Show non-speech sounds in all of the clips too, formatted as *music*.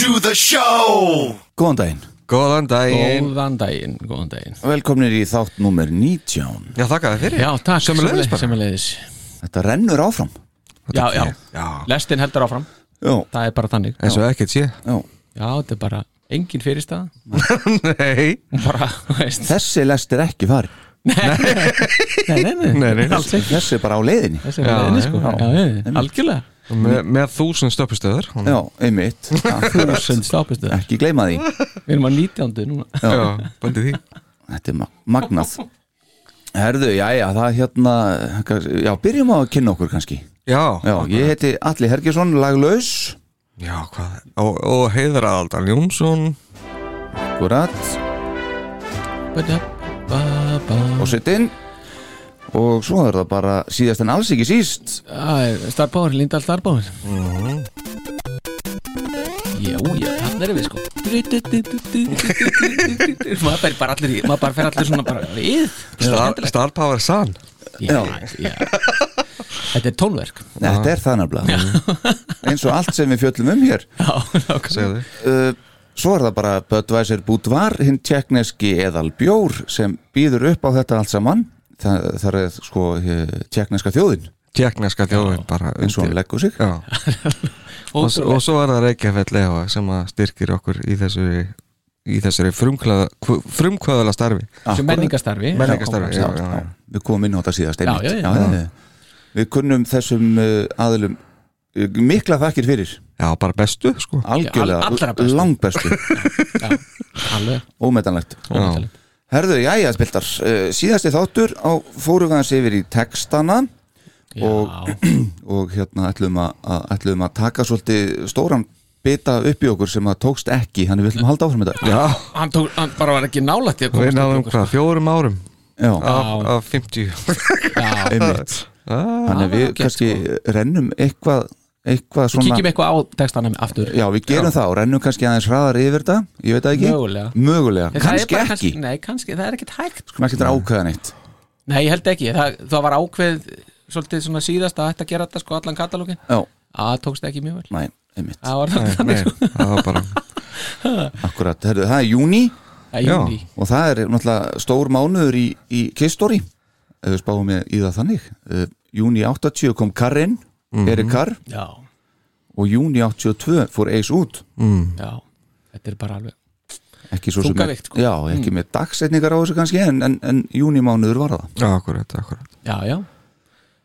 To the show. Góðan daginn, Góðan daginn. Góðan daginn, góðan daginn. Velkomnir í þátt nummer 19 Já, þakka þér fyrir. Já, takk, Sömuleiðis bara. sömuleiðis Þetta rennur áfram. Já, já, Já, lestin heldur áfram. Já, Það er bara þannig. Eins og ekkert sé. Já. Já, þetta er bara engin fyrirstað *laughs* Nei, Bara, veist. Þessi lest er ekki farin. Nei, nei, nei, Nei, nei. Alls ekki. Þessi er bara á leiðinni. Þessi er Já, leiðinni, sko. Já. Já, já, algjörlega með, með þúsund stöpustöður Já, einmitt. *laughs* Þúsund stápistu Ekki gleyma því. Við erum á 19. núna. Já, bændi því. Þetta er ma magnað. Herðu, já, já, það hérna Já, byrjum á að kynna okkur kannski. Já, Já, ég heiti Alli Hergesson, laglaus. Já hvað? Og, og Heiðar Aldal Jónsson. Akkurat. Og sitt inn Og svo er það bara síðast en alls ekki síst. Starbáður, Lindahl Starbáður Já, já, þannig erum við sko. Maður fer bara allir í Maður bara fer allir svona bara við. Star, Star Power Sun Já, já. Þetta er tónverk. Þetta er það nefnilega. Eins og allt sem við fjöllum um hér. Já, Segðu uh, Svo er það bara Budweiser Boudoir hinn tjekkneski eðal bjór sem býður upp á þetta allt saman það, það er sko tjekkneska þjóðin. Tjekkneska þjóðin bara eins og hann leggur sig. *laughs* Og, og svo er það Reykjafell Lefa sem að styrkir okkur í þessari í þessari frumkvæða, frumkvæðala starfi. Sem menningastarfi Menningarstarfi, já, já, já, já. Við komum inn á þetta síðast Já, einmitt. já, já. já. Við kunnum þessum uh, aðilum uh, mikla þakkir fyrir. Já, bara bestu sko. Algjörlega, allra bestu. *laughs* ómetanlegt Herðu, jæja, spiltar, uh, síðasti þáttur á fórum við hans yfir í textana Já, Og- *clears throat* og hérna ætlum að, að, ætlum að taka svolítið stóran bita upp í okkur sem að tókst ekki, þannig við ætlum að halda áfram þetta. Já, hann, tók, hann bara var ekki nálægt í að við komast náðum í okkur, hvað, fjórum árum? Já, af, af 50 sko. Já, einmitt. *laughs* Ah, Þannig að við kannski rennum eitthvað eitthvað svona kíkjum eitthvað á textana aftur. Já, við gerum það og rennum kannski aðeins hraðar yfir þetta Ég veit það ekki. Mögulega. Mögulega, það er kannski bara ekki. kannski- Nei, kannski, það er ekkert hægt Skulum ekki þetta ákveða neitt. Nei, ég held ekki, það, það var ákveð svolítið svona síðast að þetta gera þetta sko allan katalógin Já, Það tókst ekki mjög vel. Næ, einmitt. Það var Nei, þannig nei, sko. það var bara *laughs* Akkurat, herðu, það er júni Það er Já. júni og það er náttúrulega stór mánuður í, í Kistori ef við spáum með í það þannig. Uh, Júni 80 kom Karin Erik Carr Já, og júni 82 fór Ace út. Já, þetta er bara alveg ekki svo sem Þungavigt, sko. já, ekki með dagsetningar á þessu kannski en, en, en júnimánuður var það. Já, akkurat, akkurat. Já, já.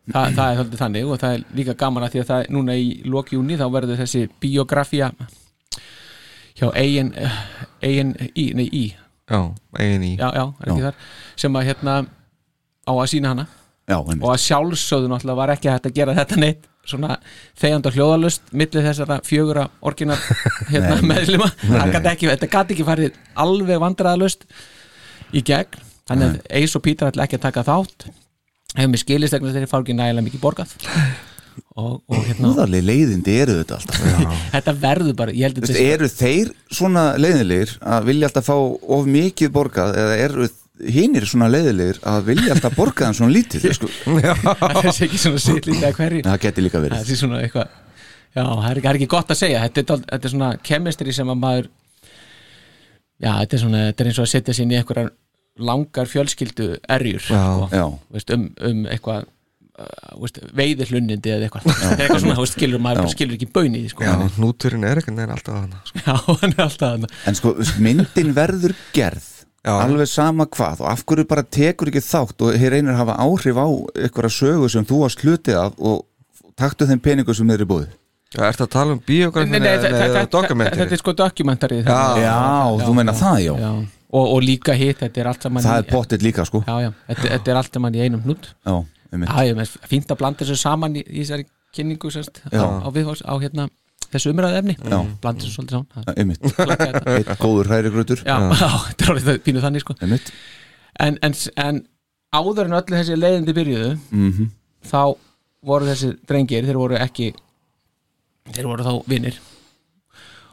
Þa, Það er svolítið þannig og það er líka gaman að því að það núna í lokjúni þá verður þessi biografía hjá eigin eigin í, nei í Já, eigin í já, já, er ekki Já. þar. Sem að hérna á að sína hana. Já, og að sjálfsögðu náttúrulega var ekki hægt að gera þetta neitt svona þegjand og hljóðalust millir þessara fjögura orginar *laughs* hérna gat ekki, þetta gæti ekki farið alveg vandræðalust í gegn. Þannig að Ace og Peter ætla ekki að taka þátt. Hefur mér skilist þess að þeir fá ekki nægilega mikið borgað. Og, og hérna Húðarlega leiðindi eru þetta alltaf. *laughs* Þetta verður bara, Vist, Eru þeir svona leiðilegir að vilja alltaf fá of mikið borgað eða eru hinir svona leiðilegir að vilja alltaf borgað en svona lítið *laughs* sko. það er ekki svona sitt lítið að hverju Það geti líka verið það er svona eitthvað já, það er, það er ekki gott að segja þetta er, þetta er svona kemistri sem að maður já, þetta er svona þetta er eins og að setja sér í einhverjar langar fjölskyldu erjur Já. sko, Já, veist, um, um eitthvað uh, veist, veiðir hlunnindi eða eitthvað þetta er eitthvað svona, þú veist, skilur, maður skilur ekki baun í því sko. Já, hnúturinn er sko. já, hann er alltaf hann en sko myndin verður gerð Já. alveg sama hvað og af hverju bara tekur ekki þátt og hér reynir að hafa áhrif á einhverja sögu sem þú varst hlutið af og taktu þeim peningu sem þeir eru búið Já, ertu að tala um nei, eða dokumentari? Þetta er sko dokumentari Já. Já, þú meina það, já. Og, og líka hitt, þetta er allt saman Það er pottitt líka sko Já, já, þetta, þetta er allt saman í einum hnút Já, einmitt Já, ég með fínt að blanda þessu saman í, í þessari kynningu sérst, á, Já. á, viðhórs, á hérna þessu umræðu efni blanda þessu svolítið saman. Eitt góður hrærigrautur. Já, þetta er orðið það pínu þannig sko. Einmitt. En, en, en áður en öllu þessi leiðindi byrjuðu Mhm. þá voru þessi drengir þeir voru ekki þeir voru þá vinnir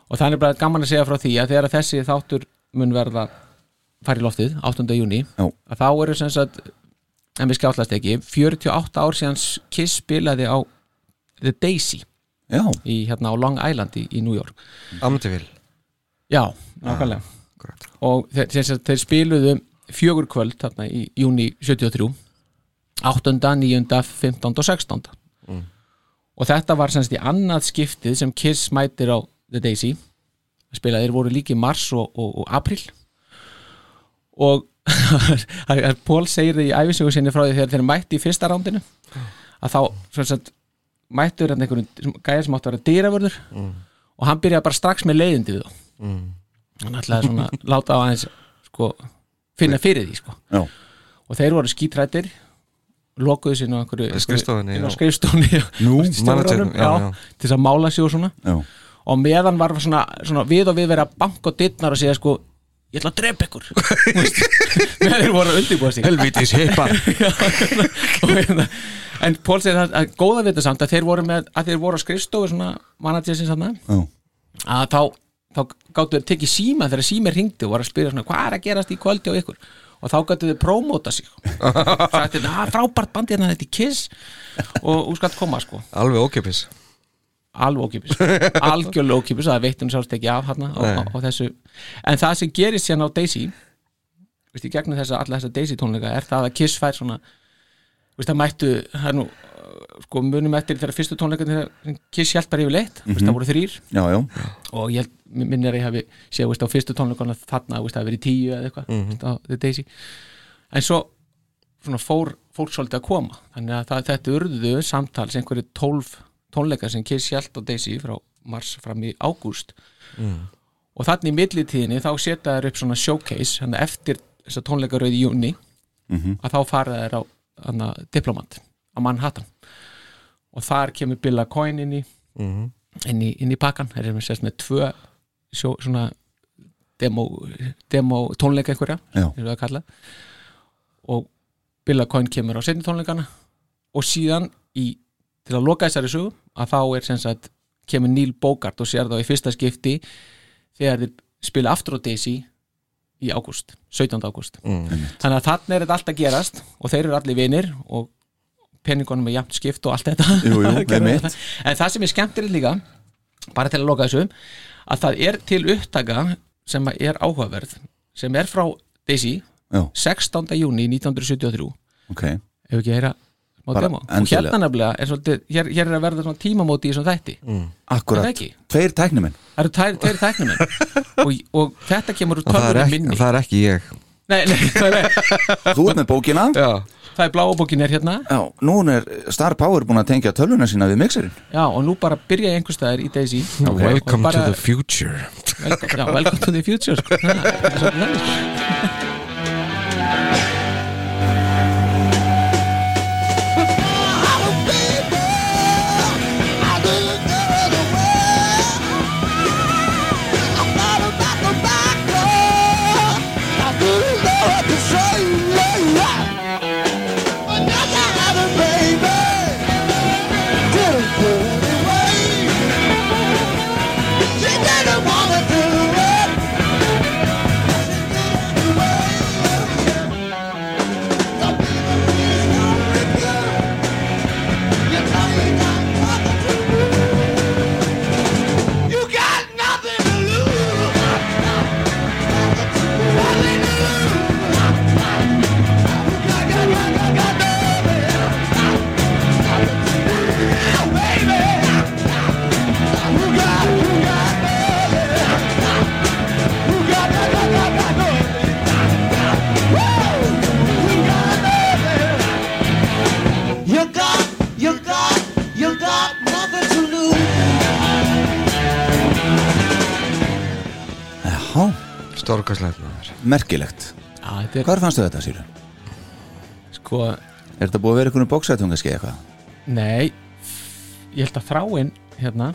og það er bara gaman að segja frá því að þegar þessi þáttur mun verða fara í loftið 8. júni að þá eru sem sagt en við skjáttast ekki 48 ár síðan Kiss spilaði á The Daisy í, hérna á Long Island í, í New York Amityville Já, nákvæmlega og þeir, þeir, þeir, þeir spiluðu fjögur kvöld þarna í júni 73 8. 9. 15. og 16. og þetta var semst í annað skiptið sem Kiss mætir á The Daisy spilaði, þeir voru líki í mars og, og, og april og *laughs* Pól segir það í æfisögu sinni frá því þegar þeir mætti í fyrsta rándinu að þá sagt, mættur hann einhverjum gæðir sem átti að vera dýravörður og hann byrjaði bara strax með leiðindi við þá. Mm. hann ætlaði svona láta á aðeins sko, finna fyrir því sko. og þeir voru skítrættir lokuðu sín á já. til þess að mála sig og svona. Já. Og meðan var svona, svona við og við verið að banka á dittnar og segja sko ég ætla að drepa ykkur. Þú veist, meðan *laughs* þeir voru að undirbúa sig. Helvítis hippa. *laughs* Og hérna, en Pól segir það að góða við þetta samt að þeir voru með að þeir voru á skrifstofu svona managersins hann Já, að þá, þá gáttu þeir tekið síma þegar sími ringdi og var að spyrja svona hvað er að gerast í kvöldi á ykkur? Og þá gáttu þeir prómóta sig. *laughs* Þetta, "Ah, frábært bandi hérna þetta er Kiss. Og þú skalt koma sko. Alveg ókipis alveg ókipis, *laughs* algjörlega ókipis það veitum sjálfst ekki af hérna á, á, á þessu. En það sem gerist hérna á Daisy veist, í gegnum þessa, alla þessa Daisy tónleika er það að Kiss fær svona veist, það mættu, það er nú sko munum eftir þegar fyrstu tónleika þegar Kiss hjælt bara yfir leitt, veist, það voru þrýr já, já, og ég minn er að ég hafi séð veist, á fyrstu tónleikana þarna, veist, það hafi verið tíu eða eitthvað veist, á The Daisy. En svo svona, fór fólk svolítið að koma. Þannig að það, þetta urðu samtals einhverju tólf tónleikar sem Kiss hjælt á Daisy frá mars fram í ágúst. Og þannig í millitíðinni þá setja þær upp svona showcase eftir þessa tónleikarauði í júni að þá fara þær á hana, diplomat á Manhattan. Og þar kemur Billa Coyne inn í inn í, inn í pakkan. Þeir eru með sérst með tvö sjó, svona demo, demo tónleika einhverja að og Billa Coyne kemur á setni tónleikana. Og síðan í, til að loka þessari sögu að þá er sem sagt kemur Neil Bogart og sér þá í fyrsta skipti þegar þeir spila aftur á Daisy í ágúst, 17. ágúst. Þannig að þannig er þetta allt að gerast og þeir eru allir vinir og peningunum er jafnt skipt og allt þetta. Jú, jú, *laughs* en það sem er skemmtilegt líka bara til að loka þessu að það er til upptaka sem er áhugaverð sem er frá Daisy já, 16. júni 1973 ok. Ef ekki að heyra og hérna nefnilega er svolítið hér, hér er að verða svona tímamóti í svona þætti. Er Akkurat, það tveir tæknuminn það eru tveir, tveir tæknuminn *laughs* og, og þetta kemur úr það er, ekki, minni. það er ekki ég. Nei, nei, *laughs* það, er, Þú ert með bókina. Já, það er bláabókin er hérna. Já, nú er Star Power búin að tengja tölvuna sína við mixerinn. Já, og nú bara byrja ég einhver staðar í Daisy. *laughs* Welcome Og bara- to the future. Welcome, já, welcome to the future sko. Þetta er svolítið þannig, Storkaslegt maður merkilegt Já, þetta er Hvar fannstu þetta, Sýru? sko Er þetta búið að vera einhvern bóksætum kannski eitthvað? Nei, ég held að þráin hérna,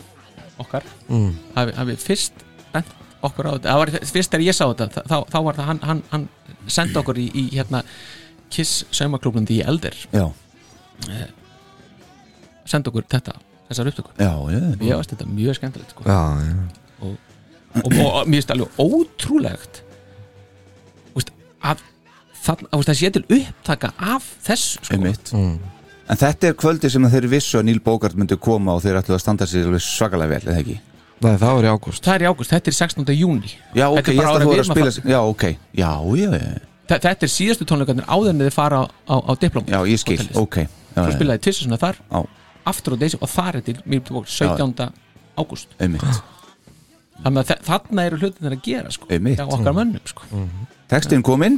okkar mm. hafi, hafi fyrst bent okkur á þetta það var fyrst þegar ég sá þetta þá, þá var það hann, hann, hann sendi okkur í, í hérna Kiss saumaklúbnum því eldir Já, sendi okkur þetta, þessar upptökur já, já ég veist þetta mjög skemmtilegt sko. Já, já og, og, og mér finnst alveg ótrúlegt Úst, að það, að, það sé til upptaka af þessu sko. Mm. En þetta er kvöldi sem þeir vissu að Níl Bókart myndi koma og þeir ætlu að standa sér alveg svakalega vel, eða ekki? Nei, það var í ágúst. Það er í ágúst, þetta er 16. júni Já, ok, er ég ætla að þú er að spila Já, ok, já, já, já, Þa- þetta er síðastu tónleikarnir áður en þið fara á, á, á diplom já, ég skil, Hótelið. ok. Já, svo spilaði tvisar þar Já, aftur á deysi og þar er til mjög bók 17. ágúst. Einmitt þannig að þa- þarna eru hlutin að gera sko, Einmitt. hjá okkar mönnum sko. Textin kominn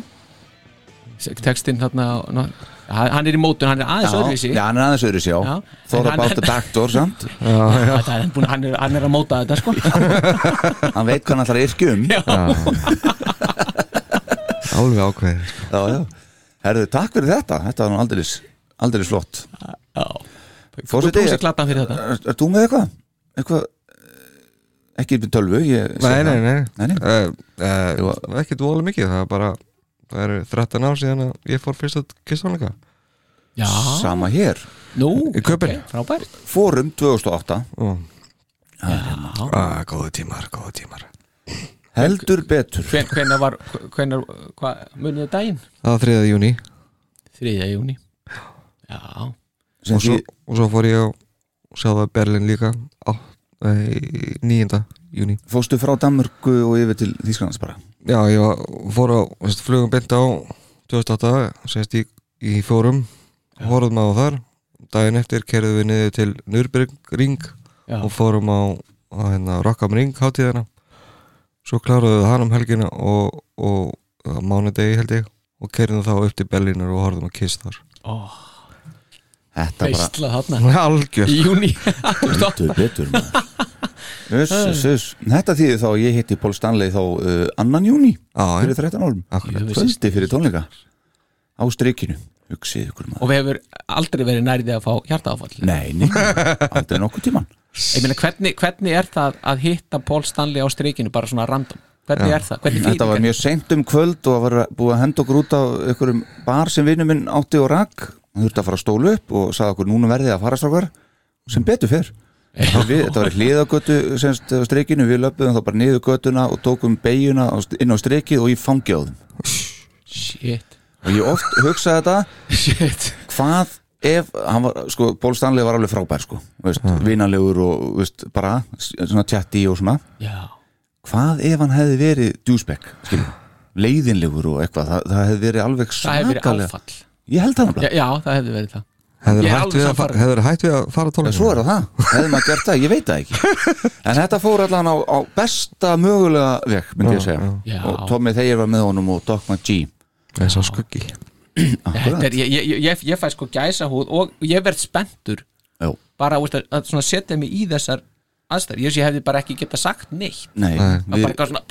textin þarna ná, hann er í mótun, hann er aðeins öðruvísi Já, hann er aðeins öðruvísi, já Já. Þóra En hann- báta daktor, samt *laughs* Þetta er búin, hann, er, hann er að móta þetta sko. *laughs* Hann veit hvað hann ætlar að yrkja um Já, *laughs* Alveg ákveðið sko. já, já Herðu, takk fyrir þetta, þetta var nú aldeilis aldeilis flott Já. Fórseti, Brúsi er, klappan fyrir þetta er, er þú með eitthvað? Eitthvað ekki með tölvu Nei, nei, það. nei, Nei. Uh, uh, Ekki dvolega mikið Það er bara Það eru 13 ár síðan að ég fór fyrst að kistónleika Já, Sama hér, nú, Í Köpen. ok, frábært fórum 2008 oh. Já, ah, Góðu tímar, góðu tímar heldur betur Hven, hvenær var, hvenær, hvað, munið daginn? Það var 3. júni 3. júni Já, og, svo- og svo fór ég á Sjáða Berlin líka á, 9. júni fóstu frá Danmörku og yfir til Þýsklands bara? Já, ég var, fór á flugum beint á 2008 semst í, í fórum. Horfðum á þar. Daginn eftir kerðum við niður til Nürburgring já, og fórum á, á hérna, Rock'em Ring hátíðina. Svo kláruðu við hann um helgina og, og mánudegi held ég og kerðum þá upp til Berlínar og horfðum að kiss þar. Bara veistla þarna. *laughs* Algjör Í júni heldur *laughs* betur. *laughs* Þetta þýði þá að ég hitti Pól Stanley þá uh, annan júni Já, fyrir 13 árum. Akkurat. kvöldi fyrir tónleika. Á strikinu. Hugsið ykkur maður. Og við hefur aldrei verið nærið að fá hjartaáfall? Nei, nei, aldrei nokkuð tíman Ég meina, hvernig, hvernig er það að hitta Paul Stanley á streikinu bara svona random? Hvernig er það? Hvernig Þetta var mjög seint um kvöld og það var búið að henda okkur út á einhverjum bar sem vinnu minn átti og rak hann þurfti að fara að stóla upp og sagði okkur núna verðið að fara strákar. Sem betur fyrr við, þetta var hliðagötu semst streikinu, við löpum þá bara niður götuna og tókum beiguna inn á streikið og ég fangi á þeim. Shit. Og ég oft hugsaði þetta. Shit. Hvað ef, var, sko, Ból Stanley var alveg frábær sko, veist, vinalegur og veist, bara, svona tjatti og svona. Já. Hvað ef hann hefði verið skilur leiðinlegur og eitthvað, það, það hefði verið alveg svakalega ég held það. Já, náttúrulega, já það hefði verið það. Hefur Ég er hætt, alveg við að sannfærður. fara- hefðirðu hætt við að fara en tónleika svo er það það. hefði maður gert það, ég veit það ekki. *laughs* En þetta fór allan á, á besta mögulega veg, myndi ég segja. já. og Tommy Þeir var með honum og Doc McGee eins og skuggi. *clears throat* Þetta er, ég, ég, ég, ég fæ sko gæsa húð og ég verð spenntur. Já. bara veist, að, að svona setja mig í þessar aðstæður, ég hefði bara ekki geta sagt neitt. Nei, að við, eitthvað svona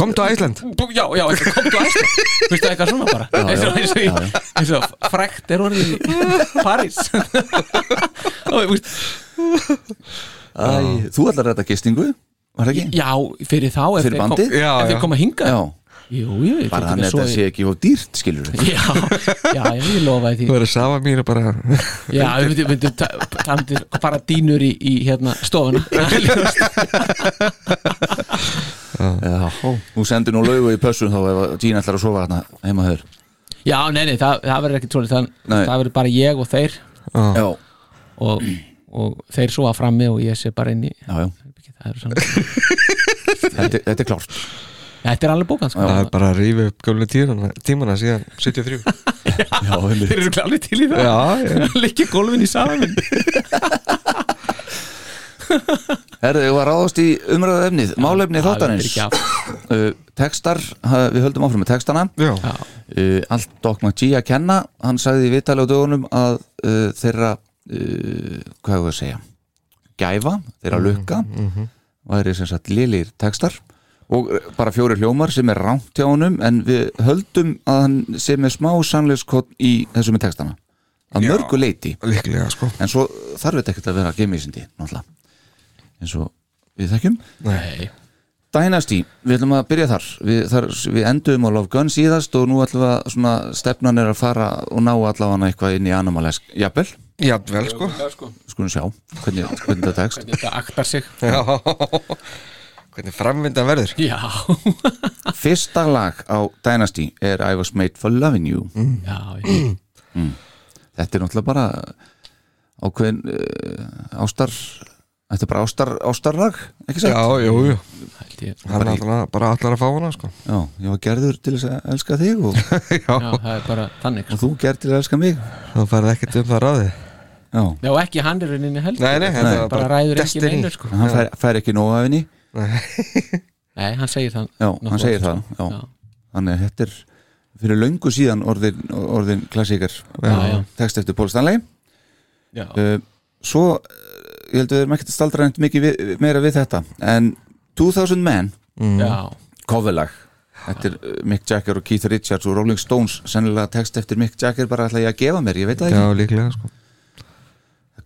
Kom til Æsland já, já, eitthvað kom til æsla veistu eitthvað svona bara? Eins og, eins og, já, eins og, eins og frækt er orðið í veist, æ, þú ætlar þetta gistingu var það ekki? já, fyrir þá ef Fyrir þeir kom- bandið? Já, jú, jú, ég bara hann ekki þetta sé ekki á dýrt, skilur *laughs* já, já, ég lofaði því. Þú verður safa mínu bara Já, við myndum, myndum ta- það myndi bara dýnur í, í hérna stofuna. *laughs* Já, þú sendir nú laugu í pössun þá ef Gina ætlar að sofa hérna heima höður Já, nei, nei, það, það verður ekki trúlega það, verður bara ég og þeir. Já, og, og þeir svo að frammi og ég sé bara inn í já, já, það er svona þetta, þetta er klárt Þetta er alveg bókað sko. Það er bara að rífa upp gömlu tímana, tímana síðan 73 *laughs* Já, Þeir eru klálega til í það. Já, já. Likki gólfin í saman *laughs* Herðu, ég var ráðast í umræðu efnið Málefni þáttanins *laughs* uh, Textar, ha- við höldum áfram með textana. Já, uh, Allt Doc McGee að kenna. Hann sagði í vitali á dögunum að uh, þeirra uh, Hvað hefur að segja? Gæfa, þeirra lukka væri sem sagt lilir textar og eh, bara fjóri hljómar sem er rámt hjá honum en við höldum að hann sé með smá sannleiskott í þessu með textana. Að Já. mörgu leiti líklega sko. En svo þarf þetta ekkert að vera gemisindi eins og við þekkjum. Nei, Dynasty, við ætlum að byrja þar. Við, þar, við endum á Love Gun síðast og nú ætlum við að svona, stefnan er að fara og ná allavega eitthvað inn í Animalesk jafnvel, Jafnvel sko. Skulum sjá hvernig, hvernig þetta tekst. Þetta aktar sig. Já *laughs* Hvernig framvindan verður? Já, *laughs* Fyrsta lag á Dynasty er I Was Made For Loving You. Já, já. þetta er náttúrulega bara ákveðin uh, ástar þetta er bara ástar, ástarlag ekki Já, sant? jú, jú. Held ég. Hann er alltaf bara allar að fá hana sko. Já, ég var gerður til þess að elska þig og, *laughs* Já, það er bara þannig sko. og þú gerð til að elska mig. Þú færði ekkert um það ráði Já, Já, ekki hann er rauninni heldur. Nei, nei, þetta er bara ræður ekki neinu sko. hann fær, fær ekki nóg af henni Nei, hann segir það Já, hann segir það sko. já. Þannig að þetta er fyrir löngu síðan orðin, orðin klassíkar. Já, já. text eftir Pól Stanley. Já, uh, Svo, uh, ég held að við erum ekkert að staldra neitt mikið við, meira við þetta en 2000 Men, já, coverlag Þetta er uh, Mick Jagger og Keith Richards og Rolling Stones sennilega text eftir Mick Jagger bara ætla ég að gefa mér, ég veit það Já, ekki. líklega sko.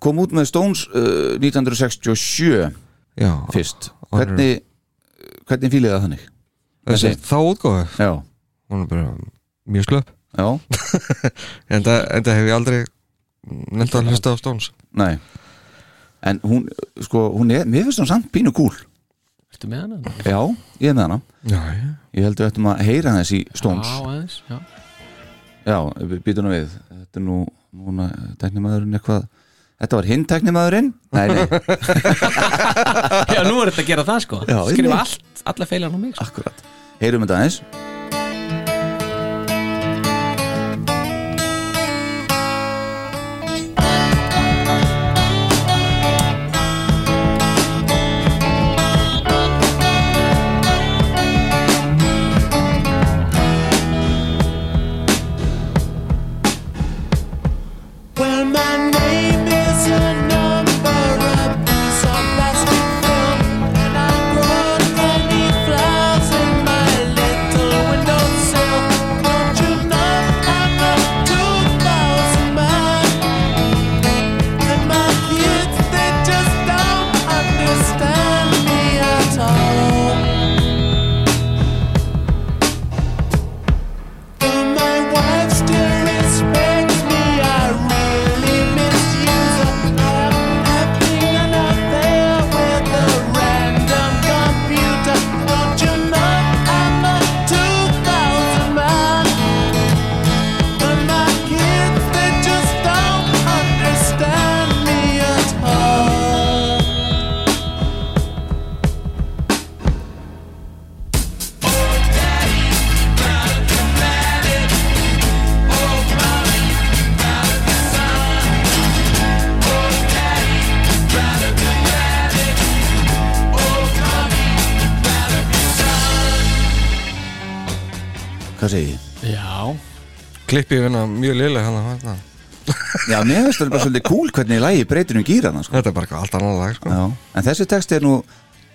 Kom út með Stones uh, 1967 Já. fyrst hvernig, hvernig fílið það þannig? Þessi Þessi- þá útgóðu Já, Hún er bara mjög slöpp. Já, *laughs* En það, hef ég aldrei nefnt að hlusta á Stones. Nei. En hún, sko, hún er, mér finnst hún samt pínu kúl ertu með hann? Já, ég er með hana. Já, já. Ég held við ættum að heyra þess í Stones. Já, aðeins, já. Já, við býtum nú við. Þetta er nú, núna, teknimaðurinn eitthvað Þetta var hinn teknimaðurinn Nei, nei, *laughs* Já, nú er þetta að gera það sko. Já, Skrifa einmitt. allt, alla feilan á mig sko. akkurat. Heyrum þetta aðeins Klippið vinna mjög liðlega hann hérna. *laughs* Já, mér finnst þetta bara svolítið cool hvernig lægi breytir um gýrana sko. Þetta er bara eitthvað allt annað lag sko. Já. En þessi texti er nú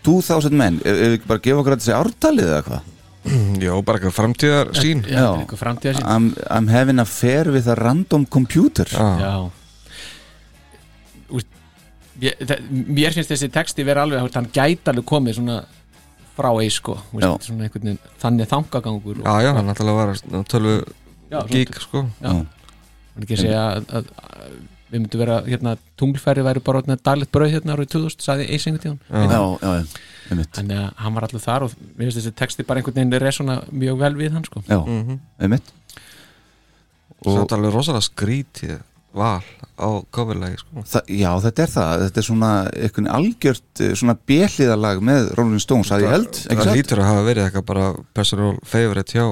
2000 menn ef við ekki bara gefa okkur að þessi ártalið eða hvað *clears throat* Já, bara eitthvað framtíðar sín já, Já. einhver framtíða sín I'm, I'm having a fair with a random computer Já, Já Úst, ég, það, Mér finnst þessi texti vera alveg hann gæti alveg komið svona frá eis sko veist, svona einhvern veginn þannig þangagangur og, já, já hann náttúrulega var að tölvu Já, gík sko. Já. Var ekki að segja að, að, að við myndum vera, hérna, tunglferði væri bara orðið daglegt brauð hérna árið 2000, sagði eis einhvern tíðan Já, já, já, einmitt. Þannig að hann var allur þar og mér finnst þessi texti bara einhvern veginn resona mjög vel við hann sko. Já, einmitt. Og Samt alveg rosalega skrítið val á coverlagi sko. Þa, Já, þetta er það, þetta er svona einhvern algjört eh, svona bjelliðalag með Rolling Stones að ég held, ekki Það lítur að hafa verið eitthvað bara personal favorite hjá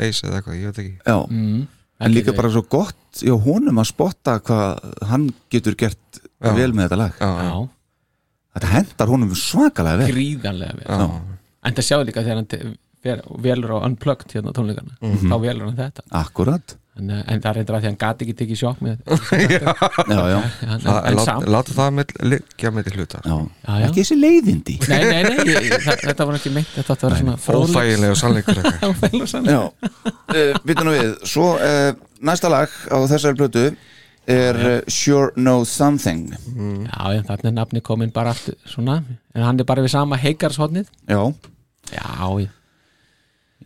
Ace eða eitthvað, ég veit ekki. Já, mm. en líka bara svo gott hjá honum að spotta hvað hann getur gert Já. vel með þetta lag. Já, já, Já, Þetta hendar honum svakalega vel. Gríðanlega vel. Já. en það sjáðu líka þegar hann velur á Unplugged hérna á tónleikarna Mhm. þá velur hann þetta. Akkurat en, eh, en það er reyndar að því hann gati ekki tekið sjokk með *laughs* já, já, *laughs* en, en samt Láta það með, liggja með til hluta. Já. Já, já. ekki þessi leiðindi. Nei, nei, nei, *laughs* þetta var ekki meint. Þetta vera svona fróðleiks- Óþægilega sannleikur eitthvað. Óþægilegur sannleikur. Já, uh, býtum við. Svo uh, næsta lag á þessari blötu er uh, Sure Know Something. Já, já, þarna er nafni komin bara aftur svona, en hann er bara við sama heikarshotnið Já, Já, já,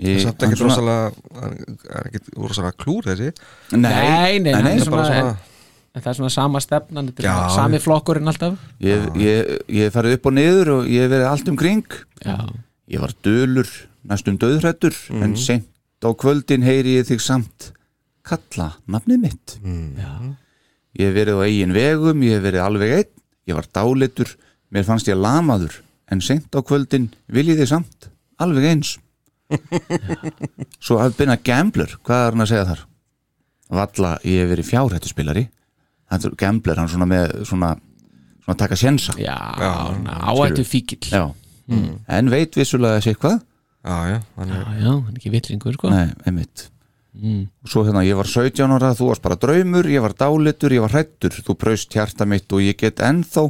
svona- rosalega er ekki rosalega klúr þessi. Nei, nei, nei, Það er bara svona, svona en, en það er svona sama stefnan Þetta er Já. sami flokkurinn alltaf. Ég, ég, ég farið upp og niður og ég hef verið allt um kring. Já, Ég var dölur, næstum döðrættur En seint á kvöldin heyri ég þig samt Kalla nafnið mitt. Já, Ég hef verið á eigin vegum, ég hef verið alveg einn. Ég var dálitur, mér fannst ég lamaður En seint á kvöldin vil ég þig samt Alveg eins *laughs* Svo hafði byrna gambler Hvað er hann að segja þar? Valla, ég hef verið er gambler, hann svona með Svona, svona taka sjensa. Já, áættu fíkil Já, Já, en veit vissulega þessi eitthvað. Já, já, hann er já, hann er ekki vitringur sko. Nei, einmitt. Og svo hérna, ég var 17 ára, þú varst bara draumur ég var dálitur, ég var hrættur þú braust hjarta mitt og ég get ennþá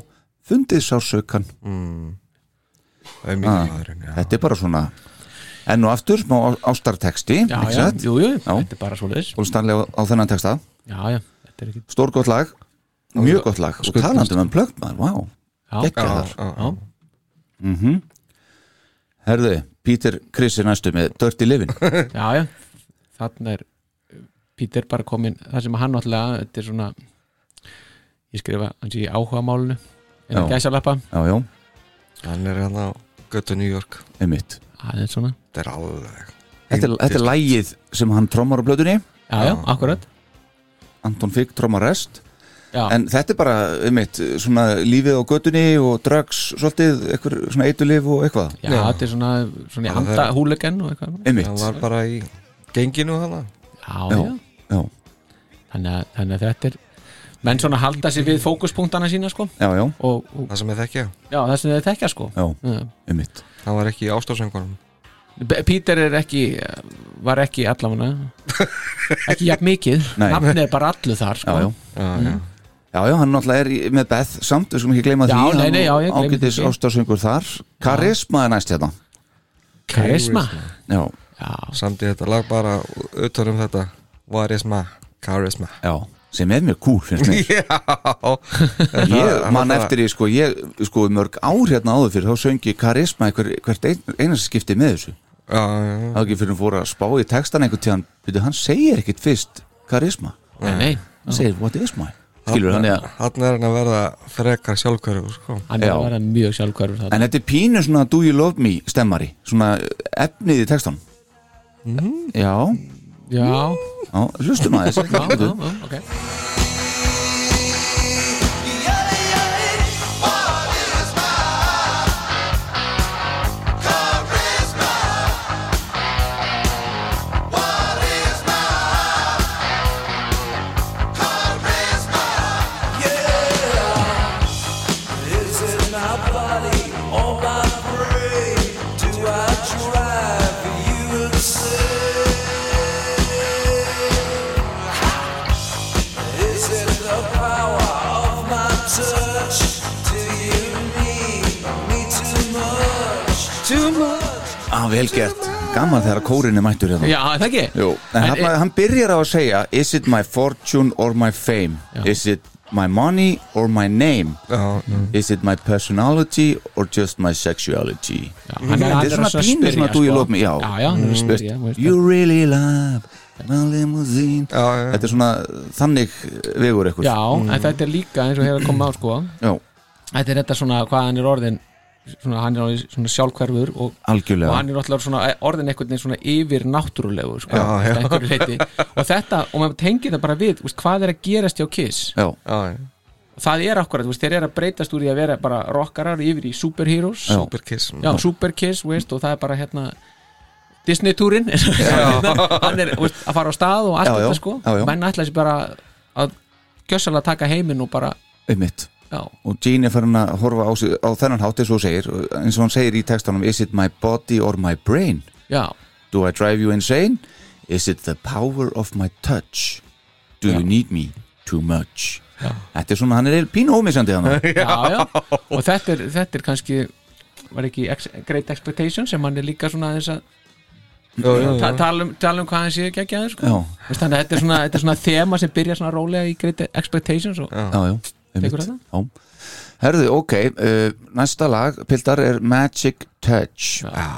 fundið sásaukan Það er mikið Ah, já. þetta er bara svona enn og aftur, smá ástarteksti Já, ekki já, jú, jú, þetta er bara svo leis og stannlega á, þennan teksta Já, já, þetta er ekki stór gott lag, mjög gott lag og talandi um plögt maður, vá. Já, Geggjað Já, þar. já, Mhm. herðu, Pítur Chris er næstu með Dirty Livin *laughs* já, já. Þarna er Pítur bara komin það sem hann náttúrulega, þetta er svona ég skrifa hans í áhuga málunu en Já. að gæsa lappa Hann er hann á göttu New York. Einmitt aðeins svona, Þetta er alveg þetta er, þetta er lagið sem hann trommar á blöðunni. Já, já, akkurat. Anton Figg trommar rest. Já, En þetta er bara, einmitt, svona lífið á götunni og drugs, svolítið, eitthvað svona eitulif og eitthvað. já, þetta er svona, svona í Bara anda þeirra- húlegan og eitthvað. Einmitt. Hann var bara í genginu hana já, Já. já, Já, Þannig, að, þannig að þetta er menn svona halda sér við fókuspunktana sína sko. Já, já, og, og Það sem ég þekkja. Já, það sem þið tekja sko. Já, Já. einmitt. Hann var ekki B- Peter er ekki var ekki allavega *laughs* ekki jafn mikið, Nei. nafnið er bara allu þar sko. Já, já. Já, já Já, já, hann náttúrulega er í- með Beth samt, við skulum ekki gleyma Já, því. nei, nei, já, ég gleymi Ágætis því ekki. ástáðsöngur þar. Karisma er næst hérna. Karisma Já, já, Samt í þetta lag bara utan um þetta Varisma, Charisma já, sem er mjög cool, finnst mér. *laughs* Já Ég man eftir því, sko, ég, sko, mörg ár hérna áður fyrir, þá söngi Karisma einhver, hvert ein, einast skipti með þessu. Já, já, já Það var ekki fyrir að fóra að spá í textan einhvern tíðan, byrju, hann segir ekkit fyrst Karisma. nei, nei Hann segir, what is my? Skilur hann, eða? Hann er hann að verða frekar sjálfkværu sko. hann er að vera mjög sjálfkvarfur þarna. En þetta er pínu svona Do you love me stemmari Svona efnið í textan Já, já, já, hlustum aðeins. Já, já, já, ok ah, Vel gert, gaman þegar kórin er mættur hérna já, er það ekki Jú, en hann, hann byrjar á að segja Is it my fortune or my fame? Já. Is it my money or my name? Já, Is it my personality or just my sexuality? já, hann Þetta hann er svona að pínu spyrja, svona do you sko. love me, já. já, já, hann er að spyrja You really love my limousine já, já. Þetta er svona þannig vegur eitthvað já, en þetta er líka eins og hefur komið á sko Já, þetta er þetta svona hvað hann er orðin svona, hann er svona sjálfkvarfur og, og algjörlega hann er svona orðin veginn svona yfir náttúrulegur sko, Já, já. og þetta, og maður tengir það bara við veist, hvað er að gerast hjá Kiss? Já, já, já. það er akkurat, veist, þeir eru að breytast úr því að vera bara rockarar yfir í superheroes. Já. Superkiss já, superkiss, veist, og það er bara hérna Disney-túrin *laughs* hann er veist, að fara á stað og allt þetta sko. Menn ætla sér bara að gjössalega taka heiminn og bara einmitt já, og Gene er farin að horfa á, sig, á þennan hátt eins og segir, eins og hann segir í textanum Is it my body or my brain? já, Do I drive you insane? Is it the power of my touch? Do you need me too much? Þetta er svona, hann er pínu *laughs* já, já. og þetta er, þetta er kannski var ekki ex Great Expectation sem hann er líka svona aðeins að ta tala, um, tala um hvað hann sé ekki ekki aðeins sko. Já, þannig að þetta er svona, þetta er svona þema sem byrjar svona rólega í Great Expectations og já, já Herðu, ok, uh, næsta lag Pildar er Magic Touch. Já,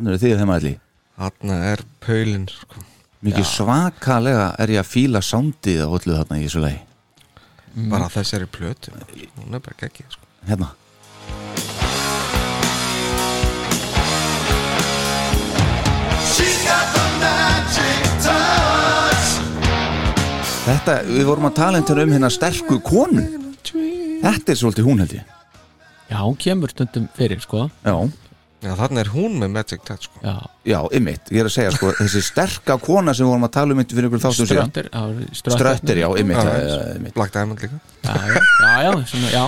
Hann eru því þeim allir. Þarna er Paulin sko. Mikið svakalega er ég að fíla sándið á öllu þarna í þessu lagi. Bara þessari plötu. Hún er bara geggið sko. Hérna Þetta, við vorum að tala einhvern um hérna sterku konu. Þetta er svolítið hún held ég. Já, hún kemur stundum fyrir sko. Já, Já, þarna er hún með Magic Touch sko. já, já, ymmit, ég er að segja sko Þessi sterka kona sem við vorum að tala um fyrir ykkur þáttum síðan. Ströttir já, Ströttir, já, ymmit einmitt. Black Diamond líka. Já, já, já, já, svona, já.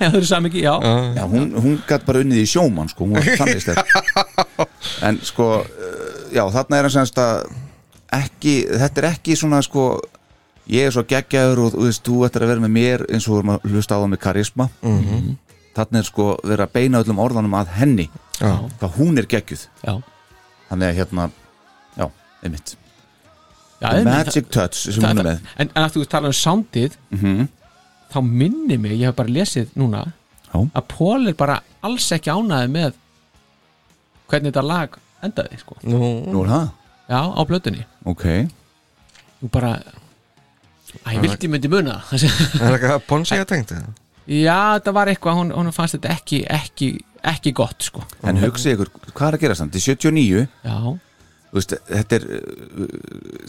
það er sami ekki, já. Já, hún, hún gætt bara unnið í sjómann sko, hún var *laughs* þannig sterk. En sko, já, þarna er hann semst að ekki, þetta er ekki svona sko Ég er svo geggjaður og þú veist, þú ættir að vera með mér eins og við erum að hlusta á það með karisma Mhm. Þarna er sko verið að beina öllum orðanum að henni Já. Hvað hún er geggjuð já, Þannig að hérna, já, einmitt já The einmitt, Magic touch sem hún er með en, en að þú tala um soundið Mhm. þá minni mig, ég hef bara lesið núna Já. að Paul er bara alls ekki ánæði með hvernig þetta lag endaði sko. Nú, Nú er það, já, á blötunni ok þú bara Æ, ég vildi myndi muna það. er eitthvað Ponsi að tengt það? já, þetta var eitthvað, hún, hún fannst þetta ekki ekki, ekki gott sko. En hugsið ykkur, hvað er að gera samt? Í 79, já, veist, þetta er uh,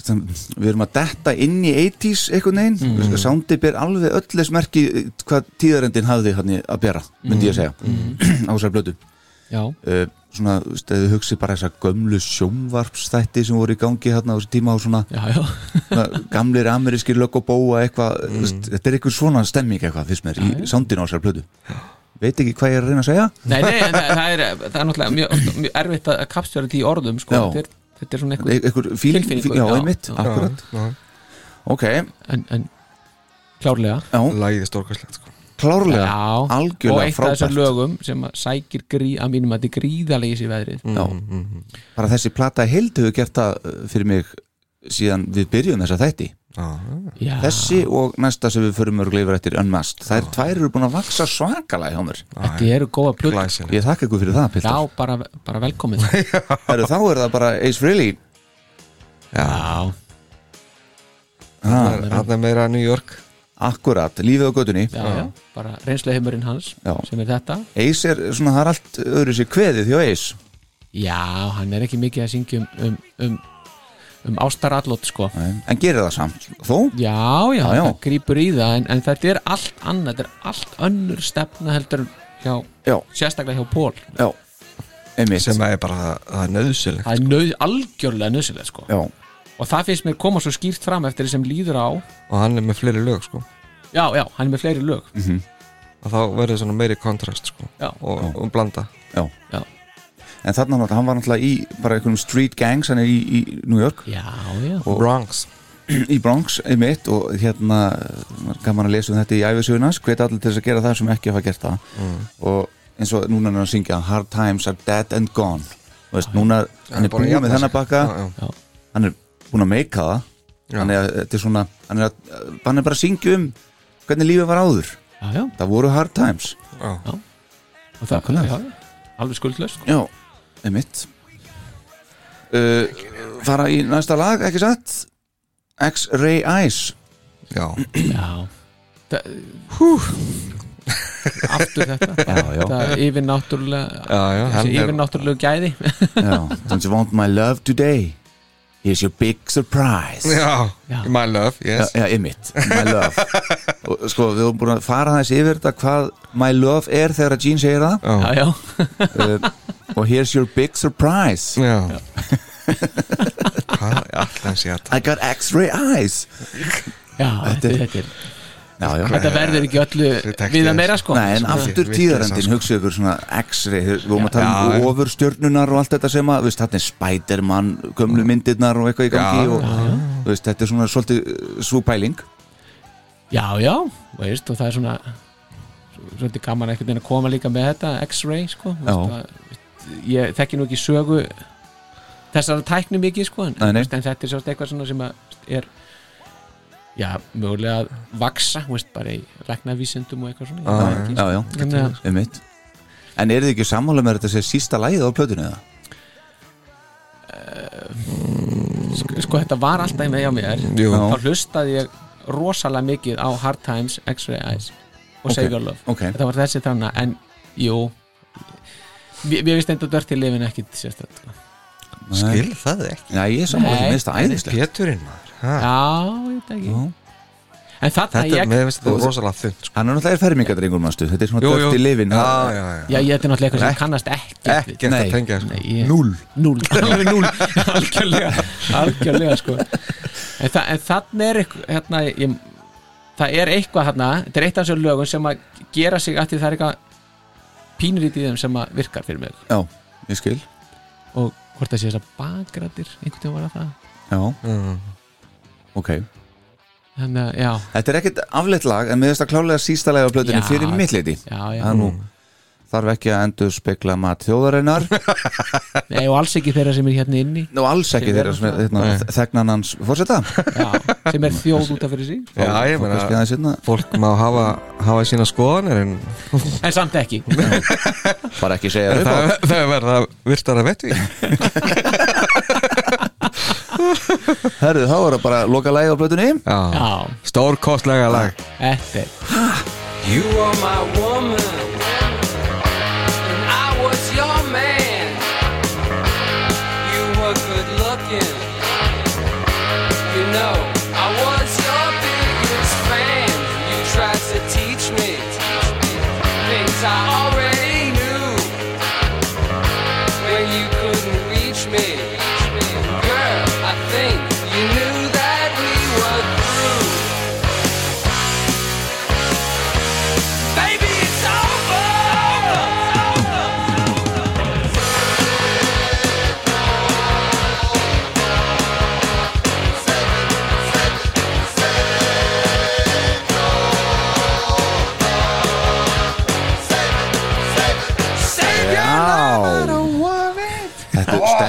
sem, við erum að detta inn í 80s einhvern veginn, mm. veist, Soundi ber alveg öllis merki uh, hvað tíðarendin hafði hann að bera, myndi ég að segja *clears throat* á þessar blötu já, uh, svona, þú veist, ef þið hugsið bara þessar gömlu sjónvarpstætti sem voru í gangi hérna á þessu tíma á svona, já, já svona gamlir amerískir lög og bóa eitthvað, mm. veist, þetta er eitthvað svona stemming eitthvað, fyrst mér, í Soundinu á þessar blötu veit ekki hvað ég er að reyna að segja Nei, nei, en það, er, það er náttúrulega mjög, mjög erfitt að kapstjóra því í orðum sko. Já. þetta, er, þetta er svona eitthvað eitthvað feeling, Tilfinningu, já, já. einmitt, Já. akkurat Já, ok, en, en klárlega já, er stórkvæslegt sko. Klárlega. Já, og algjörlega eitt af þessar frábært. lögum sem að sækir grí, að mínum að þetta er gríðarlega í veðrið. Já. bara þessi plata heild hefur gert það uh, fyrir mig síðan við byrjum þessa þætti. Já, þessi og næsta sem við förum örglega yfir eftir Unmasked, þær tvær eru búin að vaksa svakalega hjá mér. Þetta eru góða plöt glæsileg ég þakka ykkur fyrir það, Já, Piltar bara, bara velkomið. *laughs* Heru, þá er það bara Ace Frehley. Já, ha, Hann. er meira New York akkurat, lífið á gödunni já, já, bara reynsluheimurinn hans Já. sem er þetta. Ace er svona, það er allt öðru sér kveðið hjá Ace Já, hann er ekki mikið að syngja um, um, um, um ástarallot sko. Nei, en gerir það samt þó, Já, já, Já, já. það grýpur í það en, en þetta er allt annað, þetta er allt önnur stefna heldur hjá, já, sérstaklega hjá Pól já. Einmitt, sem er bara, það er nöðsilegt Það er nöð, algjörlega nöðsilegt sko. Já, og það finnst mér koma svo skýrt fram eftir því sem líður á. Og hann er með fleiri lög sko. Já, já, hann er með fleiri lög. Og þá verður svona meiri kontrast sko. Já, og, og blanda. Já. Já, en þarna náttúrulega, hann var náttúrulega í bara einhverjum street gangs, hann er í, í New York. Já, já. Og- Bronx. Í Bronx, einmitt og hérna, gaman að lesa um þetta í æfisugunas, hvet allir til þess að gera það sem ekki hafa gert það. Og eins og núna er hann að syngja Hard times are dead and gone. Og veist, núna, hann er búin með þennan já. hann er búin að meika það. Hann er, þetta er svona hann er, að, hann er bara að syngja um hvernig lífið var áður. Já, já. það voru hard times. Já. Og það, já, já. alveg skuldlaust. Sko. já, einmitt. Uh, fara í næsta lag, ekki satt? X-Ray Eyes. Já. Já. Það, hú. Aftur þetta. *laughs* Já, já, Það er yfir náttúrulega Já, já, hann Þessi er- yfir náttúrulega gæði. Já *laughs* don't you want my love today here's your big surprise. Já, Já. my love, yes. Já, einmitt, my love. *laughs* Og sko, við höfum búin að fara þess yfir þetta hvað my love er þegar að Gene segir það. Já, Já, uh, og here's your big surprise. Já. *laughs* Hvað er sé að I got x-ray eyes. Já Þetta þetta, er- þetta er Já, já. þetta verður ekki öllu við að meira sko. Nei, en aftur tíðarendin sko. hugsa ykkur svona X-ray, við vorum að tala um ofur stjörnunar og allt þetta sem að, þetta er Spiderman gömlu myndirnar og eitthvað í gangi Já, og, veist, þetta er svona svolítið uh, svo pæling. Já, já, veist, og það er svona svolítið gaman veginn að koma líka með þetta X-ray sko veist, að, ég þekki nú ekki sögu þessara tækni mikið sko en, en þetta er svolítið eitthvað svona sem að er já, mögulega að vaksa veist, bara í læknavísindum og eitthvað svona Ah, veit ekki, Já, já, Þannig að- um mitt En er þið ekki sammála með þetta sé sísta lægið á plötunni eða? sko, sko þetta var alltaf með hjá mér Jú. þá hlustaði ég rosalega mikið á Hard Times, X-Ray Eyes og Ok, Save Your Love ok. þetta var þessi þannig en jú mér finnst enda dörti lifin ekkit sérstætt sko. Skil það ekki Já, ég er sammála Nei. ekki, minnst það æðislegt Péturinn maður ha. já, ég veit ekki Já. en Þetta er ég, þetta er rosalega þund sko. Hann er náttúrulega fermingadrengur mannstu, þetta er svona Jú, jú. dörti lifin Já, já, já já, ég þetta er náttúrulega eitthvað sem ég kannast ekki Ekki Nei. að tengja sko. Nei, ég, Núll núl, *laughs* alveg núl algjörlega, algjörlega sko. en, þa en þannig er eitthvað hérna, ég, það er eitthvað hérna, þetta er eitt af þessum lögum sem að gera sig að því það er eitthvað pínrít í þeim sem að virkar fyrir mig Já, ég skil og hvort það sé þess að bakgrættir einhvern veginn var að það Já, Mm. Ok. Þannig Þetta er ekkit afleitt lag, en þess að klálega sísta lagi á plötunni Já. fyrir mitt leiti já, já. Það er nú þarf ekki að endur spekla mat þjóðarinnar. *laughs* Nei, og alls ekki þeirra sem er hérna inni. Nú alls ekki þeirra sem er hérna, þegnan hans fórseta já, sem er þjóð út af fyrir sig. Já, ég meina aðeins hérna. Fólk má hafa, hafa sína skoðanir en en samt ekki. Bara ekki segja það það, er að virtar að vettví *laughs* Herðu, þá er það bara loka lagi á plötunni. Já, stórkostlega lag. Þetta er You were my woman,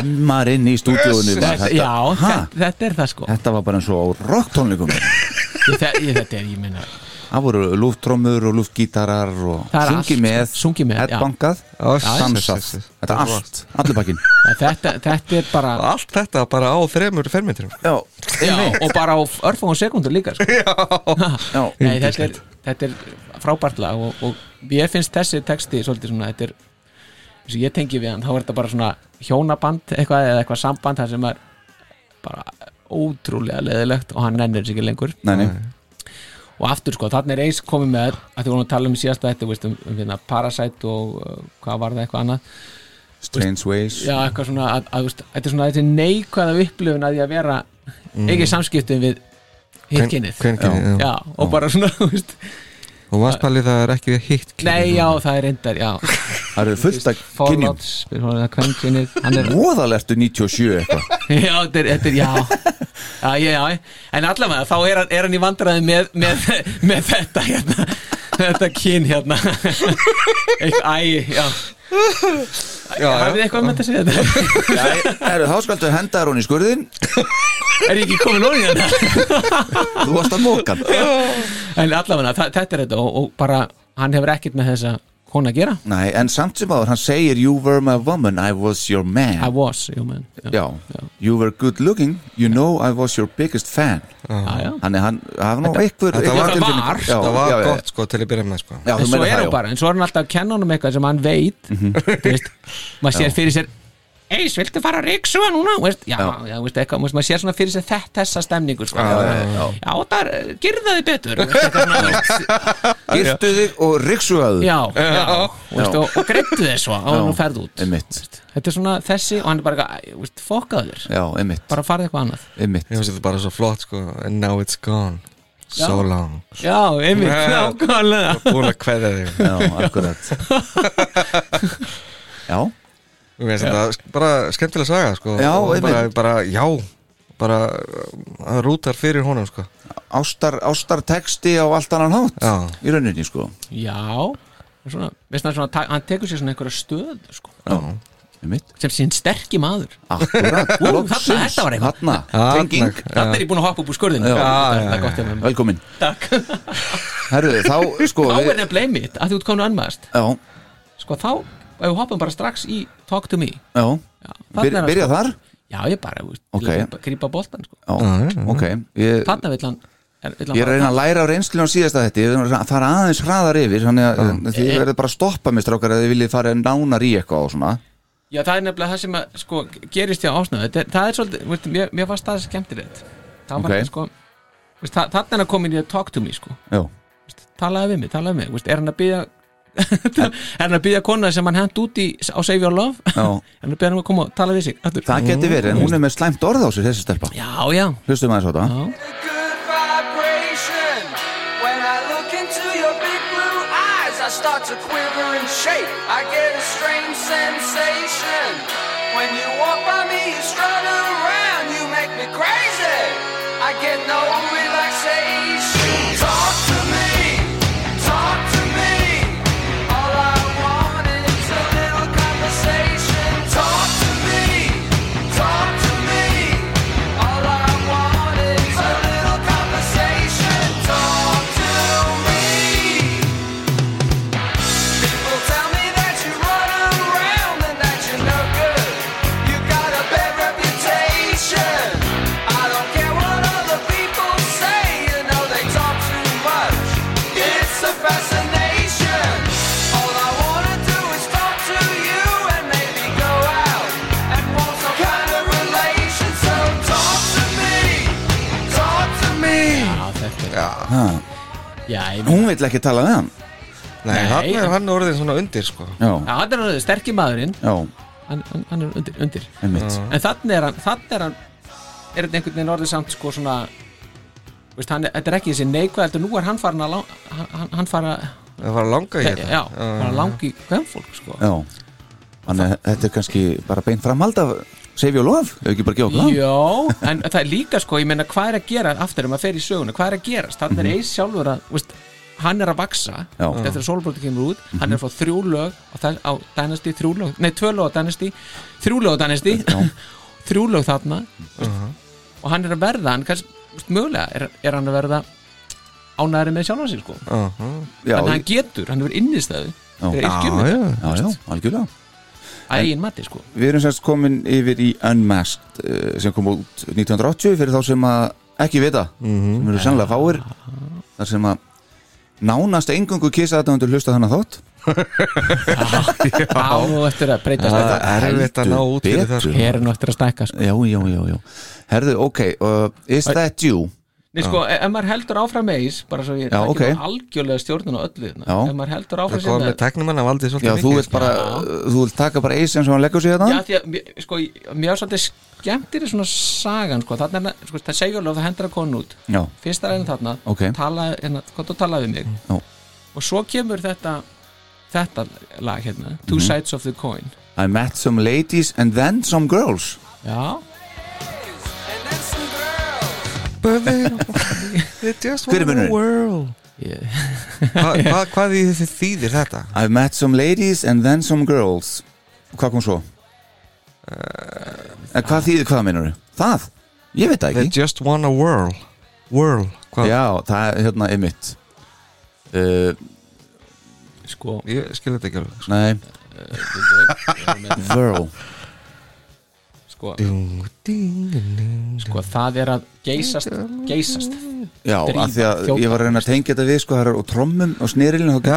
stemmar inn í stúdíónu þetta, já, þetta, þetta er það sko. Þetta var bara eins og rocktónleikum. *laughs* Þetta er, ég meina Það voru lúftrómur og lúftgítarar og sungi allt, með, sungið með, headbankað, Já, dansað. s- s- Þetta er allt, allir bakinn þetta, þetta er bara Allt þetta bara á þremur fermetrum. Já, já, og bara á örfum og sekundur líka sko. *laughs* já, Nei, þetta, er, þetta er frábært lag og, og ég finnst þessi texti svolítið svona, þetta er eins og ég tengi við hann, þá er þetta bara svona hjónaband eitthvað eða eitthvað samband þar sem er bara ótrúlega leðilegt og hann nennir sig ekki lengur. Nei, nei. Og aftur sko, þannig er eins komið með að því vorum að tala um í síðasta þetta veist, um, um hérna, Parasite og uh, hvað var það eitthvað annað. Strange Ways. Já, eitthvað svona, að, að, veist, þetta er svona þessi neikvæða upplifun að því að vera ekki í samskiptum við hitkinnið Kvenkynið, já. já, og bara svona, *laughs* þú veist Og mannspalið það er ekki hitt Nei, já, það er reyndar, já. Það eru fullt af kynjum. er, Móðalertu 97 eitthvað. *laughs* Já, þetta er, þetta er, já. Já, já, já, en allavega þá er, hann- er hann í vandræði með, með, með þetta hérna, *laughs* þetta kyn hérna. *laughs* Eitthvað, æ, já Já, Hafið þið eitthvað um þetta að segja þetta? Eru, þá skaltu henda þér hún í skurðin Er ég ekki komin orðið þetta? Þú varst að móka En allavega, þetta er þetta og, og bara, hann hefur ekkert með þessa konu að gera? Nei, en samt sem áður, hann segir You were my woman, I was your man. I was, jú menn Já, you were good looking You know I was your biggest fan. Já, já. Þannig hann, hann var einhver Þetta var- var- Já, Það var já, já. gott sko til að byrja með sko. Já, en svo er hann já. bara, en svo er hann alltaf að kenna honum eitthvað sem hann veit veist, maður sér fyrir sér Eis, viltu fara að ríksuga núna? Þú Veist, já, já, Já. veist, eitthvað, veist, maður sér svona fyrir sér þetta, þessa stemningu sko. Já, já, já, já, það er, gerðu þið betur. Þig og riksugaðu já, já, veist, og, og greittu þið svo á hann og ferð út. Einmitt, þetta er svona þessi og hann er bara eitthvað, æ, veist, fokkaðu þér já, einmitt, bara farið eitthvað annað. Einmitt. Ég finnst þetta bara svo flott sko And now it's gone. So long. Já, einmitt, nákvæmlega. Búin að kveðja þig. Já, akkurat. *laughs* Já, bara skemmtilega saga sko. Já, Og bara, bara, já bara uh, rútar fyrir honum sko. ástar, ástar texti á allt annan hátt Já. í rauninni sko. Já, svona, það svona, hann tekur sér svona einhverja stöð sko, sem sín sterki maður. Akkurat, þetta var eitthvað. Þannig er ég búin að hoppa upp úr skurðinu Já. það já, er gott hjá mér. Velkomin. Takk. Herru, *laughs* þá sko er nefnilega einmitt að þú ert komin önmaðast Já, Sko þá, ef við hoppum bara strax í Talk to me. Já. Byr, er Byrja sko, þar? Já, ég bara, þú veist, Ok. grípa, boltan sko. Já, ok. Ég, Þarna vill hann er, ég er að reyna að læra á reynslinu á síðasta þetta Ég er að fara aðeins hraðar yfir Þannig að þið verður bara að stoppa mig strákar að þið viljið fara nánar í eitthvað og svona. Já, það er nefnilega það sem að, sko, gerist hjá ásnöðu það, það er svolítið, veist, mér, mér fannst það skemmtilegt. Það var Ok. ekki, sko veist, það, er hann komin í að talk to me, sko. Já, Talaði við mig, talaði við mig, veist, er hann að byggja Er hann að byggja kona sem hann hent út í á Save Your Love já *laughs* Er hann að byggja hann að koma og tala við sig aftur? Það geti verið, en hún er með slæmt orð á sér þessi stelpa Já, já, Hlustum aðeins á þetta já. good vibration. When I look into your big blue eyes, I start to quiver and shake. I get a Ha, Já, ég Hún vill ekki tala við hann. Nei, Nei. hann er hann orðin svona undir sko. Já, Já, hann er hann sterkir maðurinn. Já, hann, hann, hann er undir, undir. einmitt. En þannig er hann Þannig er hann Er þetta einhvern veginn orðið samt sko svona veist, hann, Þetta er ekki þessi neikvæð Þetta nú er hann farin að lang, hann, hann fara Það var að langa í Já, þetta fara að langi hvem fólk sko. Já, þannig að þetta er kannski bara beint framhald af Save Your Love, ef ekki bara gefa plan Já, en það er líka sko, ég meina hvað er að gera aftur ef maður fer í söguna, hvað er að gerast? Þannig er eins sjálfur að, veist, hann er að vaksa Já. eftir að Solbróti kemur út. Hann er að fá þrjú lög á, Dynasty, þrjú lög, nei, tvö lög á Dynasty þrjú lög á Dynasty *laughs* þrjú lög þarna veist, og hann er að verða, hann kannski, veist, mögulega er, er hann að verða ánæðari með sjálfan sig sko, Já, Já, en hann getur, hann hefur fyrir já, eiskjumur, já. já, já, algjörlega að eigin mati sko. Við erum semst komin yfir í Unmasked eh, sem kom út 1980 fyrir þá sem að ekki vita sem eru sannlega fáir þar sem að nánast engungu kissa þetta undir hlusta þannig þátt. *laughs* Á nú eftir að breyta Það þetta er erfitt að ná út fyrir það sko. er nú eftir að stækka sko. Já, já, já, já. Herðu, ok, uh, is that you? Nei sko, ef maður heldur áfram eis bara svo ég Já, taki ok. nú algjörlega stjórnun á öllu hérna. Já. ef maður heldur áfram Það kom með sem teknumann af aldrei Já, svolítið þú mikið vilt bara, þú vilt taka bara eis eins og hann leggur sig Já, þetta? því að, sko, mér er svolítið skemmtir í svona sagan, sko, þarna er, sko, það segjur alveg, það hendur að konu út Já, fyrsta ræðin þarna, Ok. tala, hérna, hvað þú talaði við mig Já. og svo kemur þetta þetta lag hérna, Two Mhm. Sides of the Coin I met some ladies and then some girls Já, But they they just er want a munurinn? world ég, Hva, hva, Hvað þýðir þetta? I met some ladies and then some girls Hvað kom svo? En hvað þýðir hvað minnur? Það? Ég veit það They ekki just want a world World Hvað? Já, það er hérna einmitt uh, sko Ég skil þetta ekki alveg Nei, sko, sko, Ding, ding, ding. sko, það er að geysast geysast Já, af því að ég var að reyna að tengja þetta við sko, það er og trommum og snerilin þá getur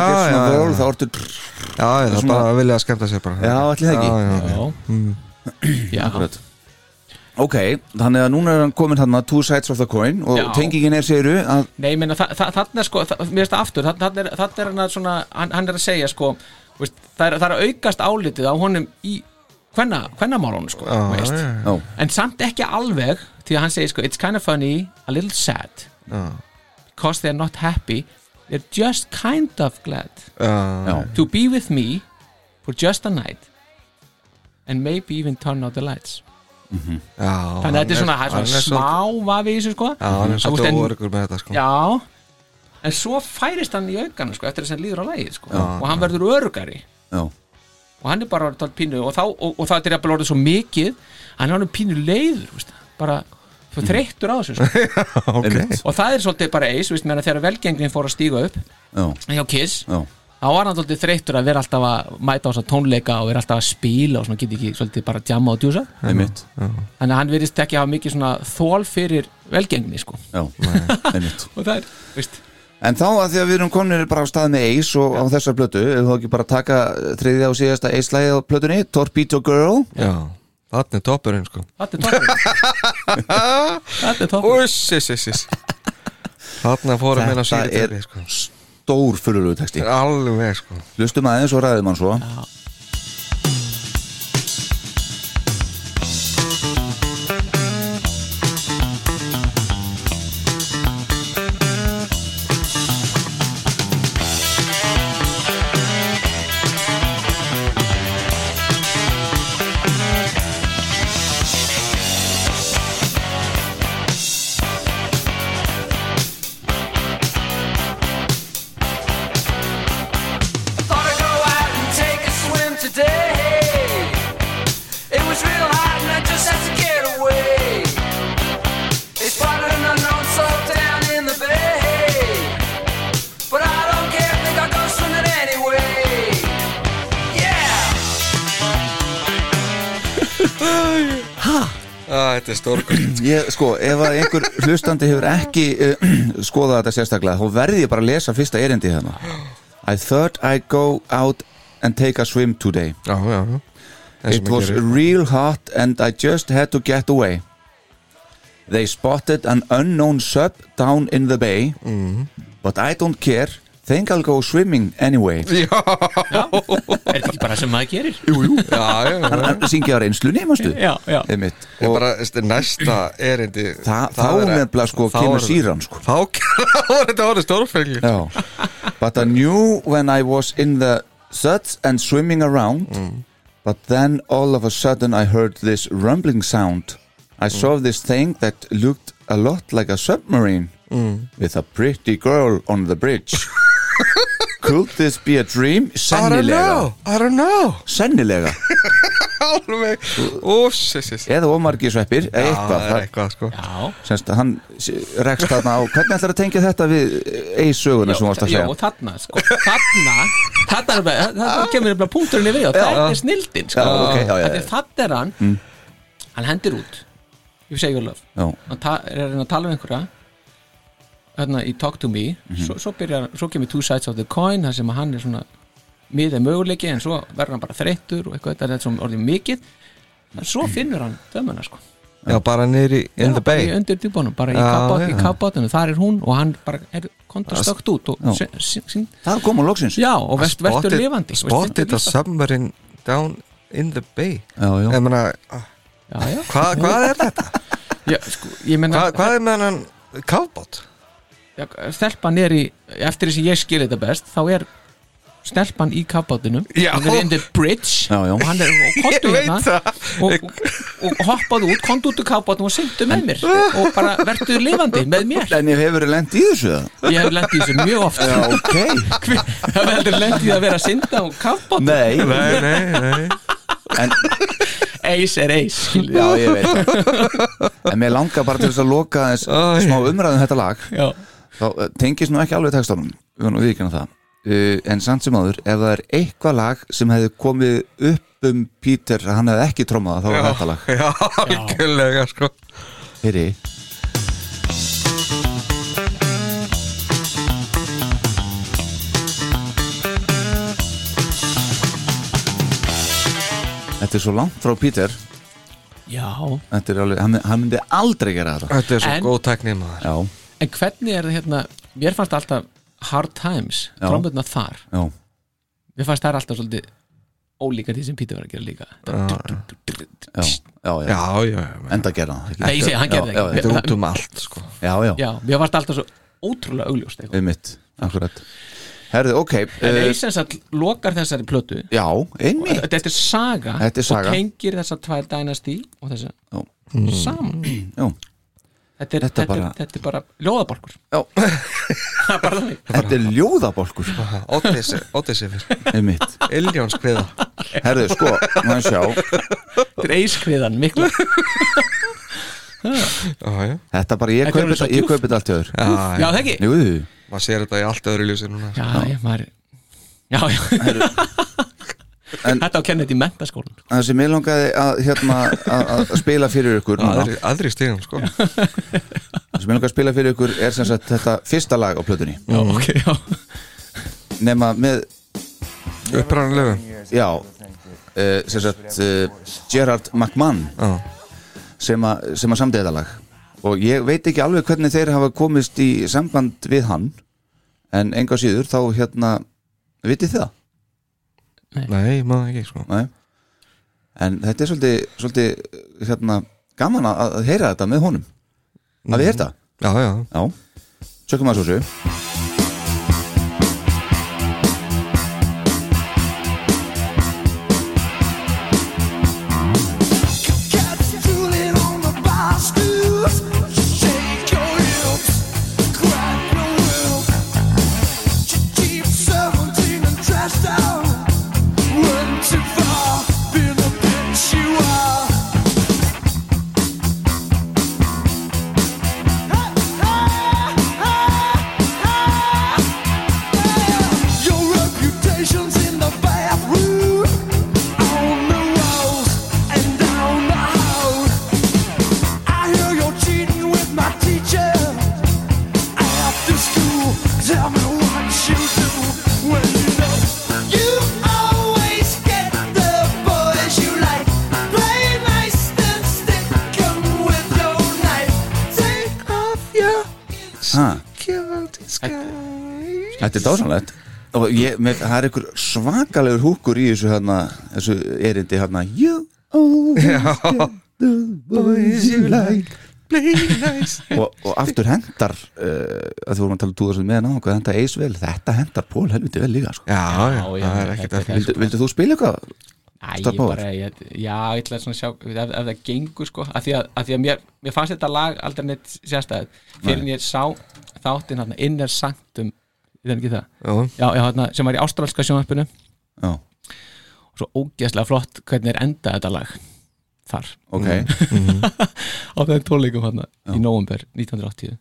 Já, það er bara að vilja að skemmta sér bara Já, ætli það ekki? Já, já, já. Já, já, Akkurat. Ok, þannig að núna er hann komin hann two sides of the coin og tengingin er segiru að Nei, ég meina, þa þa þarna er sko, þa mér það aftur, þa þarna er, þarna er hann að svona, hann, hann er að segja sko, veist, það, er, það er að aukast álitið á honum í hvenna, hvennamálunum sko. Já, en samt ekki alveg, því að hann segir sko, it's kind of funny, a little sad, Já. because they're not happy they're just kind of glad. Já, to be with me for just a night and maybe even turn out the lights. Já þannig að þetta er svona, er hann svona smá vafi í þessu sko. Já, hann er svolítið óörgur með þetta sko. Já. En svo færist hann í aukana sko eftir þess að hann líður á lægið sko. Og hann verður örugari Já, og hann er bara orðið pínu og, þá, og, og það er jafnvel orðið svo mikið hann er orðið pínu leiður veist, bara svo þreyttur á þessu sko. *laughs* einmitt. Og það er svolítið bara eis veist, þegar velgengrin fór að stíga upp Já, hjá Kiss já, þá var hann svolítið þreyttur að vera alltaf að mæta á þessa tónleika og vera alltaf að spila og svona geti ekki svolítið bara djama og djúsa. Þannig að hann virðist ekki hafa mikið svona þól fyrir velgengni sko. Já, einmitt. *laughs* Og það er, veist En þá að því að við erum komin bara á stað með Ace og á þessar plötu, ef þú ekki bara taka þriðja og síðasta Ace-lægið á plötunni, Torpedo Girl. Já, þarna er toppurinn sko. Þetta er toppur *laughs* þetta er toppur Úss, iss, iss, iss Þarna fórum við að Þetta síða er sko. stór fyrirlegu texti. Alveg sko. Hlustum aðeins og ræðum hann svo. Thought Ég, sko, ef að einhver hlustandi hefur ekki uh, *clears throat* skoðað þetta sérstaklega þá verði ég bara að lesa fyrsta erindi hérna. I thought I'd go out and take a swim today. Já, já, já. It was real hot and I just had to get away. They spotted an unknown sub down in the bay But I don't care Think I'll go swimming anyway. Já, er þetta ekki bara sem maður gerir? Jú, jú. Já, já, já. Hann, hann syngi á reynslunni, mástu já, já. Ég Og bara, þetta er næsta erindi það, þá er- nefnilega sko þá kemur er- síran sko. Þá var *laughs* þetta orðið stórfengli Já. But I knew when I was in the suds and swimming around But then all of a sudden I heard this rumbling sound. I saw this thing that looked a lot like a submarine With a pretty girl on the bridge. *laughs* Could this be a dream? I don't Sennilega. know, I don't know. Sennilega. *laughs* Alveg, úss, iss, iss Eða ómargi sveppir eða Já, eitthvað það er eitthvað sko. Já, Semst að hann rekst þarna á Hvernig ætlar að tengja þetta við eigi söguna sem varst að já, segja? og þarna, sko, þarna þarna er bara, þarna kemur bara punkturinn yfir og það. Er snildin, sko. Já, ok, já, já, Þetta já. er þarna er hann. Hann hendir út. You say your love. Já, hann er að tala um einhverja hérna í Talk to Me svo, svo, byrjar, svo kemur Two Sides of the Coin þar sem hann er svona miðið möguleiki en svo verður hann bara þreyttur og eitthvað þetta er þetta sem orðið mikið. En svo finnur hann dömuna sko. Já, bara niðri in Já, the bara í bay undir djúbónum, bara í Já, í já. kafbátinu, þar er hún og hann bara er konta stökt út Já. það kom á loksins. Já, og vest, vestur lifandi veist, Spotted a submarine down in the bay. Já, já. Ég meina, já, já, hvað, hvað er þetta? já, sko, Hvað, er með hann kafbót? Stelpan er í, eftir þess að ég skil þetta best þá er stelpan í kafbátinum Já. hann er in the bridge Já, já. og hann er, kontu hérna það. og, og, og hoppaðu út, kontu út úr kafbátinu og syndu með mér. Og bara verðu lifandi með mér. En ég hefur lent í þessu það? ég hef lendið í þessu mjög oft. Já, ok. *laughs* Það hefur heldur lendið í að vera að synda á kafbátinu Nei, Nei, nei, nei. En, eis er eis. Já, ég veit En mér langar bara til þess að loka þess smá umræðum þetta lag. Já, þá eh, tengist nú ekki alveg textunum við erum við ekki það. Uh, en samt sem áður, ef það er eitthvað lag sem hefði komið upp um Peter að hann hefði ekki trómað þá var þetta lag. Já, algjörlega sko. Heyri. Þetta er svo langt frá Peter. Já. Þetta er alveg, hann, hann myndi aldrei gera þetta. Þetta er svo En- góð teknið maður. Já, en hvernig er það hérna? Mér fannst alltaf Hard Times trombutna þar. Já, mér fannst það alltaf svolítið ólíka því sem Pítur var að gera líka. Já, já, já. Enda gera það? Nei, ég segi, hann gerði Já, það ekki Þetta er út um allt sko. Já, já, Já, mér varst alltaf svo ótrúlega augljóst eitthvað. við mitt, akkurat. Herðu, ok en Eisens að lokar þessari plötu? Já, einmitt. Þetta er saga, Þetta er saga. og tengir þessar tvær dynasty og þessa Já. saman. Já. Þetta er, Þetta þetta, bara- er, þetta er bara ljóðabalkur Já. *laughs* það bara þannig. Þetta er ljóðabolkur Óttisifir Einmitt. Iljóns kviða Herðu, sko, maður sjá? Þetta er eiskviðan miklu. *laughs* Þetta bara, ég Þetta er kaupi alveg svo þetta, ég djúpt. kaupi þetta allt höður Já, það ekki? Maður sér þetta í allt öðru ljósi núna. Já, já, maður já, já *laughs* En- þetta á kennið í mentaskólan það sem ég langaði að, hérna, að, að spila fyrir ykkur núna, Aðri, aðri stigum sko. Það sem ég langaði að spila fyrir ykkur er sem sagt þetta fyrsta lag á plötunni. Já, ok, já. Nema með, Uppræðanlegu já. Uh, sem sagt uh, Gerard McMahon. Já, sem, a, sem að samdi þetta lag. Og ég veit ekki alveg hvernig þeir hafa komist í samband við hann. En enga síður þá hérna vitið þið það? Nei, maður ekki sko. Nei. en þetta er svolítið, svolítið hérna, gaman að, að heyra þetta með honum. Að við heyrta Já, já, já, tökum að svo svo þetta er dásanlegt og ég, með, það er einhver svakalegur húkur í þessu hérna, þessu erindi hérna. You always get the boys you like. og, og aftur hendar uh, að þú vorum að tala um túðarsum með hvað hendar eis vel, þetta hendar Pól helviti vel líka sko. Já, já, Já, já, það þetta ekkert að vildu, vildu þú spila eitthvað? Æ, ég bara, ég, já, ég ætla svona að sjá ef, ef það gengur sko. Af því að, að, því að mér, mér fannst þetta lag aldrei neitt sérstæð fyrir en ég sá þáttinn hann Inner það Já, já, já, þarna, sem var í ástralska sjónvarpinu. Já, og svo ógeðslega flott hvernig er enda þetta lag þar. Ok. *laughs* Á þeim tónleikum hann í nóvumber 1980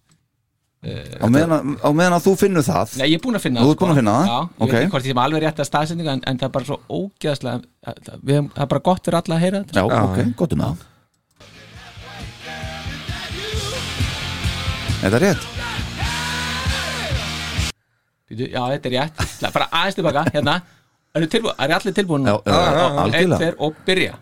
á meðan, að- á meðan að þú finnur það? Nei, ég er búinn að finna Þú það, ert búinn að finna það? Já, ég Ok. veit ekki hvort ég sem alveg rétt að staðsendinga en, en það er bara svo ógeðslega við, það er bara gott fyrir alla að heyra þetta. Já, ok, gott um það. Þetta er rétt? Býtu, Já, þetta er rétt. Bara aðeins tilbaka, hérna. Er allir tilbúin? Já, já, já, já, algjörlega. og byrja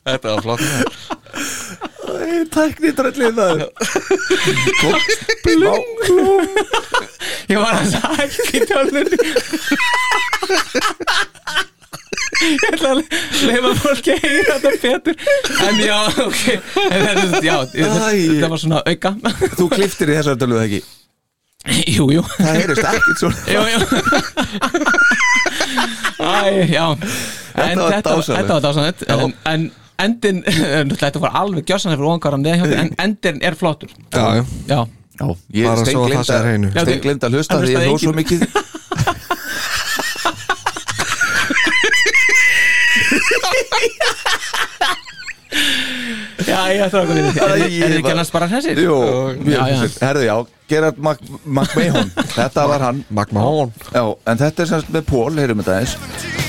Þetta var flott Tækni dröllið það Ég var að sagja ekki tjóðnir Ég ætla að leifa fólki að heyra þetta betur. En já, ok. En þetta, er- já, þetta, var svona auka. Þú kliftir í þessar döluð ekki? Jú, jú. Það heyrist ekkert svona. Jú, jú. Æ, já En var þetta, þetta var dásanett en, en endin, *laughs* þetta var alveg gjössan fyrir óangaran en *laughs* endin er flottur. Já, já. Já, Já, ég Bara svo það sé á hreinu. Já, steinglinda að hlusta því ég hlustaði hló svo mikið. *laughs* Já, ég ætla að koma Er Æ, þið ekki bara- hressir? Jú, Já, já. herðu já Gerard McMahon Þetta var hann. Magma Hón Já, en þetta er semst með Pól, heyrum þetta eins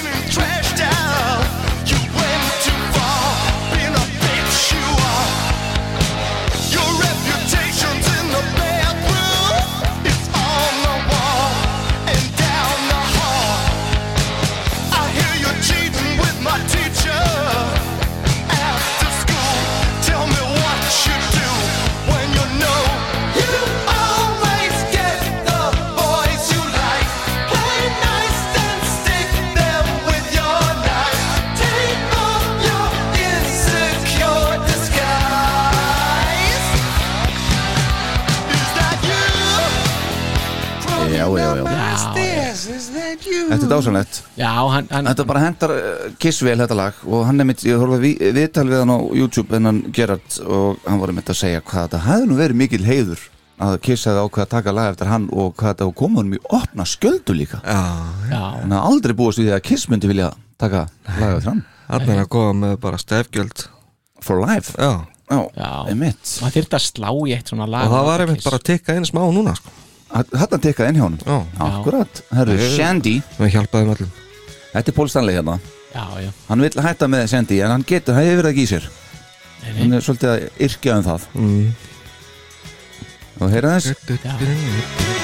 dásanlegt Já, hann, hann Þetta bara hendar uh, Kiss vel þetta lag. Og hann er mitt, ég horfði vi, viðtal við hann á YouTube en hann Gerard og hann voru mitt að segja hvað þetta hefði nú verið mikil heiður að Kiss hefði ákveð að taka lag eftir hann og hvað þetta koma honum í opna sköldu líka. Hann hafði aldrei búist við því að Kiss myndi vilja taka lag eftir hann. Hann er að góða með bara stefgjöld. For life. Já, Já, Já. einmitt. Maður þyrfti að slá í eitt svona lag og það var einmitt bara að tikka inn smá núna sko. Þetta tekkaði inn hjá honum Já, Akkurat, herru, Shandy við hjálpaðum öllum Þetta er Paul Stanley hérna Já, já, Hann vil hætta með Shandy en hann getur, hann hefur það ekki í sér nei, Hann nei, er svolítið að yrkja um það mm. Og heyra þess já.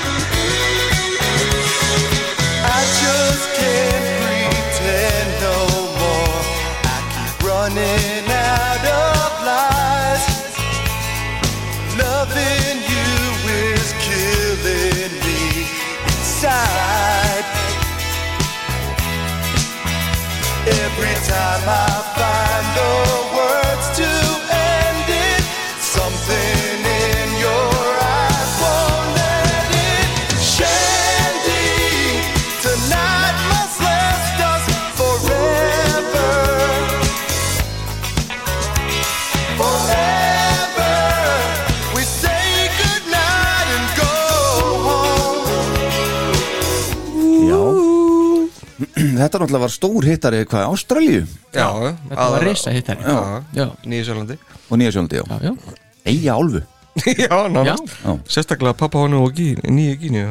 Þetta náttúrulega var stór hittari hvað, Ástralíu? Já, Þetta var reysa hittari Já, Já, Nýjasjálandi. Og Nýja sjálfandi, já. Já, já, Eyja álfu. *laughs* Já, já. Já, Sérstaklega pappa honum og nýju gínu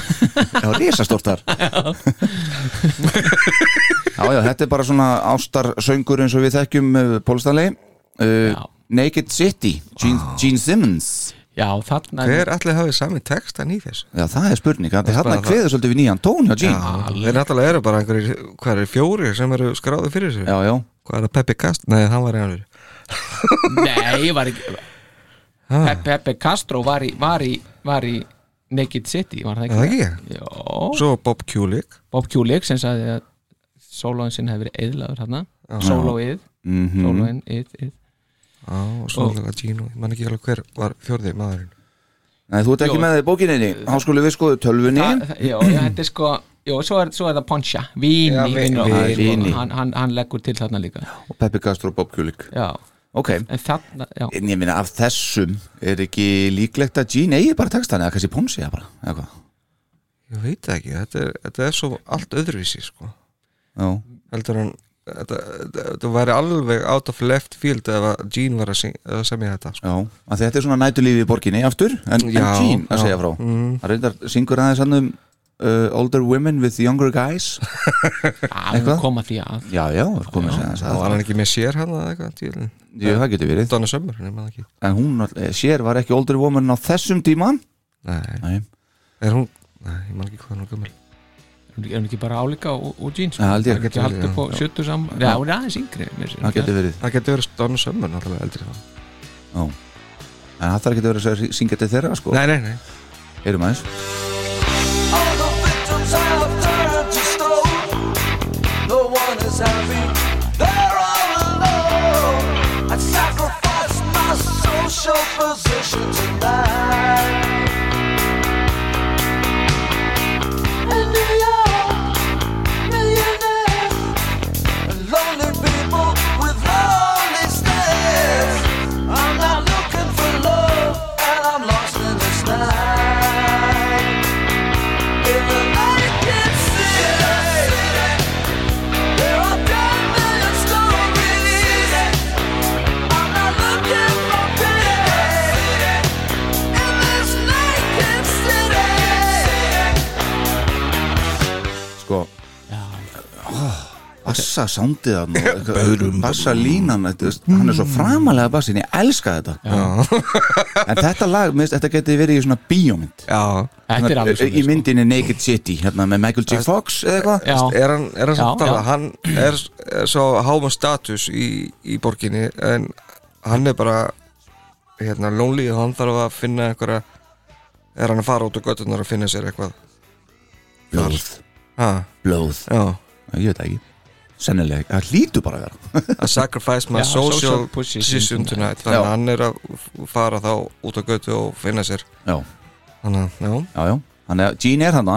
*laughs* það var risastórt þar. Já, já, þetta er bara svona ástarsöngur eins og við þekkjum Paul Stanley uh, Já. Naked City, Gene, Gene Simmons já þarna Hver allir hafið sami textan í þess? Já, það er spurning, er er hérna bara kveður svolítið við nýjan tón hjá Gene Þeir náttúrulega eru bara einhverjir, hvað er fjóri sem eru skráði fyrir þessu? Já, já, Hvað er það Peppi Kast? Nei, hann var einhverjir *laughs* Nei, var ekki Ah. Pepe, Pepe Castro var í, var í, var í Naked City, var það Er það ekki? ekki? Jó, Svo Bob Kulik Bob Kulik sem sagði að sólóin sinn hefði verið eðlaður hérna Sólóið, mhm sólóin, ið, ið Já, og svo oh. Gino, ég man ekki alveg hver var fjórði maðurinn Nei, þú ert ekki Jó. með þið bókininni Háskólu við skoðu tölvunni Það- það- Já, já, þetta er sko Jó, svo er, svo er það Poncha, Víni, Já, Vini, Vini, Vini. Vini. Hann, hann, hann leggur til þarna líka og Peppi Castro og Bob Kulik Já, Ok, en þarna, já en ég minna af þessum er ekki líklegt að Gene eigi bara textan eða kannski Ponsi eða bara, eða hvað Ég veit það ekki, þetta er, þetta er svo allt öðruvísi sko. Já, heldur hann þetta, væri alveg out of left field ef að Gene var að, að semja þetta sko. já, að þetta er svona nætulífi í borginni aftur, en, en Já, Gene að já. segja frá Mm. Það reyndar syngur aðeins hann um uh, older women with younger guys *laughs* Eitthvað? koma því að Já, já, komið sér Það var hann ekki með sér hann eða eitthvað. Jú, það getur verið Donna Summer, það ekki En hún, náttúrulega- sér var ekki older woman á þessum tíma Nei, Nei, er hún Nei, ég man ekki hvað hann var gömul Er hún ekki bara álíka og, og jeans ég. Það getur haldið upp á Já. sjöttu saman Já, hún er aðeins yngri það getur verið Það getur verið Donna Summer náttúrulega eldri þá Já En það þarf ekki að vera að syngja til þeirra sko Nei, nei, nei Erum aðeins All the victims turned to stone. No one is happy. They're all alone. I sacrificed my social position tonight. Bassa sándið hann Bassa línan Hann er svo framalega bassin, ég elska þetta. En þetta lag, minnst, þetta geti verið í svona bíómynd. Er alveg Í sko. myndinni Naked City Hérna með Michael J. Fox eða eitthvað. Er hann, er hann Já, já. hann er, svo háma status í, í borginni en hann er bara hérna lonely og hann þarf að finna einhverja er hann að fara út á göttunar að finna sér eitthvað. Blóð, ha, blóð. Já. Ég veit ekki Sennilega, það hlýtur bara að vera. I sacrifice my Já, social, social position tonight. þannig að hann er að fara þá út á götu og finna sér. Já, þannig að, já, já, já. Þannig að Gene er hann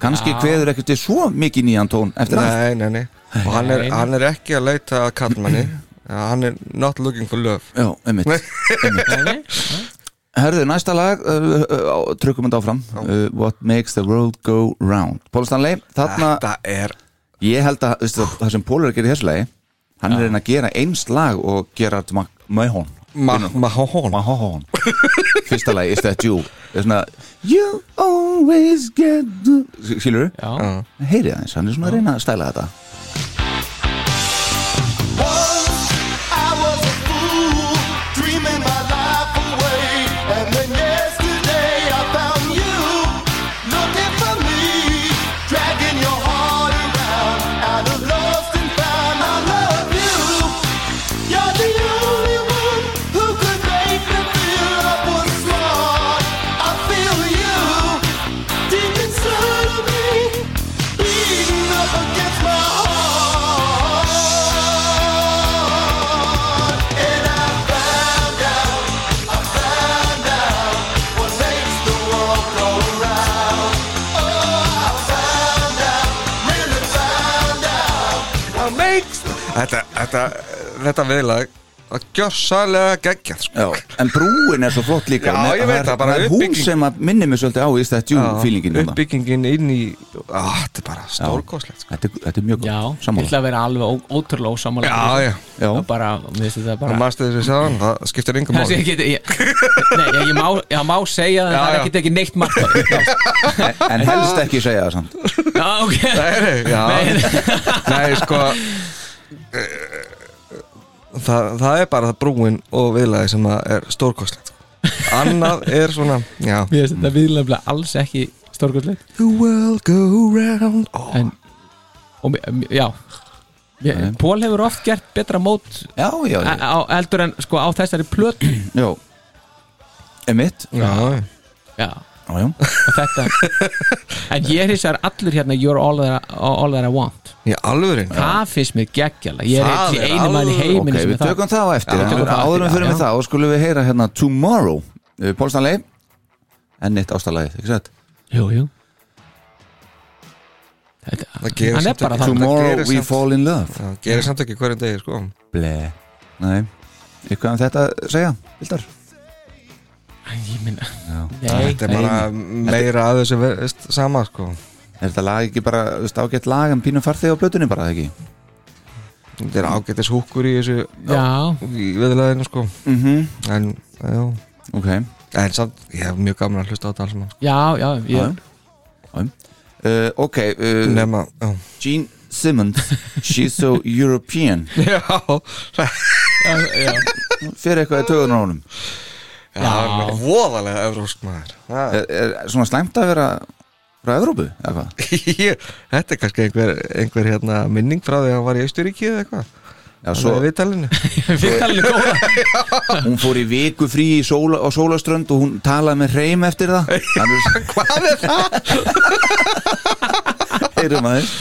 kannski Já. kveður ekkert við svo mikið nýjan tón eftir það. Nei, nei, nei. Og hann er, Nei. hann er ekki að leita að kallmanni Hann er not looking for love. Já, einmitt. Nei, *laughs* nei. Herðu, næsta lag, uh, uh, trukkum þetta áfram. Uh, What makes the world go round? Paul Stanley, þarna Þetta er Ég held að veistu, það sem að gera í þessu lagi Hann er að reyna að gera eins lag og gera Mahón Mahón *laughs* Fyrsta lagi, Is That You? Það er svona You always get the Skilur Já, Heyrið aðeins, hann er svona að reyna að stæla þetta Þetta, þetta, þetta viðlag að gjörsalega geggjað sko. Já, en brúin er svo flott líka. Já, Með- það, bara Það er hún sem að minni mig svolítið á You feelingin þarna. Uppbyggingin inn í á, Þetta er bara stórkoslegt sko. þetta, er- þetta er mjög ég sammála. ætla að vera alveg ó, ótrúlega ósamála Já, já. Já. Og bara, mér þetta Og bara saman, það skiptir yngum máli. ég, nei, ég, ég, má, ég má segja það, Já, það er ekki neitt margt *laughs* En helst ekki segja það samt. Ok. Nei, nei, já. Nei, Nei, sko *laughs* það, það er bara það brúin og viðlagi sem er stórkoslegt sko. *laughs* Annað er svona Já. Mér finnst þetta viðlega alls ekki stórkostlega The world go round. Oh. En, og, já. Ég, Pól hefur oft gert betra mót Já, já, á, já, á, eldur en sko á þessari plötu. *clears throat* Já. Emitt Já, Já, Já, já. Og þetta En ég er hins vegar allur hérna You're all that, I- all that I want. Í alvörin Það finnst mér geggjala Ég er er einu mann í alveg- heiminu Ok, við það. tökum það á eftir Já, Áður við fyrir já, með það og skulum við heyra hérna Tomorrow uh, Paul Stanley. Enn eitt ástalagið, ekki sett? Jú, jú. Þetta, Það gerir er samt ekki- Tomorrow we fall in love. Það gerir samt ekki hverjum degi sko. Ble. Nei. Eitthvað um þetta að segja, Vildar? Þetta er bara meira að þessu sama sko. Er þetta lag ekki bara ágætt lag en pínum farþig á blötunni bara, ekki? Þetta er ágættis húkur í þessu Já, í viðlæðinu sko. Mhm. En, já. Ok. En samt, ég hef mjög gaman að hlusta á þetta alls saman. Já, já, ég, uh, Ok uh, Nema, já. Gene Simmons She's so European. *laughs* Já, já, já. Fyrir eitthvað í töðunar á honum já, er voðalega evrósk maður. Er, er svona slæmt að vera frá Evrópu, eða hvað? *laughs* Ég- Þetta er kannski einhver, einhver hérna, minning frá því að hann var í Austuríki eða eitthvað. Já, Svo svo við talinu *laughs* Við talum góða. *laughs* Hún fór í viku frí í sóla, á sólaströnd og hún talaði með hreim eftir það. Hvað er það? heyrum aðeins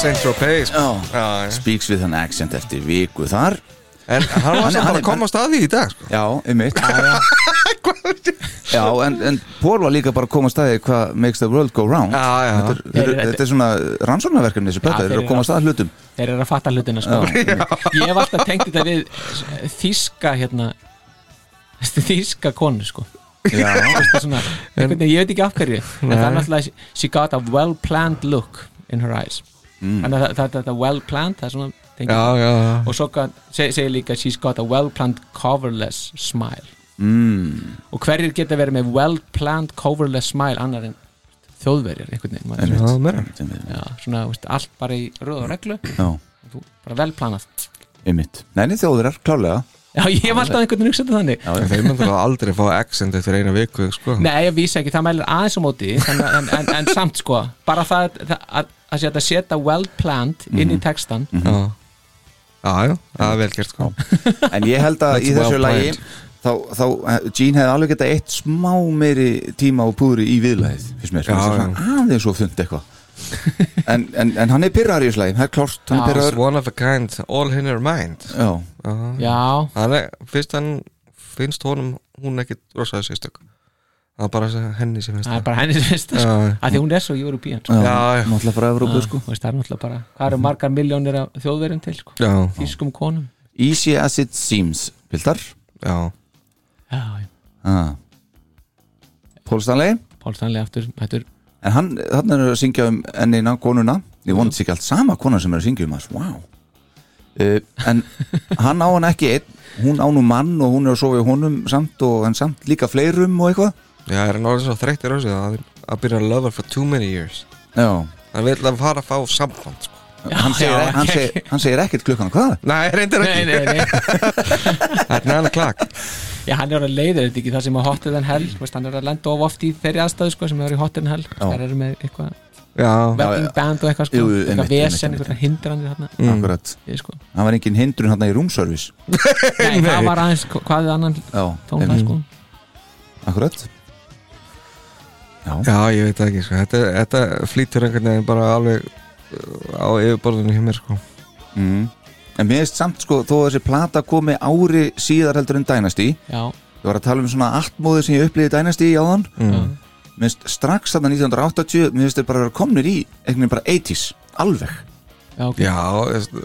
Saint-Tropez. Sko. speaks with an accent eftir viku þar. En hann var samt bara að komast að því í dag sko. Já, um mitt *laughs* Já, en, en Paul var líka bara að koma að staði hvað makes the world go round. Já, já. Þetta er, þetta er, þetta er svona rannsóknarverkefni þessi plata, Já, þeir eru þeir að koma að staða hlutum. Þeir eru að fatta hlutina sko. *laughs* Ég hef alltaf tengt þetta við Þíska hérna Þíska konu sko. Já, svona, veginn, Ég veit ekki af hverju En það er náttúrulega She got a well planned look in her eyes Mm. Þannig að þetta well planned Það er svona Já, já, já. og svo gat- seg- segir líka she's got a well-planned coverless smile. Mm, og hverjir geta verið með well-planned coverless smile annar en þjóðverjar einhvern veginn Já, veist. meira. já, svona veist, allt bara í röð og reglu. Já, Þú- bara vel-plannað einmitt. Neini þjóðurar, klálega já, ég hef alltaf einhvern veginn hugsað þannig. Já. Þeir myndir aldrei fá accent eftir eina viku sko. Nei, ég vísa ekki, það mælir aðeins á móti en, en, en, en samt sko. Bara það það- að, að, að setja well planned inn í Mhm. textan Já, já, já, það er vel gert sko. En ég held að í þessu well lagi þá, þá Gene hefði alveg getað eitt smá meiri tíma og púri í viðlæðið finnst mér, svona aðeins og þund eitthvað. En, en, en hann er pyrrar í þessu lagi það er klárt, hann er pyrrar one of a kind, all in her mind. Já, Já, Hann er, fyrst hann finnst honum hún ekki rosaði sérstök það er bara henni sem finnst það er bara henni sem finnst það sko. að því hún er svo European sko. náttúrulega frá Evrópu sko. það er náttúrulega bara, hvað eru margar miljónir af þjóðverjum til sko. Já, þýskum konum. Easy as it seems, Pildar já, Já, já, ah. Pól Stanley. Pál Stanley aftur, aftur En hann, hann er að syngja um ennina konuna. Ég vonið sér ekki allt sama kona sem er að syngja um þess Wow uh, En hann á hann ekki einn. Hún á nú mann og hún er að sofa í honum samt og hann samt líka fleirum og eitthvað já, er hann orðið svo þreyttir sig að, að byrja að love her for too many years. Já, hann vil að fara að fá samband sko. hann, segir, já, hann, hann segir ekkert klukkan hvað? Nei, reyndir Nei, ekki. Nei, nei *laughs* Það er næðan klak. Já, hann er að leiða þetta ekki það sem að hotter than hell veist, hann er að lenda of oft í þeirri aðstæðu sko, sem er í hotter than hell. Það eru með eitthvað Já, wedding band og eitthvað sko, Jú, eitthvað einmitt, vesen, einmitt, eitthvað hindranir þarna. Mm. Akkurat. Ég, sko. Hann var engin hindrun hann í roomservice Nei, það var aðeins hva- hvað við annan Já, tónlega sko. akkurat Já, já, ég veit það ekki sko. þetta, þetta flýtur einhvern veginn bara alveg uh, á yfirborðinu hjá mér sko. mm. En mér finnst samt sko þó að þessi plata komi ári síðar heldur en Dynasty Já, Ég var að tala um svona allt sem ég upplýði Dynasty í áðan. Mm. Mér finnst strax þarna 1980 Mér finnst þeir bara að vera komnir í einhvern veginn bara 80s Alveg. Já, ok. Já, veist,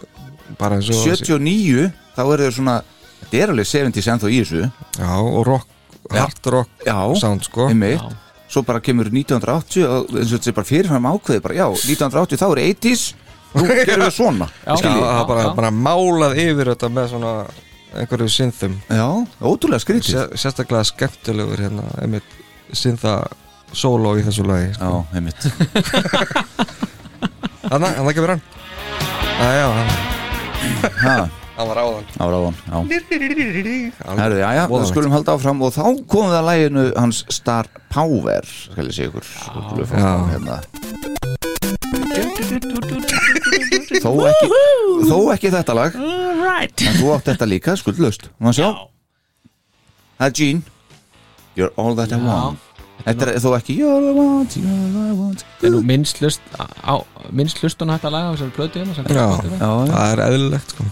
bara eins og 79 þá er þeir svona Þetta er alveg 70s ennþá í þessu. Já, og rock, hard rock Já, sound sko. Einmitt. Já. Svo bara kemur 1980 og eins og þetta er bara fyrirfram ákveði bara, Já, 1980 þá er 80s Nú *laughs* gerum við svona Já, Já, það er bara, já. bara málað yfir þetta með svona einhverju synthum. Já, ótrúlega skrítið. Sér, sérstaklega skemmtilegur hérna einmitt syntha solo í þessu lagi Já, sko. einmitt. *laughs* Þannig, hann ekki verið hann. Æ, já, hann, Hann var áðan. Ára á hann Já. Herðu, já, já, við skulum halda áfram og þá komum við að læginu hans Star Power skal ég segja ykkur. Hérna. þó, ekki, þó ekki þetta lag. Right. en þú átt þetta líka, sjá? Það er Gene You're all that I want. Þetta er þó ekki You're all I want, you're all I want. Það er nú minnst lust á, minnst lust á þetta laga á þessari plötu hérna, já. það er eðlilegt sko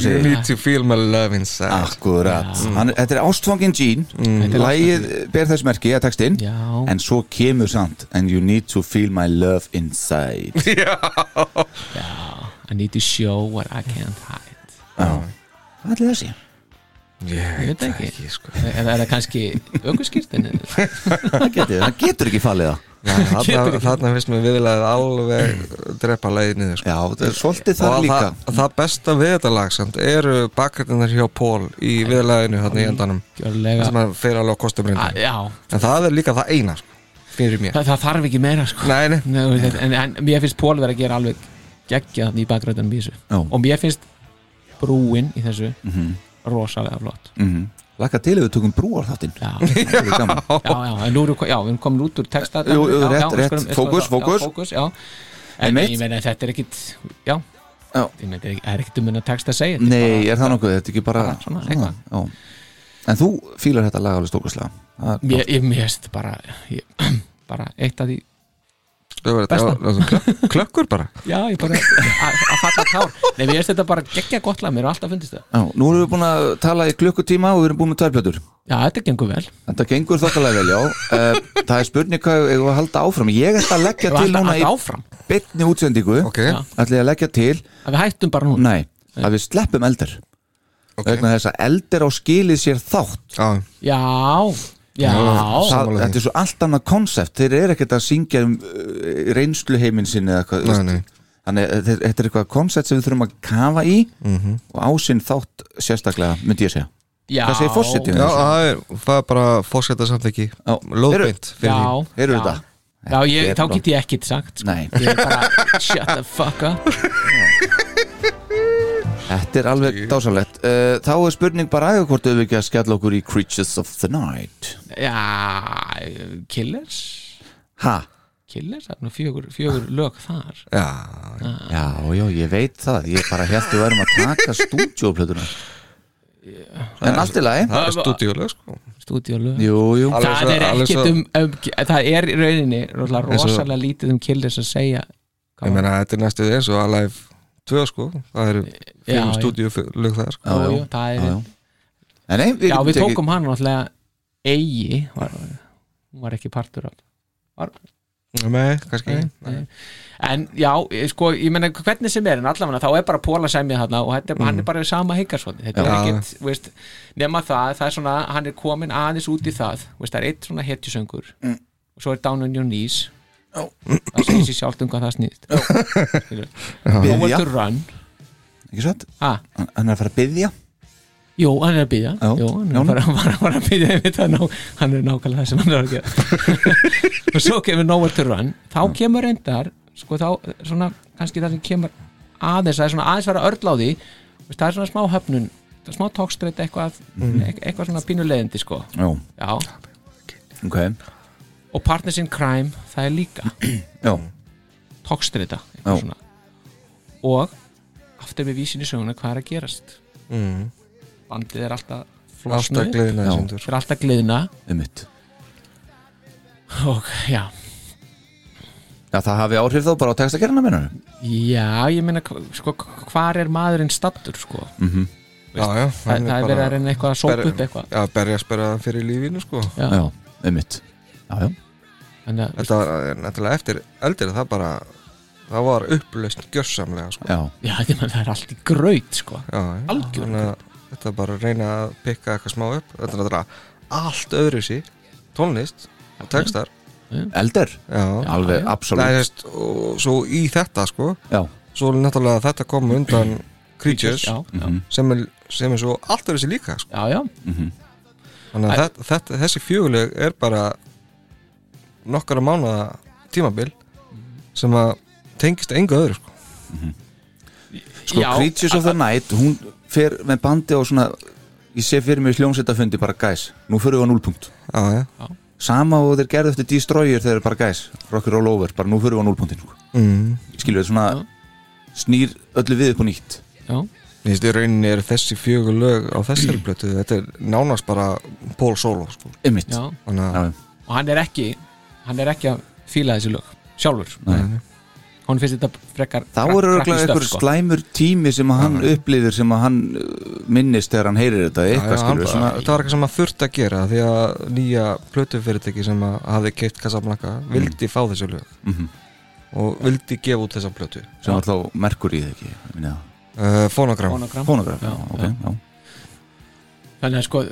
You segir need to feel my love inside. Akkurat. Hann, Þetta er ástfangin Gene. Er Lægið ber þess merki að textinn. Já. En svo kemur samt And you need to feel my love inside. *laughs* I need to show what I can't hide. Já. Hvað ætli það sé? Ég Ég veit ekki. sko. Er, er það kannski *laughs* getur, það getur ekki fallið það *laughs* Þarna þarna finnst mér viðlega alveg drepa leiði niður sko. Já, þetta er svolítið þar Og líka. það, það besta við þetta lag samt, eru bakgrinnar hjá Pól í viðlæðinu hérna í endanum. Gjörlega. Sem að fyrir alveg á kostumrindin Ah, Já, en það er líka það eina sko, fyrir mér. Það, það þarf ekki meira sko. Nei, nei, en, en mér finnst Pól verið að gera alveg geggja þannig í þessu. Já. og mér finnst brúin í þessu rosalega flott. Mhm. Laka til ef við tökum brúar þáttinn *laughs* Já, já, já, við komin út úr texta Jú, rétt, rétt. Fókus, fókus. En ég meina þetta er ekkit já, Já. ég meina það er ekkit um hennar text að segja Nei, er það nokkuð, þetta er ekki bara svona. En þú fílar þetta lag alveg stókastlega Mér, ég mér bara ég, *clears throat* bara eitt af því Var var klökk- klökkur bara. Já, ég bara að að falla tár. Nei, mér finnst þetta bara geggja gott lag, mér er alltaf fundist það. Já, nú erum við búin að tala í klukkutíma og við erum búin með tværplötur Já, þetta gengur vel. Þetta gengur þokkalega vel, já. Uh, Það er spurning hvað ég að halda áfram. Ég ætla að leggja Við til núna að í beinni útsendingu. Ok, Já. ætla ég að leggja til að við hættum bara nú Nei, að við sleppum eldir ok. Vegna þess að eldir á skilið sér þátt. Já, Já, já það. Þetta er svo allt annað konsept Þeir eru ekkert að syngja um uh, reynslu heiminn sinni eða hvað veist. nei. Þannig að þetta þetta er eitthvað konsept sem við þurfum að kafa í og ásinn þátt sérstaklega myndi ég segja já, Hvað segir forsetinn? já það er, það er bara fórseta samþekki Já. Lóðbeint fyrir Já, því Heyrðu já. þetta? Já, ég, Þetta er þá bara- get ég ekkit sagt sko. Nei. Ég er bara, shut the fuck up *laughs* Þetta er alveg dásalegt uh, Þá er spurning bara aðeins hvort við ekki að skella okkur í Creatures of the Night. Já, Killers? Ha? Killers, það er nú fjögur, fjögur lög þar. Já, Já, já, ég veit það. Ég bara held við værum að taka stúdjóplötuna En allt í lagi. Það er stúdíuleg sko. Stúdíolög Jú, jú. Alveg Það svo- er alveg ekkit svo- um, um Það er í rauninni rosalega, Eins og- rosalega lítið um Killers að segja. Ég meina, þetta er næstuð eins og Alive 2 sko. Það eru Já, fyrir já. stúdíulög það sko. Já, já, það er já, já. Nei, nei, við Já, við tókum hann náttúrulega eigi var, hún var ekki partur af var, Nei, kannski nei, nei. en já, ég- sko, ég meina hvernig sem er en allavega þá er bara Póla semja þarna og þetta, er- hann er bara sama higgarsvotni þetta er ekkit, veist, nema það það er svona, hann er komin aðeins út í það. Veist, það er eitt svona hetjusöngur. Og svo er Down on your knees það segir sér sjálft um hvað það snýst. Nowhere to run. Ekki ah, Hann er að fara að byðja Jú, hann er að byggja hann er að byggja einmitt að ná, hann er nákvæmlega það sem hann er að gera. *laughs* Og svo kemur Nowhere to Run. Þá kemur reyndar sko þá, svona, kannski það sem kemur aðeins, það er svona aðeins vera örl á því. Veist, það er svona smá höfnun smá tókstreit eitthvað eit- eitthvað svona pínulegindi sko. Já, Já. ok og Partners in Crime, það er líka Já, Já. svona. og aftur með vísin í söguna hvað er að gerast mm. bandið er alltaf gleðina Já. þessum er alltaf mitt og já, Já, það hafi áhrif þá bara á textagerina minnur Já, ég meina, hva- sko, hvar er maðurinn stattur, sko? Mhm. Já, já Það, hann það er verið að reyna eitthvað að sópa upp eitthvað. Já, berja að spera fyrir lífinu sko Já. Já, um mitt Já, já, Þannig að, Þetta var eh, náttúrulega eftir eldir það bara það var upplaust gjörsamlega sko. já, já, það er allt í graut, sko. já, já. Þannig að Þetta er bara að reyna að pikka eitthvað smá upp. Þetta er náttúrulega allt öðru sí tónlist og textar. Elder. Já, Alveg, absolutt. Og svo í þetta sko Já, svo er náttúrulega þetta kom undan *clears throat* Creatures Mhm. sem, er, sem er svo allt öðru sí líka sko. já, já. Þannig Æ- að þetta, þetta, þessi fjöguleg er bara nokkara mánuða tímabil sem að tengist engu öðru sko. sko Já, Creatures of the Night hún fer með bandi á svona ég sé fyrir mig hljómsveitafundi bara gæs nú fyrir við á núlpunkt Já, já sama og þeir gerðu eftir Destroyer þeir eru bara gæs Rocky Roll Over, bara nú fyrir við á núlpunktin sko. mm. skilju þetta svona snýr öllu við upp og nýtt já. Í rauninni er þessi fjögur lög á þessari plötu, þetta er nánast bara Paul Solo, sko. Já. Þannig að, Já, Og hann er ekki, hann er ekki að fíla þessi lög, sjálfur. Nei. Hún finnst þetta frekar þá er örgulega einhver sko. slæmur tími sem hann upplifir sem að hann uh, minnist þegar hann heyrir þetta eitthvað hann, skilju svona, þetta var eitthvað sem að þurft að gera því að nýja plötufyrirtæki sem að hafi keitt Casablanca vildi fá þessu lög Mhm. og vildi gefa út þessa plötu. sem var þá Mercury eða ekki minni það. Uh, Phonogram. Phonogram. Phonograph, Já, já, ok, já. já. Þannig að sko,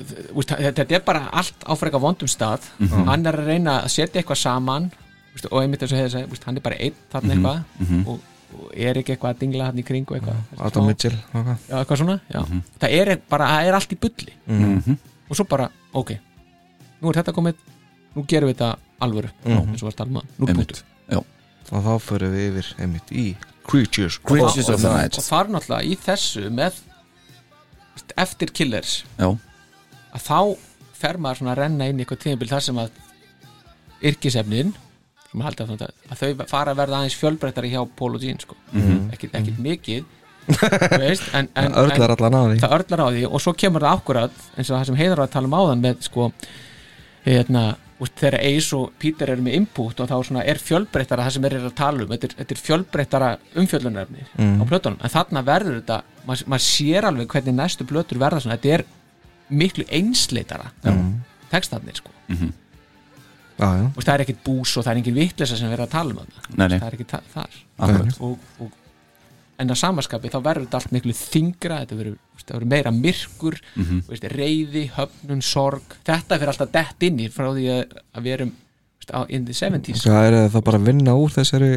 þetta er bara allt á frekar vondum stað Mhm. hann er að reyna að setja eitthvað saman úst, og einmitt eins og hefði segið, hann er bara einn þarna Mhm, eitthvað mhm. og, og er ekki eitthvað að dingla hann í kringu eitthvað Adam Smá- Mitchell. Já, eitthvað svona já. Mhm. það er bara, það er allt í bulli Mhm. og svo bara, ok nú er þetta komið, nú gerum við þetta alvöru, Mhm. eins og var stalma nú Einmitt. punktur Og þá förum við yfir einmitt í Creatures. Creatures of the Night og þar náttúrulega í þessu með eftir Killers já, að þá fer maður svona að renna inn í eitthvað tímabil þar sem að yrkisefnin sem að, að, þau fara að verða aðeins fjölbreyttari hjá Paul og Jean sko. Mhm. ekkit, ekkit mikið *laughs* þú veist, en, en, Það örlar allan á því. það örlar á því og svo kemur það akkurat eins og það sem heiðar að tala um áðan með sko hérna, úst, þegar Ace og Peter eru með input og þá svona er fjölbreyttara það sem er að tala um þetta er, þetta er fjölbreyttara umfjöllunarefni Mm. á plötunum, en þarna verður þetta maður mað sér alveg hvernig næstu plötur verða svona, þetta er miklu einsleitara Mm. textarnir sko Já, já. og það er ekkit bús og það er engin vitleysa sem verður að tala um þarna Nei, nei. það er ekkit þa- þar og, og, en að samaskapi þá verður þetta allt miklu þingra þetta verður, meira myrkur Mhm. veist, reyði, höfnun, sorg þetta fyrir alltaf dett inn í frá því að, að við erum veist, á, in the 70s Það er það bara að vinna úr þessari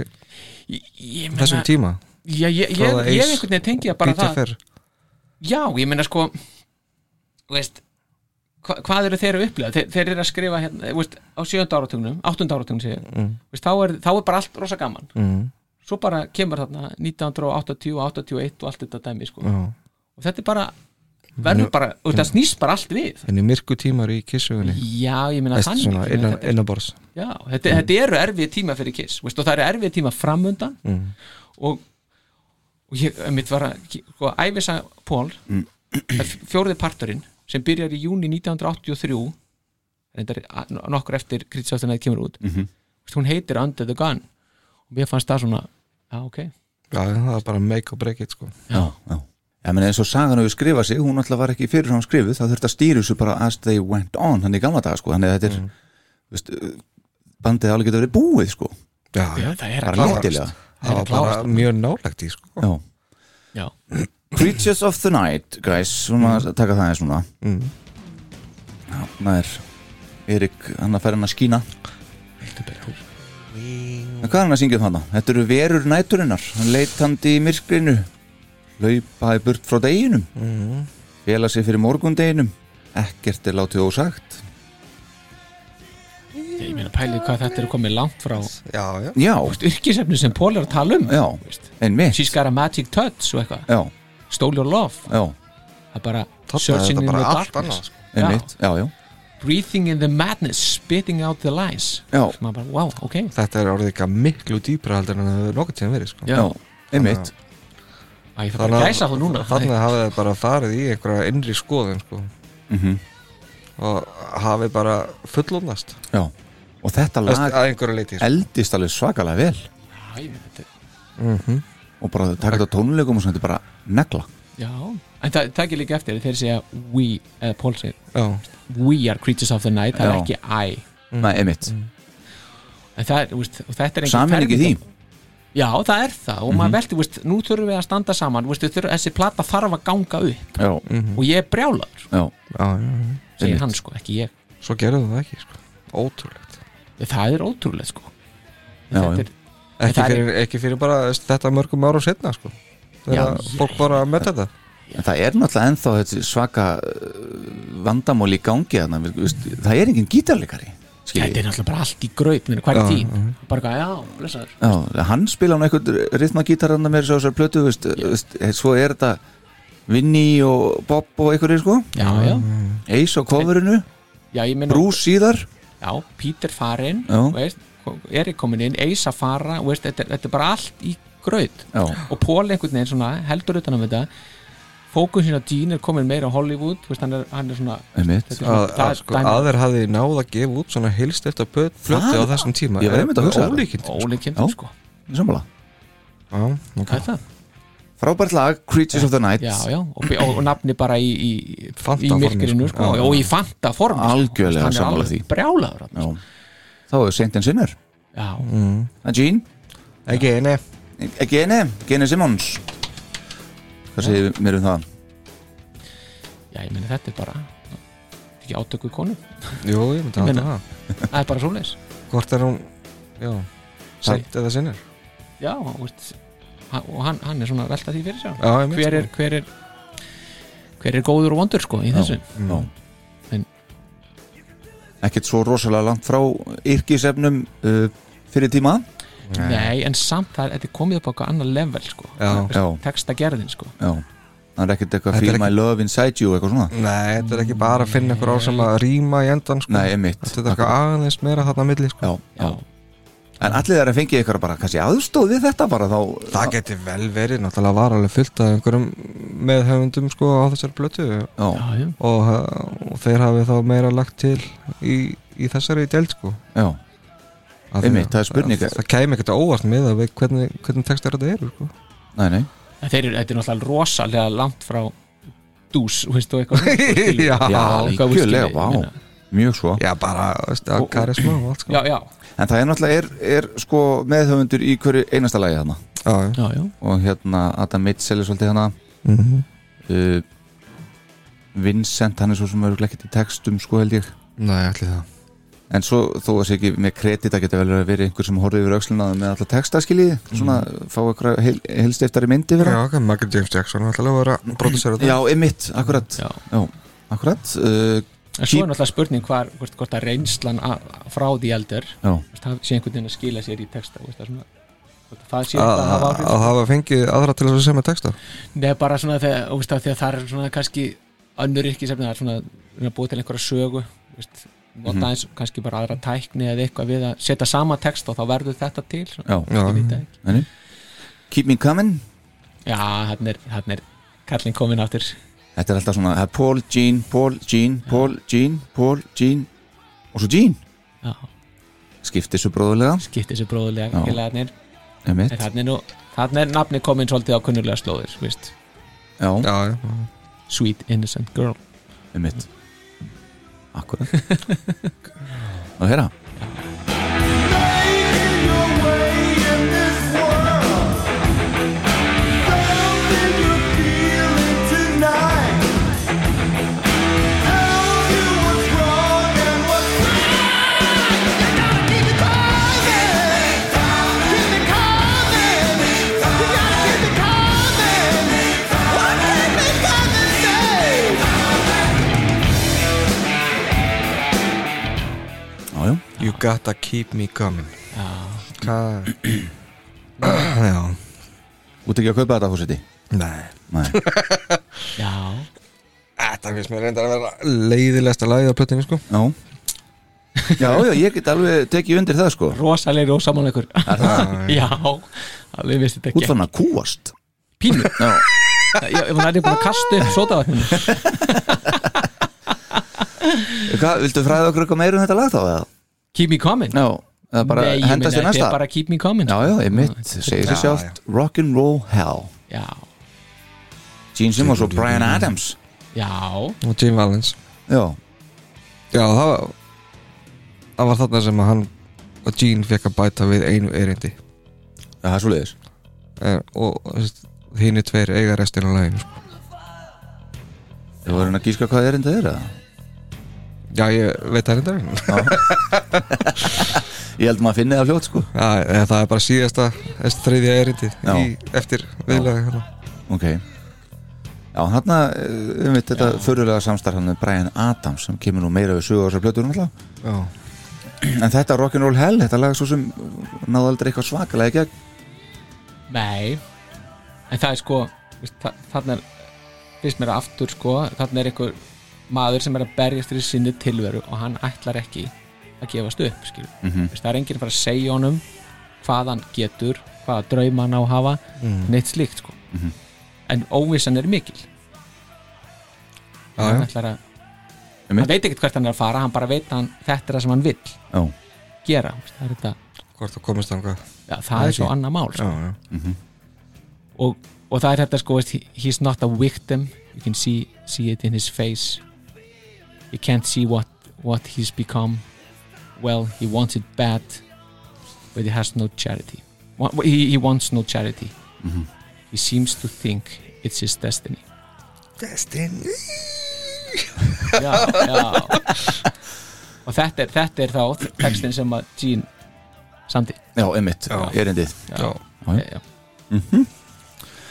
ég meina- þessum tíma já, ég, ég, ég Ace einhvern veginn tengi að bara Peter það fer. já, ég meina sko þú veist hva, hvað eru þeir að upplega þeir, þeir eru að skrifa hérna, þú veist, á sjönda áratugnum áttunda áratugnum segja Mm. þá, er, þá er bara allt rosa gaman Mm. Svo bara kemur þarna 1980 og 81 og allt þetta dæmi sko. Já. og þetta er bara verður bara, og það snýst bara allt við En í myrku tímar í kissugunni já, ég meina þannig innan, þetta, er- já, þetta, þetta eru erfið tíma fyrir kiss veist, og það eru erfið tíma framundan Mm. og, og ég mitt var að sko, æfisa Pól Mm. fjórði parturinn sem byrjar í júni 1983 reyndar a- nokkur eftir kritisáttun að það kemur út Mhm. Veist, hún heitir Under the Gun og mér fannst það svona já ok Já, það er bara make or break it sko já, já. Ég meni eins og sagan hefur skrifað sig, hún alltaf var ekki fyrir hann skrifuð, það þurfti að stýra þessu bara as they went on, hann í gamla daga sko, þannig að þetta er, Mm. veist, bandið alveg getur verið búið sko, Já, Já, það er að bara klárast. það var bara mjög nálægt í sko Já. Já. Creatures of the Night, guys, svona að taka það eins núna. Mm. Já, það er Erik, hann að færa hann að skína. En hvað er hann að syngja um þarna? Þetta eru verur næturinnar, hann leitandi í myrkrinu, laupaði burt frá deginum, Mm. fela sig fyrir morgundeginum, ekkert er látið ósagt. ég meina pælið hvað þetta er komið langt frá. Já, já. Já, yrkisefni sem Pól er að tala um já, She's got a magic touch og eitthvað. Já, Stole your love. Já, það er bara er searching in bara the allt darkness. annað, sko. einmitt, já, já, breathing in the madness spitting out the lies. Bara wow ok. Þetta er orðið eitthvað miklu dýpra heldur en það hefur nokkuð tíma verið sko. Já, einmitt, bara að gæsa þú núna. Þannig hafið það bara farið í einhverja innri skoðun sko. Mhm, og hafið bara fullónast já. Og þetta að lag leiti sko. eldist alveg svakalega vel. Já, ég meina, þetta mm og bara taka þetta á tónleikum og þetta er bara negla. já, en það takir líka eftir þeir segja we, eða Pól segir we are creatures of the night, það er ekki I. Nei, einmitt, en það er, veist, og þetta er engin saminningi því, já, það er það og maður veldi, þú veist, nú þurfum við að standa saman veist, við þurfum, þessi plata þarf að ganga upp. Já, og ég er brjálaður, já, já, já, já. segir hann sko, ekki ég. Svo gerðu það ekki sko. Ótrúlegt. Það er ótrúlega sko. Já, er, Ekki það er- fyrir, ekki fyrir bara þetta mörgum ára setna sko. Þegar fólk bara með þetta En það er náttúrulega ennþá þessi svaka uh, vandamál í gangi þarna, við- veist, það er engin gítarleikari þetta skiljið. er náttúrulega bara allt í gröð hvað er Já, tíð, bara eitthvað, já, blessaður. Já, hann spila hann eitthvað rithmagítar hann með þessar plötu veist, veist, svo er þetta Vinny og Bob og einhverjir sko. Já, já, Ace á coverinu, já, ég meina Bruce síðar. Já, Peter farinn Já. veist, er ég komin inn, Ace að fara veist, þetta, er- þetta er bara allt í gröð og Paul einhvern veginn svona heldur utan um þetta fókusin á Gene er komin meira á Hollywood veist, hann, er, hann er svona þetta er svona- að, það að, er sko, að þeir hafi náð að gefa út svona heilst eftir plöti á Það- þessum tíma Ég einmitt að það. ólíkind sko Sammála. Já, ok. hvað er það? Frábært lag, Creatures of the Night Já, já, og, og, og nafni bara í, í, Fanta í formi, myrkrinu sko. sko, og í fanta formi sko. Algjörlega er alveg því. brjálaður. Þá er já, mm. Það er Gene, Ekki eini ekki eini, Gene Simmons Hvað segir mér um það? já, ég meina þetta er bara ekki átökuð konu. Jú, ég myndi að það. það er bara svoleiðis. Hvort er hún, já Seint eða sinnir? Já, og, veist, og hann, hann er svona að velta því fyrir sér. Já, ég hver er, hver er hver er góður og vondur sko í þessu? Já. En- Ekkert svo rosalega langt frá yrkisefnum uh, fyrir tíma Nei, en samt það, þetta er komið upp á eitthvað annar level sko Já. Já. texta gerðin sko Já, það er ekkert eitthvað feel ekki- my love inside you eitthvað svona Nei, þetta er ekki bara að finna einhver ár sem að rýma í endan sko. Nei, einmitt. Þetta er eitthvað aðeins meira þarna að milli sko. já, já. en allir þeir að fengi eitthvað bara kannski aðstóð við þetta bara þá Það geti vel verið, náttúrulega var alveg fullt af einhverjum meðhöfundum sko á þessari blötu já, já, já. og, og þeir hafi þá meira lagt til í, í þessari deild sko já, Einmitt, að- það er spurning. að- Það kæmi ekkert óvart með að við hvernig, hvernig textar þetta eru sko. nei, nei. En þeir eru, þetta er náttúrulega rosalega langt frá dús, veist þú eitthvað *laughs* Já. líkjulega, vá. mjög svo. Já, bara, veist, að karisma og allt sko. Já, já, en það er náttúrulega, er, er sko meðhöfundur í hverju einasta lagi þarna. Já, já, já. og hérna Adam Mitchell er svolítið hana. Mhm. uh, Vincent, hann er svo sem eru ekkert í textum sko held ég. Nei, allir það en svo þó að sé ekki með kredit að geta vel verið að vera einhver sem horfði yfir auksluna með alla texta skiljiði, svona fá eitthvað heil, heilstiftari myndi Já, vera ok, Michael James Jackson er alltaf að vera þetta. Já, einmitt, akkurat. Já. já, akkurat uh, En svo er náttúrulega spurning hvar, hvort, hvort að reynslan frá því eldur já, það sé einhvern veginn að skila sér í texta veist, er svona, hvort að það sé Að hafa hafa fengið aðra til þess að semja texta? Nei, bara svona þegar, þú veist, að það er svona kannski önnur ykkur sem það er svona búið til einhverja sögu veist, nota Mhm. eins kannski bara aðra tækni eða eitthvað við að setja sama text og þá verður þetta til já, Já, Ég veit það ekki. Nei, nei. Keep me coming. Já, hann er, hann er kallin komin aftur. Þetta er alltaf svona það er Paul, Jean, Paul, Jean, Paul, Jean, Paul, Jean. Og svo Jean. Já, skiptir svo bróðulega skipti sér bróðulega þannig er nú þannig er nafni komin svolítið á kunnulega slóðir veist. Já, Já, já, Sweet Innocent Girl. Einmitt Akkurat. *laughs* Og hérna You gotta keep me coming. Já, Hvað *clears throat* Já, Út ekki að kaupa þetta fórseti nei. Nei, *laughs* já, Þetta finnst mér reyndar að vera leiðilegsta lagið á plötinu sko. Já. Já, já, ég get alveg tekið undir það sko. Rosalegri og samanleikur *laughs* Já, alveg vissi þetta ekki fann að kúast. Pínu, *laughs* Já, ég var næri búin að kasta upp sótavatninu hvað, viltu fræða okkur eitthvað meira um þetta lag þá? eða? Keep me coming. Já, eða bara Nei, ég henda meina, sér þetta næsta er bara keep me coming. Já, já, einmitt, segir sér Já, sjálft Rock'n'roll hell. Já, Gene Simmons og Brian Adams. Já, Og Jim Valens. Já, Já, það var Það var þarna sem að hann og Gene fekk að bæta við einu erindi. Það er svo leiðis eh, og hinn tveir eiga restina af laginu sko. Þú voru að gíska hvað er enda er eða? Já, ég veit það reyndar. Ég held maður að finna það fljótt sko. Já, eh, það er bara síðasta þessi þriðja erindi Já. í, eftir viðlega hérna. Ok. Já, hann um við þetta fyrirlega samstarf hann með Brian Adams sem kemur nú meira við sögur þessar plötur náttúrulega. Já, En þetta Rock'n'Roll Hell, þetta lag svo sem náðu aldrei eitthvað svakalega í gegn. Nei. En það er sko Þarna er, finnst mér aftur sko Þarna er einhver maður sem er að berjast fyrir sinni tilveru og hann ætlar ekki að gefast upp. Mhm. Veist, það er enginn að fara að segja honum hvað hann getur, hvaða drauma hann á að hafa neitt slíkt sko. Mhm. en óvissan er mikil já, hann já. ætlar að Einmitt. hann veit ekkert hvert hann er að fara hann bara veit hann, þetta er það sem hann vill Já, gera veist, það er, þetta, hvort það komist þangað já, það er svo annað mál Já, sko. já, og, og það er þetta sko he's not a victim you can see, see it in his face you can't see what, what he's become. Well he wants it bad but he has no charity. He, he wants no charity. He seems to think it's his destiny. Destiny? *laughs* Já, já. og þetta er, þetta er þá textin sem að Gene samdi. Já, einmitt, Já. erindið Já, Já. já.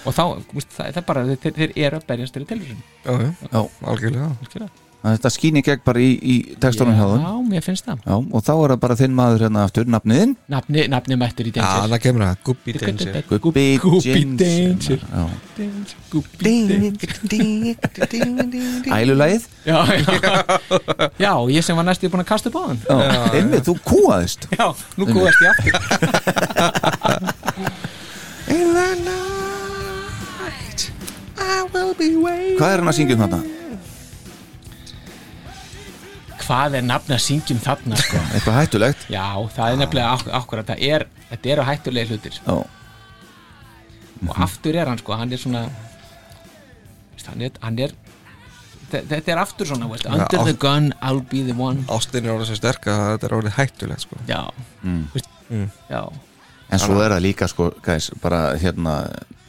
og þá, það, það er bara þeir, þeir eru að berjast þeirri tilvísun já, já, Já, algjörlega. Virkilega. Þetta skýn í gegn bara í, í textunum hjá þeim. Já, mér finnst það. Já, og þá er það bara þinn maður hérna aftur, nafniðinn? Nafni, nafni mættur í Já, Danger það kemur það, Gubbi Danger. Gubbi Gubbi Danger. Já. Gubbi Danger. Ælulægið Já, já. Já, ég sem var næstu búin að kasta upp á hann. Já, einmitt, þú kúaðist Já, nú kúast ég aftur. Hvað er hann að syngja um þarna? Hvað er nafni að syngjum þarna sko? *laughs* Eitthvað hættulegt? Já, það er nefnilega ak akkurat það er, Þetta eru hættulegi hlutir. Já, og aftur er hann sko, hann er svona veist, hann er, hann er þe- þetta er aftur svona veist, under á- the gun, I'll be the one. Ástin er orðið svo sterk að þetta er orðið hættulegt sko. já, veist, já. En svo er það líka sko, guys, bara hérna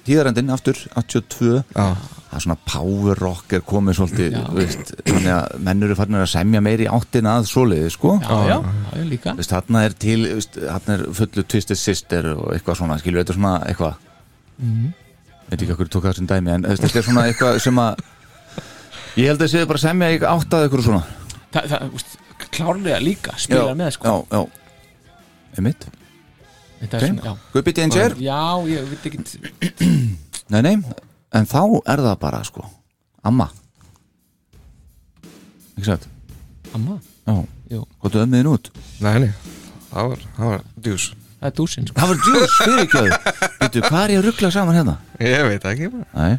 tíðarendin aftur, 82 Já, það er svona power rock er komið svolítið, Já. veist, þannig að mennur er farin að semja meiri í áttina að svoleiði, sko. Já, já, já, já, þarna er til, þarna er fullu Twisted Sister og eitthvað svona, skilur, þetta svona eitthvað. Mhm. veit ekki okkur tók það sem dæmi en þetta er svona eitthvað sem að ég held að séu bara semja í átt að eitthvað svona. Þa, það, veist, klárlega líka spila með sko. já, já, er svona, já. Gubbi Danger, já, ég veit ekki. Nei nei en þá er það bara, sko. Amma. Ekki sætt, amma, já, hvað þú ömmiðin út. Nei, nei. Það var, það var djús. Það er dúsin sko. Það var djús fyrirgjöðu Býtu, hvað er ég að ruggla saman hérna? Ég veit ekki bara Nei,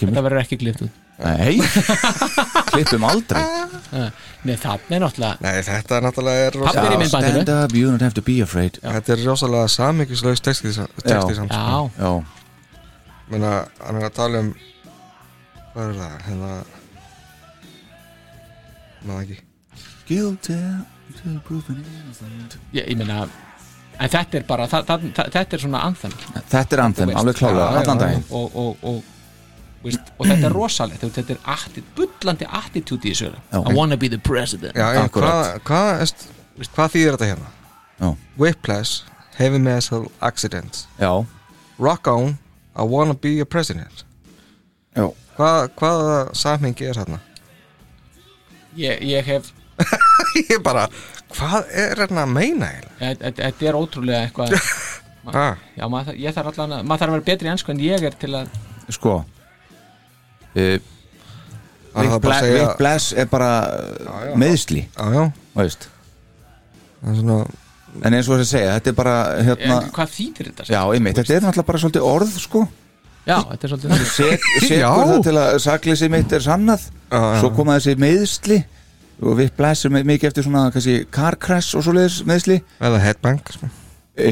það verður ekki út. Nei, klippum aldrei. Nei, það er náttúrulega Nei, þetta er náttúrulega. Stand up, you don't have to be afraid. Já, Þetta er rosalega samíkislaus texti, texti samt sko. já, já, Menna, hann er að tala um Hvað er það? Hérna Ná ekki guilty until proven innocent ég, ég meina en þetta er bara, það, það, það, þetta er svona anthem Þetta er veist. alveg klálega, Já, allan daginn og, og, og, veist, og þetta er rosalegt þetta er atti, bullandi attitúti í þessu. I wanna be the president Já, já, Akkúrat. hvað, hvað, veist, hvað þýðir þetta hérna? Já, Whiplash, Heavy Metal Accident já, Rock On, I wanna be a president. Já. Hvað, hvaða samhengi er hérna? ég, ég hef *laughs* Ég bara, hvað er hérna að meina eiginlega? þetta er ótrúlega eitthvað. *laughs* Ah, já, maður, þarf- allan að, maður þarf að vera betri í ennsku en ég er til að Sko uh, Bla að segja- Rick Bless er bara já. meðsli, já, já, veist. Það er svona En eins og þess að segja, þetta er bara hérna, en, hvað þýðir þetta? Já, einmitt, þetta er náttúrulega bara svolítið orð, sko já, þetta er svolítið Sek, *laughs* Sekur Já. það til að sakleysi mitt er sannað Já, já. Svo koma þessi meðsli og við blæsum mikið eftir svona kannski, car crash og svoleiðis meðsli Eða headbang sko.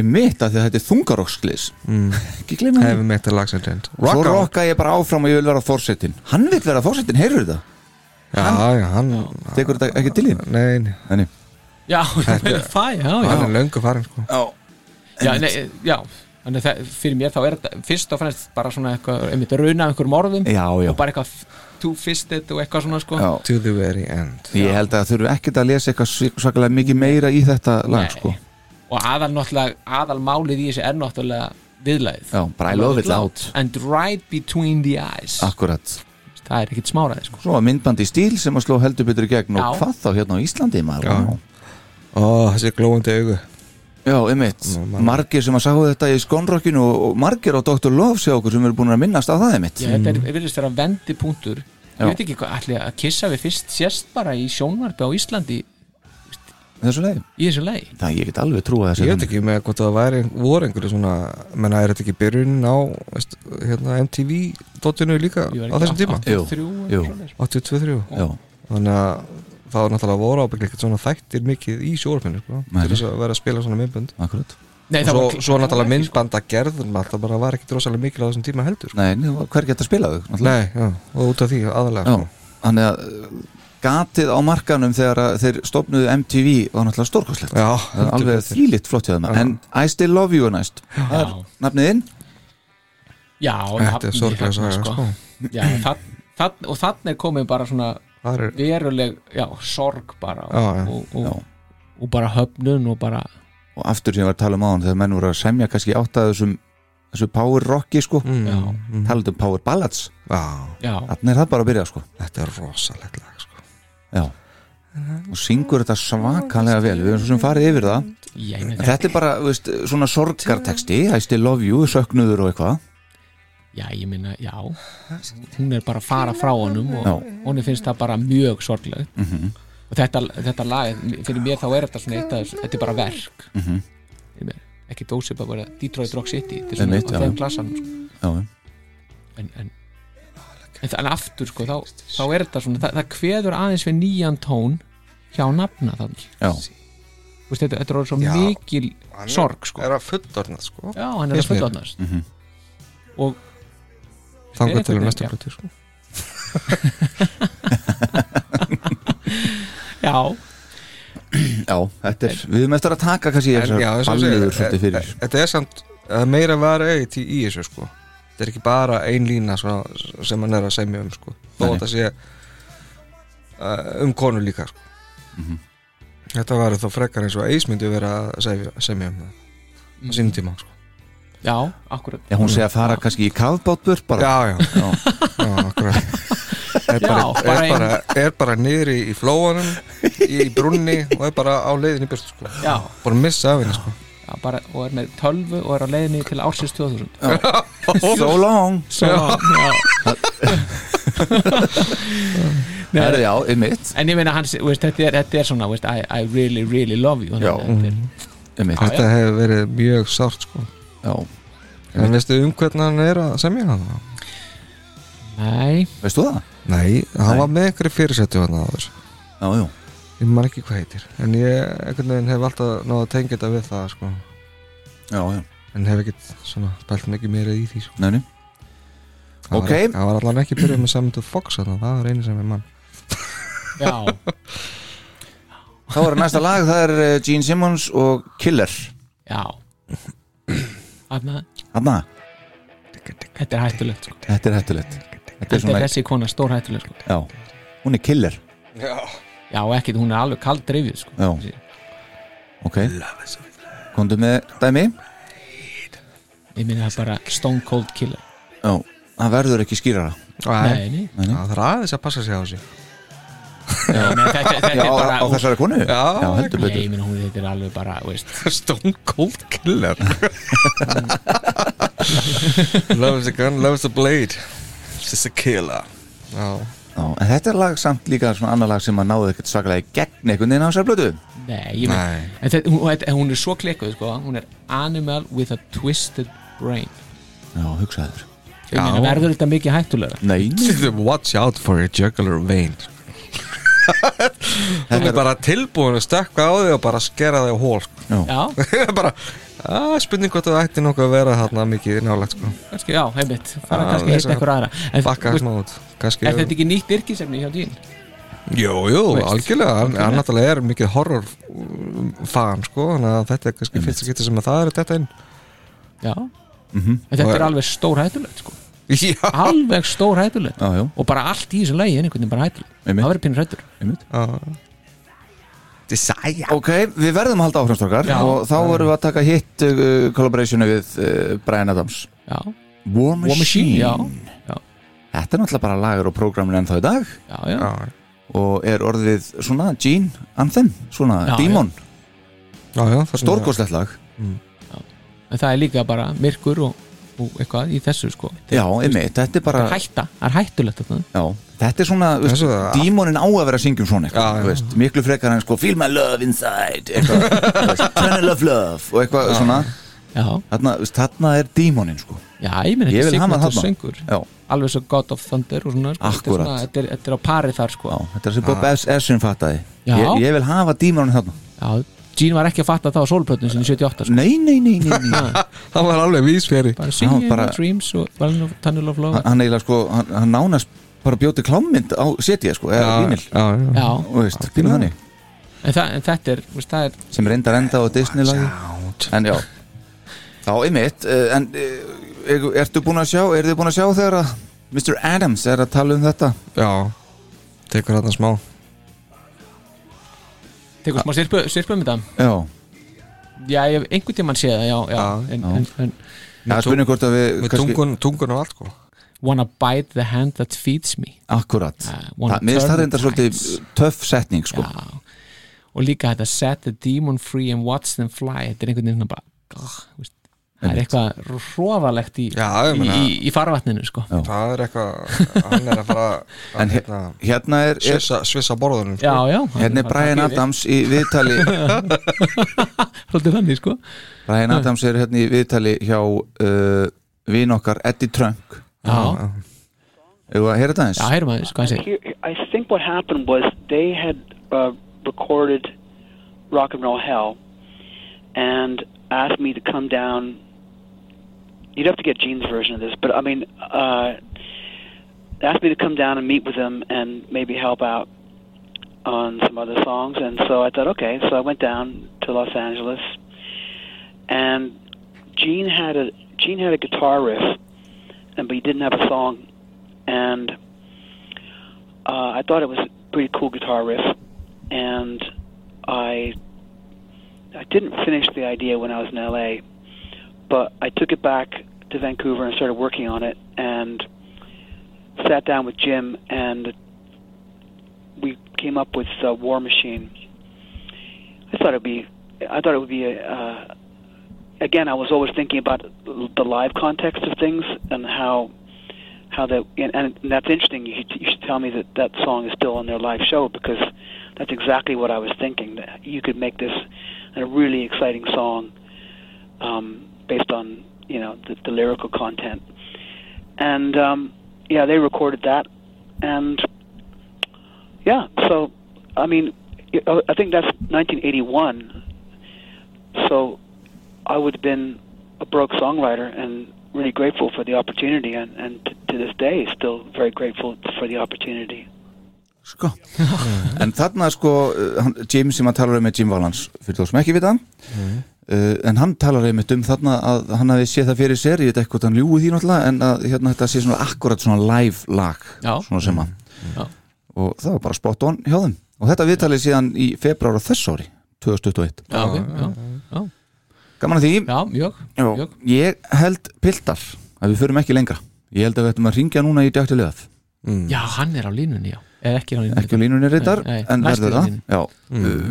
mitt að þetta er þungarokksklis mm. ekki Heavy það Metal Accident svo Rock On rokka ég bara áfram og ég vil vera fórsetin hann vil vera fórsetin, heyrður þetta Já, já, hann tekur þetta ekki til þín Nei, nei. Já, ég *laughs* meina það, já, já. Hann er löngu farin sko. já, nei, já, þannig að það- fyrir mér þá er þetta fyrst og fremst bara svona eitthvað, einmitt rauna einhverjum orðum já, já, og bara eitthvað two-fisted og eitthvað svona sko. Já. To the very end. Ég held að þurfi ekkert að lesa eitthvað svik- svakalega mikið meira í þetta lag sko. og aðal náttúrulega, aðal málið í þessu er náttúrulega viðlagið. Já, bara I love it loud. And right between the eyes. Akkurat. Það er ekkit smáraði sko. Svo var myndbandi stíl sem að sló heldur betur í gegn og Já. hvað þá hérna á Íslandi maður? Já. Ó, þessi glóðandi augu. Já, einmitt, Nú, margir sem að sáu þetta í skónrokkinu og, margir á Dr. Love sjá okkur sem eru búin að minnast á það einmitt. Já, þetta er, virðist vera vendipunktur. Já. ég veit ekki hvað, ætli að kissa við fyrst sérst bara í sjónvarpi á Íslandi? Þessu leið, í þessu lei það ég get alveg trúa þessu Ég veit ekki með hvort það væri voru einhverju svona menna er þetta ekki byrjun á veist, hérna, MTV dotinu líka á þessum tíma? Jú, 83 jú. 82-3 Já, þannig að það var náttúrulega voru ábygglega ekkert svona þættir mikið í sjórfinu sko, til þess að vera að spila svona myndbönd. Akkurat. Nei, og það svo, var- svo náttúrulega ekki, myndbanda gerðum það bara var ekkert rosalega mikil á þessum tíma heldur sko. Nei, hver geta spilað þau náttúrulega. Nei, já, og út af því aðalega Já, sko. þannig að uh, gatið á markanum þegar að þeir stopnuðu MTV var náttúrulega stórkoslegt já, Það er alveg þvílitt flott hjá þeim. En I Still Love You er næst. Það er Já. nafnið inn Já, þetta nafnið sorglega þarna, saga sko. Það, það, og þannig er komið bara svona það er, veruleg, já, sorg bara Já, já. og, og, Já. og, og bara höfnun og bara Og aftur sem ég var að tala um á hann Þegar menn voru að semja kannski átt að þessum Þessu power rocki sko. Mm, mm, Talandi um power ballads. Þannig er það bara að byrja sko. Þetta er rosalegt lag sko. Já. Og syngur þetta svakalega vel. Við erum svo sem farið yfir það. Þetta er bara, veist, svona sorgarteksti I still love you, söknuður og eitthvað já, ég meina, já hún er bara að fara frá honum og Já. hún finnst það bara mjög sorglegt og þetta, þetta lag fyrir mér þá er þetta svona eitt þessu þetta er bara verk mm -hmm. ekki dósið bara vera Detroit Rock City þetta er svona á þeim klassan sko. Já, en, en, en, en aftur sko, þá, þá er þetta svona það, það kveður aðeins við nýjan tón hjá nafna þannig já, Vist, þetta, þetta er orðið svo Já. mikil sorg sko. er að fullorna sko já, hann er að mér. fullotnast Mhm. og þangar til næsta plötu sko. *laughs* já, já, þetta er við erum eftir að taka kannski e- fyrir. e- Þetta er samt er meira var eitt í, í þessu sko. Þetta er ekki bara ein lína svona, sem hann er að semja um sko. Þó að það sé uh, um konu líka sko. Mhm. Þetta var þá frekar eins og Ace myndi vera að semja, semja um það á sínum tíma sko já, akkurat Já, hún segi að fara kannski í kafbátburt bara. Já, já, Já. *laughs* já, akkurat. Er Já, bara, bara er, bara, er bara niður í, í flóanum í brunni og er bara á leiðin í byrstu sko. já, bara missa af henni sko. já, bara, og er með tölvu og er á leiðinni til ársins 2000 *laughs* So long. Svo, já. *laughs* Nei, Herri, Já, einmitt. En ég meina hans, veist, þetta, er, þetta er svona veist, I, I really, really love you. Já. Þetta er, Einmitt, Þetta hefur verið mjög sárt sko. Já En veistu um hvernig hann er að semja hann? Nei, Veistu það? Nei, hann Nei. var með einhverju fyrirsettu hann þessu Já, já Ég man ekki hvað heitir En ég einhvern veginn hef alltaf náða að tengja þetta við það sko. Já, já En hef ekkert svona spælt mikið meira í því sko. Nei, nei Það Ok. var, það var allan ekki byrjuð með Samindu Fox þarna, Það var einu sem ég mann já, *laughs* Þá er næsta lag, það er eh, Gene Simmons og Killer já Hanna, þetta er hættulegt sko. þetta er hættulegt. Þetta er er þessi kona stór hættulegt sko. já. Hún er Killer, Já, ekkit, hún er alveg kald dreifið sko. já. Ok. Komdu með dæmi. Ég minna það bara Stone Cold Killer. Já, það verður ekki skýrara. Nei, nei, Nei, nei. Það er aðeins að passa sig á þessu á þessari konu? Já, heldur Nei, betur. ég minna hún þetta er alveg bara veist, *laughs* Stone Cold Killer. *laughs* Loves the gun, loves the blade. She's a killer. Já, Já, en þetta er lag samt líka svona annar lag sem að náðu ekkert svakalega í gegn einhvern veginn á þessari blötu Nei, Nei. En þetta, hún, hún er svo klikkuð sko. Hún er animal with a twisted brain. Já, hugsaður verður þetta mikið hættulega Nei, nei, *laughs* Watch out for a jugular vein Hún er bara tilbúin að stökka á þig og bara skera þig á hól sko. Já, *laughs* bara, að, spurning hvort það ætti nokkuð að vera þarna mikið nálægt sko. kannski, já, heimitt Fara kannski að lesa- hitta eitthvað aðra En bakka smá út Kannski, er þetta ekki nýtt yrkisefni hjá þín? Jú, jú, Veist. algjörlega hann, náttúrulega er mikið horror um, fan sko, þannig að þetta er kannski fyrst að geta sem að það er þetta inn Já Mhm. En þetta er alveg stór hættulegt sko. *laughs* Alveg stór já, Og bara allt í þessu lagi er einhvern veginn bara hættulegt Einmitt. Það verður pínur hættur Ok, við verðum að halda áframstrókar Já. og þá vorum við að taka hitt uh, collaborationi við uh, Brian Adams. Já, War Machine, War Machine, já, já. Þetta er náttúrulega bara lagur og prógramin ennþá í dag. Já, já, Já, og er orðið svona Gene Anthem, svona Já, Demon stórkoslegt lag. En það er líka bara myrkur og, og eitthvað í þessu sko. Já, einmitt, þetta er bara Það er hætta, það er hættulegt þetta já, þetta er svona, veist, er- dímonin á að vera að syngja um svona eitthvað, Já, já. þú veist, miklu frekar en sko feel my love inside eitthvað, *laughs* veist, tunnel of love og eitthvað svona, Já, þarna, veist, þarna er dímonin sko, já, ég minn er þarna. söngur já, Alveg svo God of Thunder og svona sko. Þetta er svona- Þetta er, þetta er á pari þar sko. Þetta er sem Bob S. Essin fattaði. Ég vil hafa dímonin þarna. Já, Gene var ekki að fatta það á sólplötun sinni 78 sko. nei, nei, nei, nei, nei. *laughs* Það var alveg vísfjari Bara Singing bara- bara... Dreams og Valen of Tunnel of Love hann, eiginlega sko, hann, hann nánast bara bjóti klámynd á setja sko, eða vínil já, já. Já, og veist, pínu þannig. En, það, en þetta er, veist, það er sem reyndar enda á Disney-lagi. En já. Þá einmitt uh, en uh, ertu búin að sjá er þið búin að sjá þegar að Mr. Adams er að tala um þetta? Já. Tekur þarna smá Tekur smá sirpu, sirpu um þetta? Já, Já, ég hef einhvern tímann séð það, já, já, en, já. En, en, hvort að við Með kannski, tungun, tungun og allt sko. Wanna bite the hand that feeds me. Akkurat. Það- Mér finnst það reyndar svolítið töff setning sko. Já. og líka þetta set the demon free and watch them fly. Þetta er einhvern veginn bara oh, það er eitthvað hróðalegt í, í, í, í farvatninu sko. Það er eitthvað, hann er að fara að hérna, Hérna er, er svissa, borðunum sko. já, já Hérna er Brian. Adams í viðtali *laughs* þannig sko Brian Adams er hérna í viðtali hjá uh, vin okkar Eddie Trunk Já, Ef að heyra þetta eins já, heyrum aðeins, hvað Here, I think what happened was they had uh, recorded Rock and Roll Hell and asked me to come down. You'd have to get Gene's version of this, but I mean, uh, asked me to come down and meet with them and maybe help out on some other songs. And so I thought, okay. So I went down to Los Angeles, and Gene had a Gene had a guitar riff, and but he didn't have a song, and uh, I thought it was a pretty cool guitar riff, and I I didn't finish the idea when I was in LA, but I took it back to Vancouver and started working on it, and sat down with Jim, and we came up with uh, War Machine. I thought it'd be, I thought it would be a. Uh, again, I was always thinking about the live context of things and how how that and, and that's interesting. You should, you should tell me that that song is still on their live show because that's exactly what I was thinking. That you could make this a really exciting song um, based on you know the, the lyrical content. And um, yeah, they recorded that, and yeah, so I mean, I I think that's 1981. So I would have been a broke songwriter and really grateful for the opportunity, and, and to, to this day, still very grateful for the opportunity. sko. *laughs* En þarna sko uh, Jim sem að tala um með Jim Valans fyrir þá sem ekki vita uh, en hann talar einmitt um þarna að hann hafi séð það fyrir sér, ég veit ekki hvort hann ljúi því náttúrulega en að hérna þetta sé svona akkurat svona live lag Já. svona sem að Já. og það var bara spot on hjá þeim. Og þetta viðtalið síðan í februar á þess ári 2021 Já, ok, já, já, Gaman að því? Já, mjög, Já, mjög. ég held piltar að við förum ekki lengra. Ég held að við ættum að ringja núna í dæktilegað Já, hann er á línunni, já. Eða ekki á línunni nei, en verður það. Já,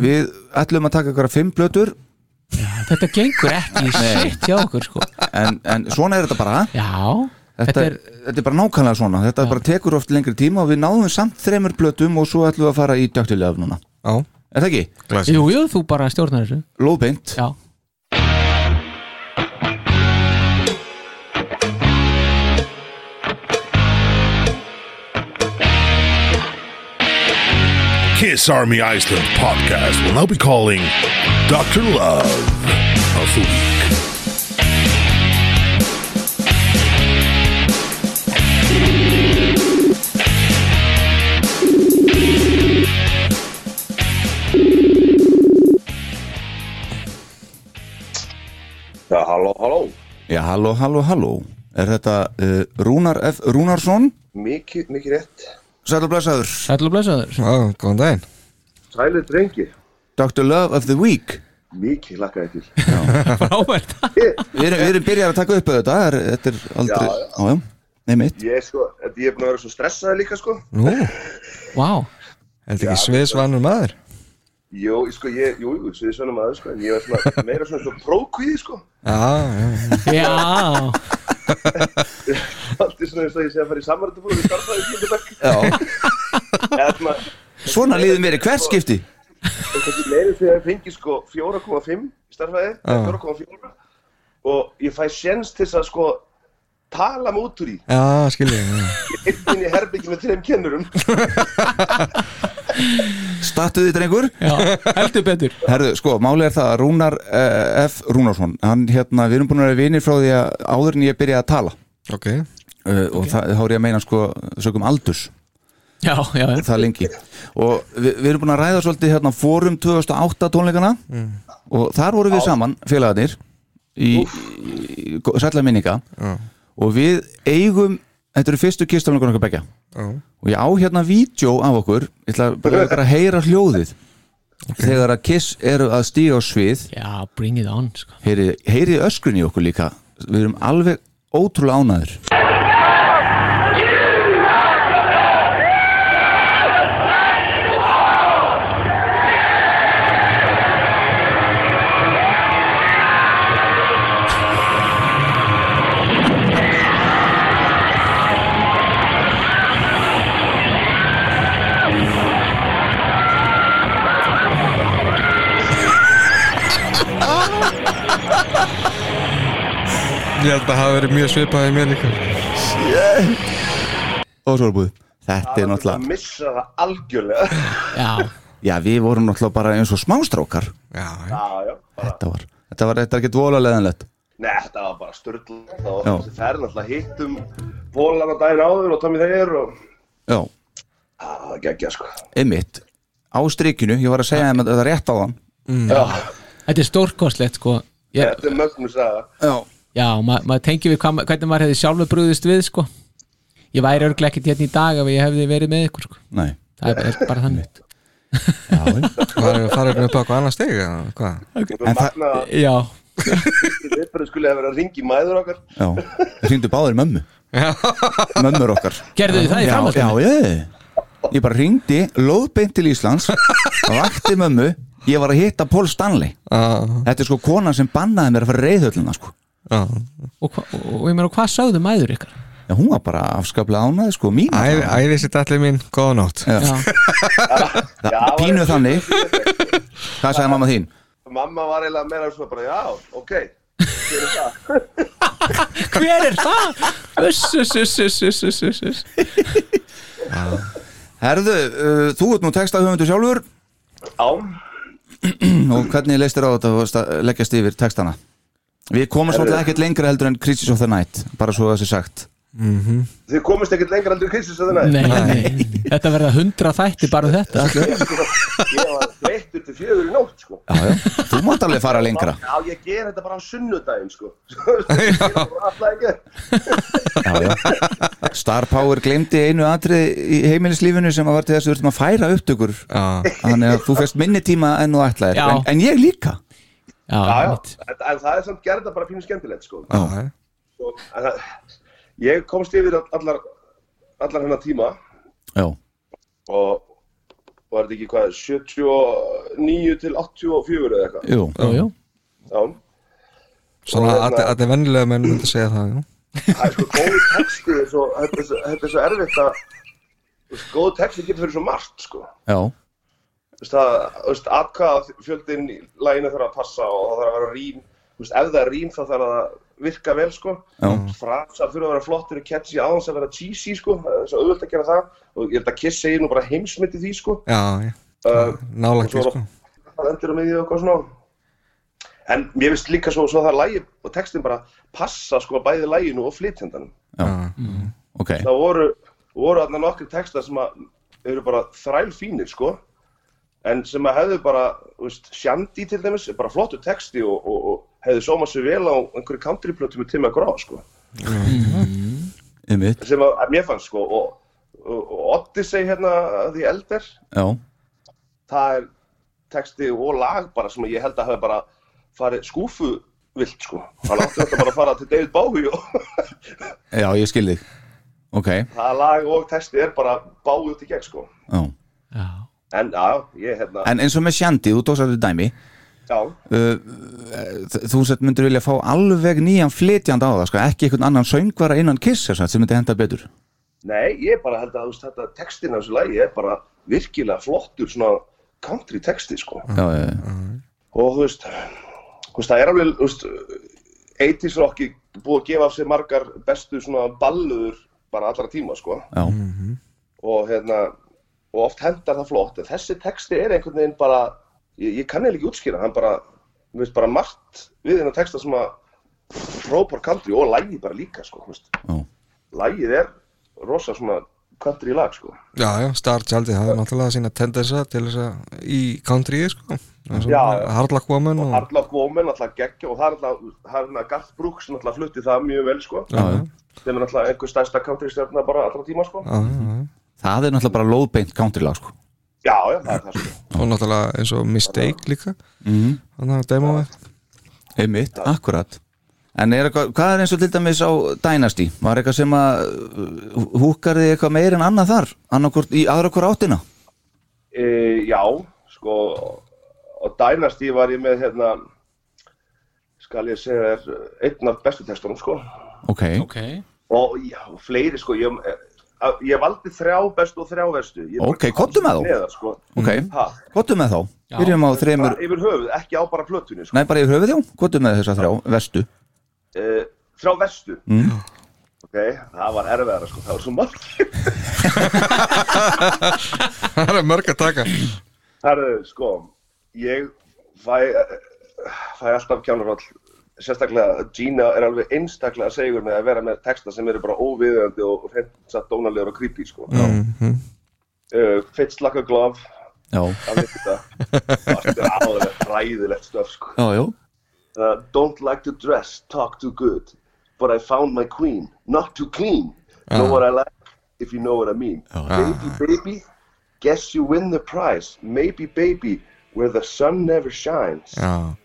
við ætlum að taka ykkur fimm blötur Þetta gengur ekki sitt hjá okkur sko. En, en svona er þetta bara. Já, þetta, þetta er, þetta er bara nákvæmlega svona. Þetta bara tekur oft lengri tíma og við náðum samt þremur blötum og svo ætlum við að fara í dæktilegað núna. Já, Er það ekki? Jú, jú, þú bara stjórnar þessu. Lóðbeint. Já, Kiss Army Iceland podcast will now be calling Dr. Love of the Week. Já, halló, halló. Já, halló, halló, halló Er þetta uh, Rúnar F. Rúnarsson? Mikið, mikið rétt. Sæll og blessaður sæll og blessaður Já, góðan daginn Sælir drengi. Dr. Love of the Week Mikið lakkaði til. Frábært *laughs* Við erum, við erum byrjað að taka upp þetta er, Þetta er aldrei Já, já. já. Nei mitt Ég er sko, ég er búin að vera svo stressaði líka sko. Nú, Vá, heldur ekki sviðsvanur maður Jó, ég sko, ég, jú, jú, svona maður sko, en ég var svona meira svona svo prókvíði sko. Já, já, já Allt er svona eins og ég sé að fara í starfaði í Eða svona, líður mér í hvert skipti meiri þegar ég fengi sko 4,5 í starfaði, Já. 4,4 og ég fæ sjens til að sko tala mig út úr í. já, skilja. Ég eitt inn í herbyggi með þreim kennurum. *laughs* Stattuði drengur. Já, heldur betur. Herðu, sko, máli er það að Rúnar uh, F. Rúnarsson Hann, hérna, við erum búin að vera vinir frá því að áður en ég byrjaði að tala. Ok, uh, og það þá er ég að meina, sko, sögum aldurs. Já, já, já það lengi. Og við, við erum búin að ræða svolítið hérna fórum 2008 tónleikana. Og þar vorum við saman félagarnir í, í, í sætla minninga. Já. og við eigum þetta eru fyrstu kistónleikunum okkar begja já, og ég á hérna vídeo af okkur. Ég ætla bara, bara að heyra hljóðið. Þegar að Kiss eru að stíga á svið. Já, bring it on sko. heyrið, heyrið öskrun í okkur líka. Við erum alveg ótrúlega ánæður Ég held að það hafi verið mjög svipaði mér líka og svo er búið Þetta er að náttúrulega missa það algjörlega. Já, Já, við vorum náttúrulega bara eins og smástrákar Já, já. Já, já, bara Þetta var Þetta var þetta ekki vola leðanlegt Nei, þetta var bara störtl og Já. þessi ferð náttúrulega hittum Pólan á daginn áður og Tommy þeir og Já, það var geggja sko. Einmitt. Á strikinu, ég var að segja þeim að þetta rétt á hann Já, þetta er stórkostlegt sko. Ég, þetta er mögnum saga. Já Já, ma maður tengi við hvernig maður hefði sjálfur brúðist við sko. Ég væri örglega ekkert hérna í dag ef ég hefði verið með ykkur sko. Nei. Það er, er bara þannig. Var það farið upp á eitthvað annað steg eða hvað? Þetta En er það- magna að Já, viðbyrðu skulle hafa verið að ringi mæður okkar. Já, við hringdu báðir mömmu. Mömmur okkar. Gerðu þið það í Já, framhaldinu? já, ég Ég bara hringdi, lóðbeint til Íslands Vakti mömmu Ég var að hitta Paul Stanley. Já, Þetta er sko konan sem bannaði mér að fara reyðhöllina sko. Og, hva, og ég meina, hvað sögðu mæður ykkar? Já, hún var bara afskaplega ánæði sko mín Æ- Æði sitt allir mín, góða nótt *laughs* Já. Já, Pínu þannig Hvað sagði mamma þín? Mamma var eiginlega meira svona bara, já, ok Hver er það? *laughs* hver er það? Uss, uss, uss, uss, uss, uss, uss, uss. Herðu, uh, þú ert nú textahöfundu sjálfur Já, *clears throat* og hvernig leist þér á þetta að leggjast yfir textana? Við komum svolítið ekkert lengra heldur en Crisis of the Night bara svo það sé sagt þið komist ekkert lengra heldur krisis að það Nei, nei, þetta verða hundra þætti bara um þetta Ég var þreyttur til fjögur í nótt, sko Já, já, þú mátt alveg fara lengra Já, ég ger þetta bara á sunnudaginn, sko já, já. Star Power glemdi einu atrið í heimilislífinu sem að var til þess að við þurfum að færa upptökur þannig að þú fest minni tíma enn og ætlaðir en, en ég líka Já, Já, já, einmitt. en, en það er samt gerð þetta bara pínu skemmtilegt, sko. Já, Svo, en Ég komst yfir allar, allar hennar tíma. Já, og var þetta ekki hvað, 79 til 84 eða eitthvað? Jú, Jú, jú. Já, Svona hérna- allir allir vennilega menn myndi segja það, já. Það er sko góðu texti er svo, þetta, er svo, þetta er svo erfitt að góðu texti getur fyrir svo margt sko. Já, Atkvað fjöldin í læginu þarf að passa og það þarf að vera rím Þú veist, ef það er rím þá þarf það að virka vel sko. Frasar þurfa að vera flottir og catchy aðeins að vera cheesy sko það er svo auðvöld að gera það. Og ég held að Kiss segir nú bara heimsmyndi því sko. Já, já, uh, nálagt svo sko. það endur miðju og eitthvað svona. En mér finnst líka svo, svo það lægi og textin bara passa sko bæði læginu og flytjendanum. Já, ok. Það voru, voru þarna nokkri textar sem að eru bara þræl fínir sko en sem að hefðu bara, veist, Shandy til dæmis bara flottur texti og, og, og hefðu sómað sér vel á einhverju countryplötu með Tim McGraw sko. Einmitt, sem að, að mér fannst sko og, og, Odyssey hérna því elder. Já, það er texti og lag bara sem ég held að hafi bara farið skúfu vilt sko. Hann átti þetta bara að fara til David Bowie já, ég skil þig. Ok, það lag og texti er bara út í gegn sko. Já. En já, ég hérna En eins og með Shandy, þú tókst að þetta dæmi. Já, uh, þú sett myndir vilja fá alveg nýjan flytjand á það, sko, ekki einhvern annan söngvara innan Kiss sem myndi henda betur. Nei, ég bara held að þetta textin af þessu lagi er bara virkilega flottur svona country texti sko. Já, já, já, og þú veist, þú veist það er alveg þú veist, 80s rocki búið að gefa af sér margar bestu svona balluður bara allra tíma sko. Já, og hérna og oft hendar það flott en þessi texti er einhvern veginn bara ég, ég kann eða ekki útskýra, hann bara mér finnst bara margt við þennan texta sem að hrópar country og lægið bara líka sko, já. lægið er rosa svona country lag sko Já, já, Star Tjaldi, það er náttúrulega sína tendensa til þess að í country, sko. Hardlock Woman og Hard Luck Woman alltaf geggja og það er alltaf, Garth Brooks alltaf flutti það mjög vel sko Já, já, sem er alltaf einhver stærsta country stjórna bara allra tíma sko já, já, já. Það er náttúrulega bara lóðbeint countrylag, sko já, já, það er það sko Og náttúrulega eins og Mistake líka mm. Þannig að demóið Einmitt, akkurat En er eitthvað, hvað er eins og til dæmis á Dynasty? Var eitthvað sem að uh, húkar þið eitthvað meir en annað þar? Annarkvort í aðra hvort áttina? e, já, sko og Dynasty var ég með hérna skal ég segja er einn af bestu textunum sko Ok, Ok og já, fleiri sko ég, eh, ég valdi þrjá bestu og þrjá bara Ok, komdu með þá. sko. ok, ha, gottu með þá. Já. Byrjum á þremur, bara yfir höfuð, ekki á bara plötunni sko. nei bara yfir höfuð já. Gottu með þessa þrjá, vestu uh, þrjá vestu mm. ok, það var erfiðara sko, það var svo margir. *laughs* Það er mörg að taka. Herðu, sko, ég fæ, fæ alltaf kjánarhóll sérstaklega Gina er alveg einstaklega segur með að vera með texta sem eru bara óviðöndi og hreint satt dónalegur og creepy sko. Mhm. uh, Fits like a glove. Það *laughs* er alveg ræðilegt stöf sko. já, já. Uh, Don't like to dress, talk too good. But I found my queen, not too clean. Know Já. what I like, if you know what I mean. Já. Baby, baby, guess you win the prize. Maybe, baby, where the sun never shines. Já, Þú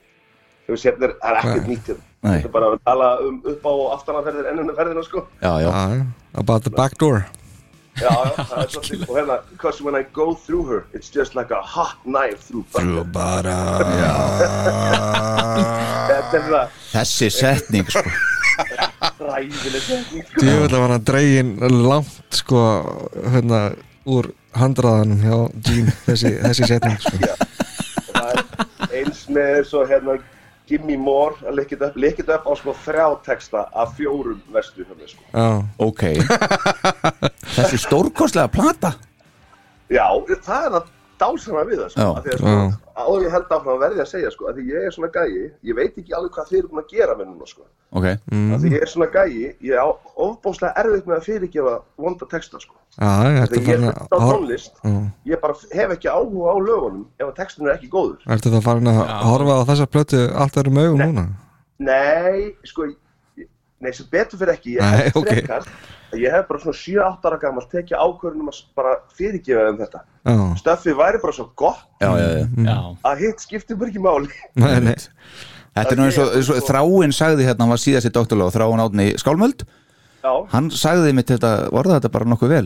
veist, hérna er, er ekkert Nei. nýtt hérna. Þetta er bara að tala um upp á og aftanarferðir ennuna ferðina, sko Já, já, about the back door Já, já, *laughs* það er svolítið Og hérna, because when I go through her It's just like a hot knife through butter bara Þetta það þessi setning sko. ræðileg setning, sko. Djöfull var hann dregin langt sko hérna úr handraðanum hjá Jean þessi, þessi setning sko. það eins með svo hérna Gimme More að leikja upp, leikja upp á sko þrjá texta af fjórum vestu hérna sko. Já, Ok. *laughs* Þessi stórkostlega plata. Já, það er það dásama við það sko, af því að sko, áður ég held áfram að verði að segja sko, að því ég er svona gæi, ég veit ekki alveg hvað þið eru búin að gera með núna sko, Ok, af því ég er svona gæi, ég á ofbóðslega erfitt með að fyrirgefa vonda texta sko, já, ég þegar ég er að á tónlist, Já. ég bara hef ekki áhuga á lögunum ef að textin er ekki góður. Ertu það farin að horfa á þessa plötu allt öðrum augum núna? Nei, sko, nei, sem betur fyrir ekki, ég ok. frekar, að ég hef bara svona 7-8 ára gammal tekið ákvörðunum að bara fyrirgefa um þetta. Já, Stöffið væri bara svo gott já, já, já. Að hitt skiptir bara ekki máli. nei, nei. Þetta er nú eins og, og Þráin sagði hérna, hann var síðast í doktorlega Þráin átni Skálmöld. Já, Hann sagði mitt þetta, orða þetta bara nokkuð vel?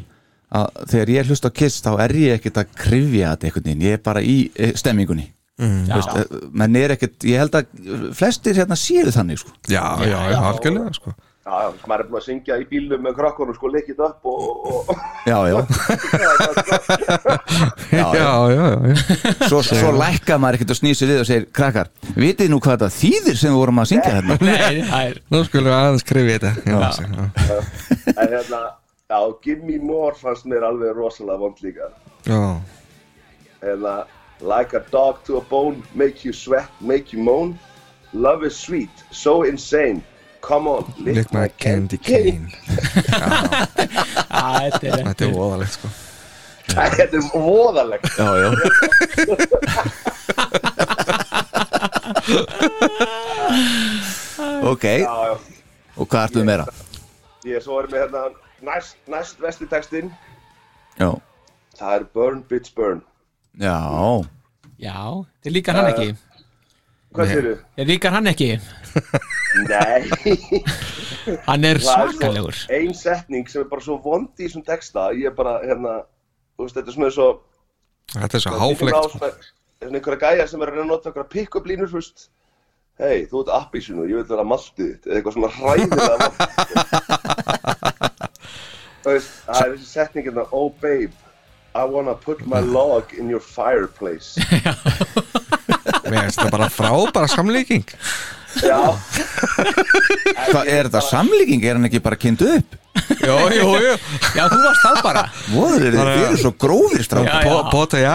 Að þegar ég hlust á Kiss þá er ég ekkert að krifja þetta einhvern veginn, ég er bara í eh, stemmingunni. Mm. Þú veist, eh, menn er ekkert, ég held að flestir hérna séu þannig sko. Já, já, já, algjörlega sko já, já, maður er búin að syngja í bílum með krakkonum, sko, leikið upp og... og, og Já, já, *laughs* *laughs* Já, já, já, já. svo, svo lækka maður ekkert og snýr sér við og segir krakkar, vitið nú hvað þetta þýðir sem við vorum að syngja hérna nei, það er Nú skulum við aðeins skrifa þetta Já, já. en hérna, já, Gimme More fannst mér alveg rosalega vond líka. já. Hérna, like a dog to a bone, make you sweat, make you moan. Love is sweet, so insane. Come on, Lick my candy cane. *laughs* Þetta er er voðalegt sko. Þetta er voðalegt. Já, já. *laughs* Ok, Já, já. og hvað ertu meira? Ég svo er með hérna næst, næst vesti textin. Já, Það er Burn Bitch Burn. já, Já, þið líkar hann ekki. Hvað séu Þið líkar hann ekki Nei. Hann er svakalegur Ein setning sem er bara svo vondi í þessum texta. Ég er bara, hérna, þú veist, þetta er svona svo... Þetta er svo háflegt sko. Það er svona einhverja gæja sem er að reyna að nota einhverja pick-up línur, þú veist. Hei, þú ert appísinu, ég vil vera maltið þitt. Eða eitthvað svona hræðilega vond. *laughs* Þú veist, það er þessi setning hérna, Oh babe, I wanna put my log in your fireplace. *laughs* Mér finnst þetta bara frábæra samlíking Hvað, er þetta samlíking? Er hann ekki bara kynnt upp? Jó, jú, jú Já, þú varst það bara. Voður er þið fyrir svo gróðir já. Bóta í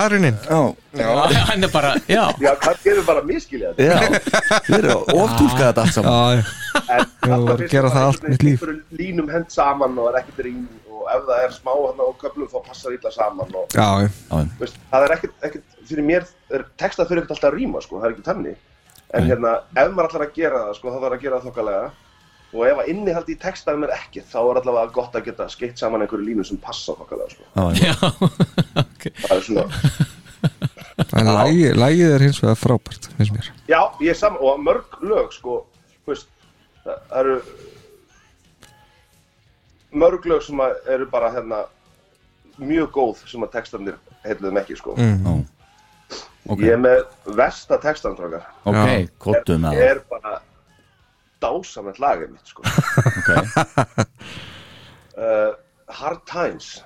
Já, hann er bara, já. Já, kannski er við bara miskilja þetta. já, þið eru oftúlkað þetta allt saman. Já, Ég var að gera það allt mitt líf. línum hend saman og er ekkert rým og ef það er smá hérna á köflum þá passar illa saman og já, já. Já, veist, það er ekkert, ekkert fyrir mér, er, textað fyrir ekkert alltaf að rýma sko, það er ekki tannig en hérna, ef maður ætlar að gera það sko, þá þarf að gera það þokkalega. Og ef að innihaldi í textaðum er ekkert þá er allavega gott að geta skeitt saman einhverju línu sem passa þokkalega sko. já, Já, *laughs* ok. Það er svona *laughs* En lagið, lagið er hins vegar frábært finnst mér. Já, ég er saman, og mörg lög sko, þú veist, það það eru mörg lög sem að eru bara hérna mjög góð sem að textarnir heitluðum ekki sko. mm. Ok, ég er með versta textanstrákar ok, Já. kottu með það. er bara dásamett lagið mitt sko. *laughs* Ok, uh, Hard Times.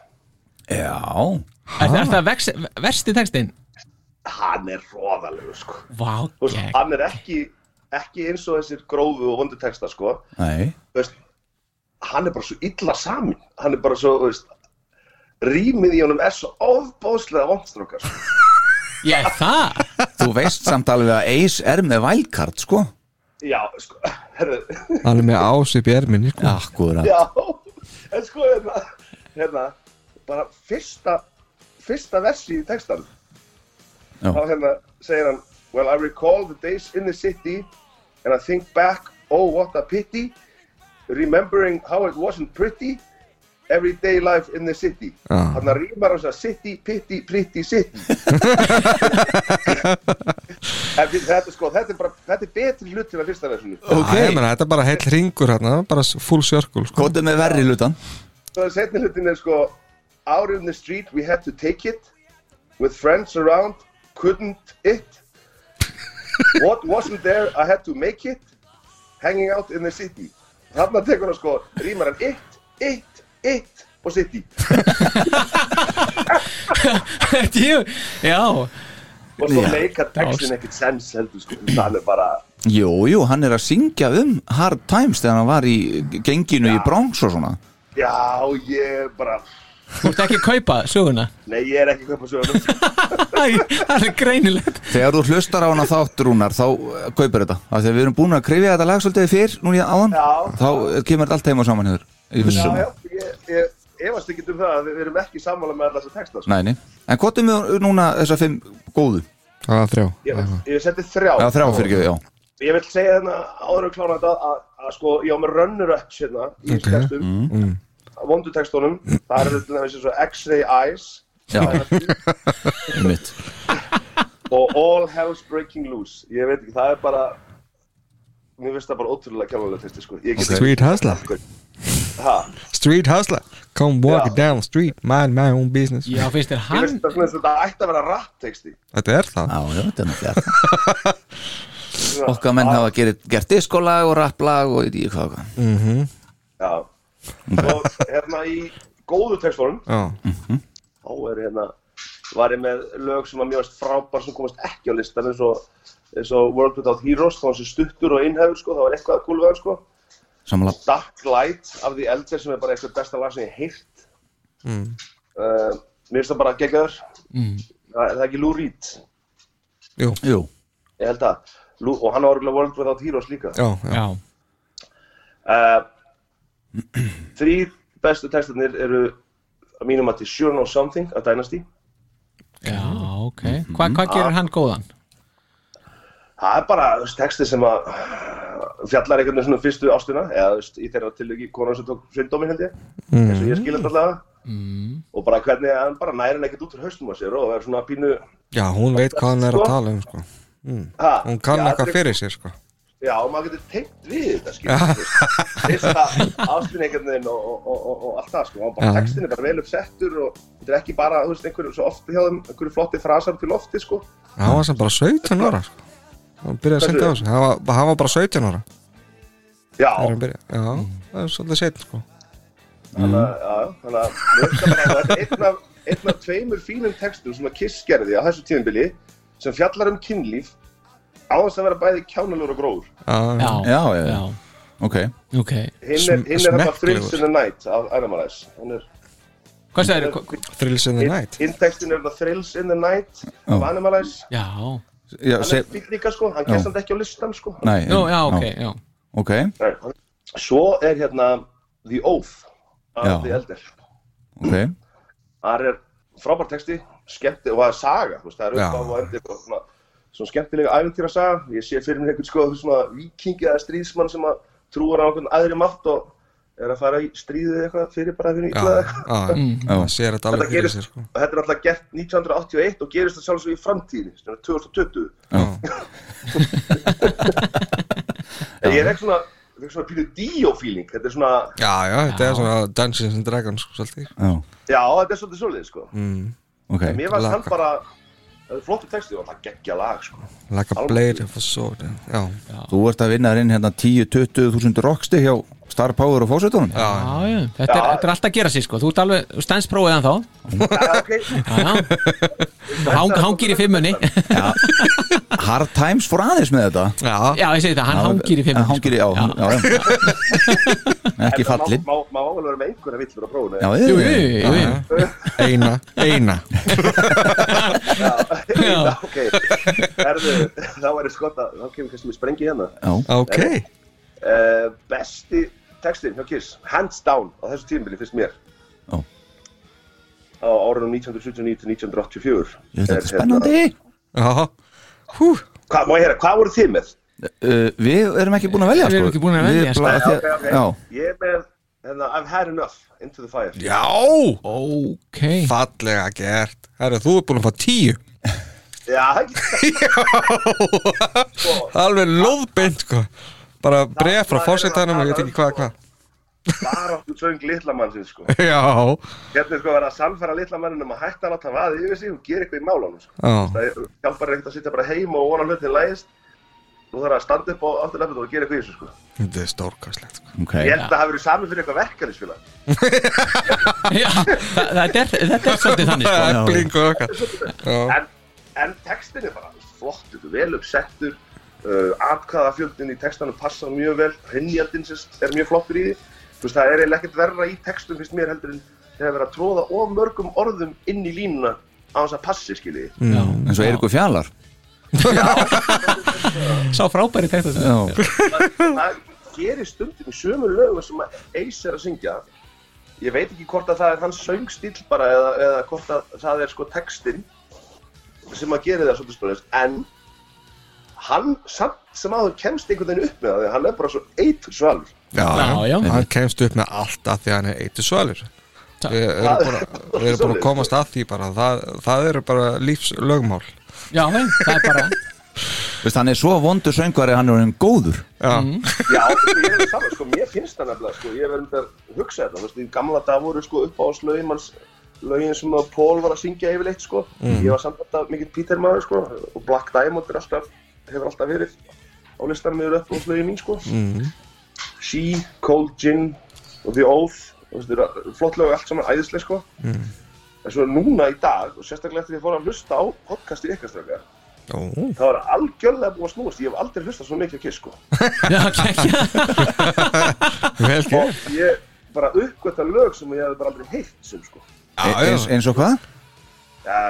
Já, Er er það vex- versti textin? hann er hróðalegur sko. Gegn hann er ekki ekki eins og þessir grófu og vondu texta sko. Nei, Þú veist, hann er bara svo illa samin hann er bara svo, þú veist rýmið í honum er svo ofbóðslega vondstrókar *laughs* Já, það? Þú veist samt alveg að Ace er með vælkart sko. Já, sko, Hann er með ásip í erminni sko. Akkurat já, en sko hérna, hérna bara fyrsta fyrsta versi í textan Já. þá hérna segir hann well I recall the days in the city and I think back oh what a pity remembering how it wasn't pretty everyday life in the city. Þannig að rýmar hans að city, pity, pretty city. *laughs* Þetta sko þetta er bara, þetta er betri hlut til að fyrsta versinu Ok. Æ, ég meina, Þetta er bara heill ringur hérna Bara full circle sko. Kótið með verri hlutan að setni hlutin er sko out in the street we had to take it with friends around couldn't it? What wasn't there I had to make it hanging out in the city. Þarna tekur hann sko rýmar hann it, it, it og city *laughs* Jú, Já. Og svo leika textin ekkert sens heldur sko. Það er bara Jú, jú, hann er að syngja um Hard Times þegar hann var í genginu í Bronx og svona. Já ég bara Þú ert ekki að kaupa söguna? Nei ég er ekki að kaupa sögum *laughs* Æ, Það er greinilegt. Þegar þú hlustar á hana þátt rúnar þá eh, kaupir þetta. Að við erum búin að krifja þetta lag svolítið fyrr núna í áðan. Þá kemur þetta allt heima saman hér ég, ég efast ekki um það að við erum ekki sammála með alla þessa texta sko. Næni, en hvað er með núna þessa fimm góðu? Það er þrjá. Ég, ég seti þrjá. Já, þrjá fyrir ekki, já. Ég vil segja hérna áður að klára þetta að, að sko, ég á með runner-ups hérna í Ok. textum, mm. vondu textunum, það er til dæmis eins og X-Ray Eyes. Já, *laughs* mitt og All Hell's Breaking Loose. Ég veit ekki, það er bara, mér finnst það bara ótrúlega kjánulega texti, sko. Ég get Street Hustler Ha, Street Hustler. Come walking Já. down the street. Mind my own business. Já, finnst þér ég hann eins og þetta ætti að vera rap-texti. Þetta er það. Já, já, þetta er náttúrulega *laughs* Okkar menn hafa gert, gert diskolag og rapplag og ég veit ekki hvað og hvað. mm Já. Og hérna í góðu textunum, Já, þá er hérna, var ég með lög sem að mjög frábær sem komast ekki á listan eins og, eins og World Without Heroes, þá var þessi stuttur og innhefur, sko, það var eitthvað við hann, sko. Samanlega Dark Light af The Elder sem er bara eitthvað besta lag sem ég heyrt. Mm. uh, Mér finnst það bara geggjaður. Mm. Það er það ekki Lou Reed? Jú, Jú, Ég held það Lou, Og hann var orðinlega World Without Heroes líka. Já, já, Já, uh, Þrýr bestu textarnir eru að mínum að til Sure Know Something að Dynasty. Já, ok. Hva, Hvað gerir hann góðan? Það er bara texti sem að fjallar einhvern veginn svona fyrstu ástina eða veist, í þeirra tilviki konan sem tók svindómi held ég eins og ég skil þetta allavega Mm. og bara hvernig hann bara næri hann ekkert út úr haustum á sér og er svona pínu já, hún veit hvað hann er að Sko. tala um sko. mm. ha, Hún kann já, eitthvað fyrir sér sko. Já, og maður getur tengt við þetta, skilur, fyrsta ástfinningarnir og, og, og, og, og allt það, sko, og bara Já. textin er bara vel uppsettur og þetta er ekki bara, þú veist, einhverju svo ofti hjá þeim, einhverju flotti frasar til lofti, sko. Hann var sem bara 17 ára sko. Hann byrjaði að synda á þessu Hann var, hann var bara 17 ára Já. Já, það er svolítið setn sko. þannig að, það bara, þetta er einn af, einn af tveimur fínum textum sem að Kiss gerði á þessu tíðanbili sem fjallar um kynlíf á þess að vera bæði kjánalur og gróður. Já, Já, já, já, ok ok Hinn er, er þetta smekklegur. Thrills in the Night af Animalize. Hann er? Thrills in the night hinn textin er þetta Thrills in the Night af. Animalize. Já, já, hann er fíl líka sko, hann Já. kemst hann ekki á listan sko Nei, Nú, já, ok, já ok Nei. svo er hérna The Oath af Já. The Elder Ok, það er frábær texti, skemmti og það er saga, þú veist, það er Já. upp á og endir og svona, svona skemmtilega æfintýra saga ég sé fyrir mér einhvern sko svona vikingi eða stríðsmann sem að trúar á einhvern aðri mátt og er að fara í stríðið eitthvað fyrir bara fyrir Já, illa eða eitthvað já, Mm. það þetta gerist- sér sko. og þetta er alltaf gert 1981 og gerist það sjálfsög í er 2020 Já, *laughs* en ég er ekki svona, þetta er svona pínu Dio-feeling þetta er svona, já, já, þetta er svona Dungeons and Dragons sko, svolítið já, já, þetta er svolítið svolítið sko mm. ok Mér hann Laka. bara það er flottu texti og það geggja lag sko. Like a blade of a sword Já, Þú ert að vinna inn hérna 10-20 þúsund rocksti hjá Star Power og já, þetta er, þetta er alltaf að gera sér sko. Þú ert alveg, prófið en þá Hangir í fimmunni. Hard Times fór aðeins með þetta. Já, Já, ég segi það, hann hangir í fimmunni hangir í, já, já, já. *laughs* Ekki fallin Má alveg vera með einhverja villur á prófunu Já, Jú, jú, jú. Eina, eina. Já, ok. Herðu, þá er skott að þá kemur kannski með sprengi hérna. Já, Ok. Uh, Besti textin hjá Kiss Hands down á þessu tímabili fyrst mér. Já. Á árunum 1979 til 1984 Ég veit, þetta er hérna- spennandi. Já, hú. Hvað, má ég heyra, hvað voru þið með? Uh, Við erum ekki búin að velja Við erum sko. ekki búin að velja, sko. bara- Já, því- ok, ok. Já, Ég er með, hérna, I've had enough. Into the fire. Já, Ok. Fallega gert. Herra, þú er búin að fá tíu. *laughs* Já, *laughs* það. Ekki Alveg lóðbeint sko. Bara bref frá fórsetanum og ég veit ekki hvað hvað. bara áttu söng litla mannsins sko. *laughs* Já, Hérna er sko að vera að sannfæra litla manninum að hætta að láta vaði yfir sig og gera eitthvað í málanum sko. já, Það er- hjálpar ekkert að sitja bara heima og vona hlutin lægist Nú þarf að standa upp á afturlefnum og gera eitthvað í þessu sko. þetta er stórkastlegt sko. ok. Ég held að það hafi verið sami fyrir eitthvað verkefnisfélag Já, það- þetta er, þetta er svolítið þannig sko. Það er blingu okkar Já, en, en textin er bara flottur, vel uppsettur. Uh, atkvæðafjöldin í textanum passar mjög vel. Hrinnjaldin er mjög flottur í því. Þú veist, það er eiginlega ekkert verra í textum finnst mér heldur en þegar verið að tróða of mörgum orðum inn í línuna á þess að passi skiljiði. Já, En svo Eirikur Fjallar Sá frábæri sem Já, það gerir stundum í sömu lögum sem að Ace er að syngja. Ég veit ekki hvort að það er hans söngstíl bara eða, eða hvort að það er sko textin sem að gera það svolítið spennist en hann samt sem áður kemst einhvern veginn upp með það því að hann er bara svo eitur svalur. Já, Já, já. Hann kemst upp með allt að því að hann er eitur svalur. Við erum búin að, við erum búin að komast að því bara. Það, það eru bara lífslögmál Já, nei, það er bara Veist, hann er svo vondur söngvari hann er hann góður. Já, Já, sko, ég er alveg saman, sko, mér finnst það nefnilega, sko, ég hef verið að hugsa þetta, veist, í gamla dag voru, sko, upp á lögin manns, lögin sem að Paul var að syngja yfirleitt, sko, ég var samt alltaf mikill Peter maður, sko, og Black Diamond er alltaf, hefur alltaf verið á listanum yfir upp á lögin mín, sko, She, Cold Gin og The Oath, þú veist, flott lög og allt saman æðislega, sko, en svo núna í dag, og sérstaklega eftir að ég fór að hlusta á podcasti ykkar strafgar, Ó, þá er það algjörlega búið að snúast, ég hef aldrei hlustað svo mikið á Kiss, sko. *laughs* Já, kekja *laughs* og ég bara uppgötta lög sem ég hef bara aldrei heyrt sem sko. Já, eins, og hvað? ja,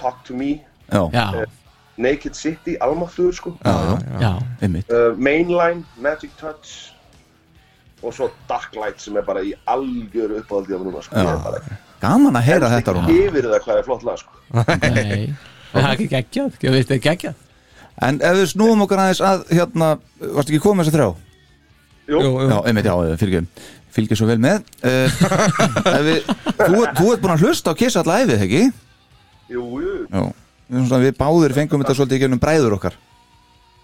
Talk to me, Já, Já, Naked City, Almáttuður sko. Já, já, uh, Mainline, Magic Touch. Og svo Dark Light sem er bara í algjöru uppáhaldi af núna sko Ég Gaman að heyra þetta ekki Rúna yfir það hvað er flott lag sko. Nei, *laughs* það er ekki geggjað. Ég veist, það er geggjað? En ef við snúum okkur aðeins að hérna, varstu ekki komið þess að þrjá? Jú, jú. Já, einmitt, já, fyrir fylgir svo vel með. *laughs* Uh, við, þú, þú ert búin að hlusta á Kiss alla æfið, ekki? jú, jú. Já, við, svona, við báðir fengum þetta svolítið í gennum bræður okkar.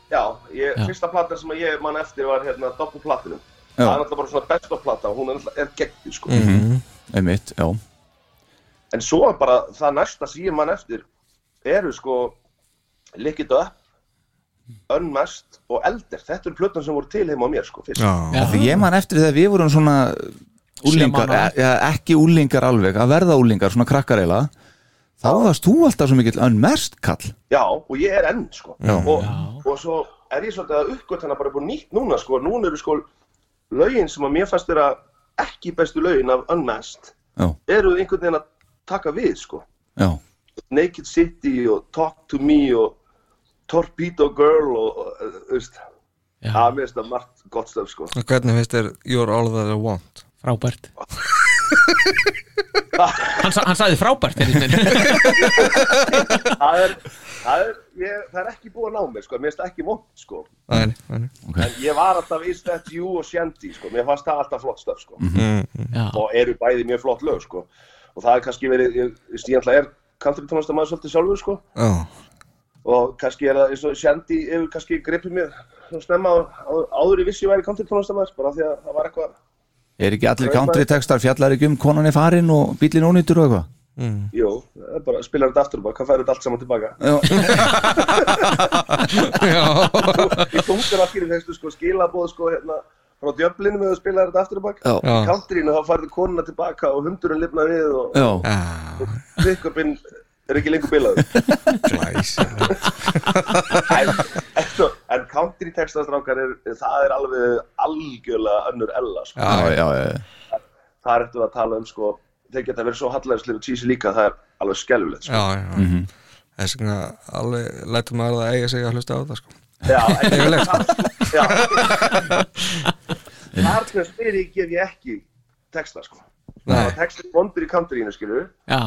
Já, ég, Já. fyrsta platan sem ég man eftir var hérna Doppel Platinum Já. Það er alltaf bara svona best of plata og hún er, alltaf- er geggjur sko. Mhm. Einmitt, já En svo bara það næsta sem ég man eftir eru sko Lick It Up, Unmasked og Elder. Þetta eru plötun sem voru til heima á mér sko fyrst. já, Því ég man eftir þegar við vorum svona úlingar, ja, ekki úlingar alveg, að verða úlingar, svona krakkar eiginlega þá varst þú alltaf svo mikill unmerst kall Já, og ég er enn sko. Já. Og, Já. og svo er ég svolítið að uppgöta hana bara upp á nýtt núna sko. Núna eru sko lögin sem að mér fannst vera ekki bestu lögin af Unmasked Já, eru einhvern veginn að taka við sko. já, Naked City og Talk to Me og Torpedo Girl og, Já. það mér finnst það margt gott stöf sko. Og hvernig finnst þér You're all that I want Frábært *laughs* Hann, sa- hann sagði frábært það er, það er, ég, það er ekki búið að ná mér sko, mér finnst það ekki vond sko. Nei, nei, nei. en ég var alltaf Is That You og Shandy sko, mér fannst það alltaf flott stöf sko. Já, og eru bæði mjög flott lög sko. Og það er kannski verið, ég, ég, ég ætla er country tónlistamæður svolítið sjálfur sko. Já, og kannski er það eins og Shandy hefur kannski gripið mér svona snemma á- á- áður í vissi ég væri country tónlistamæður bara því að það var eitthvað er ekki allir country textar fjallar ekki um konan er farin og bílinn ónýttur og eitthvað? mm. Það er bara spilar þetta aftur og bara, hvað færðu þetta allt saman tilbaka Í tungar að fyrir fegstu sko skilabóð sko hérna frá djöflinu með að spila þetta aftur og bak. Já. Í countryinu þá færðu konuna tilbaka og hundurinn lifna við og, Já. og pick-upinn er ekki lengur *laughs* Glæs en, en, en country textastrákar er, það er alveg algjörlega önnur ella sko. Já, já, já það er eftir að tala um sko þeir geta verið svo hallæðislega og cheesy líka það er alveg skelfilegt sko. Já, já. Þess vegna alveg lætum maður það eiga sig að hlusta á það sko Já, *laughs* en. Já. Þar að spyrir ég gef ég ekki texta sko. Nei. Það var textin vondur í countryinu skilur Já.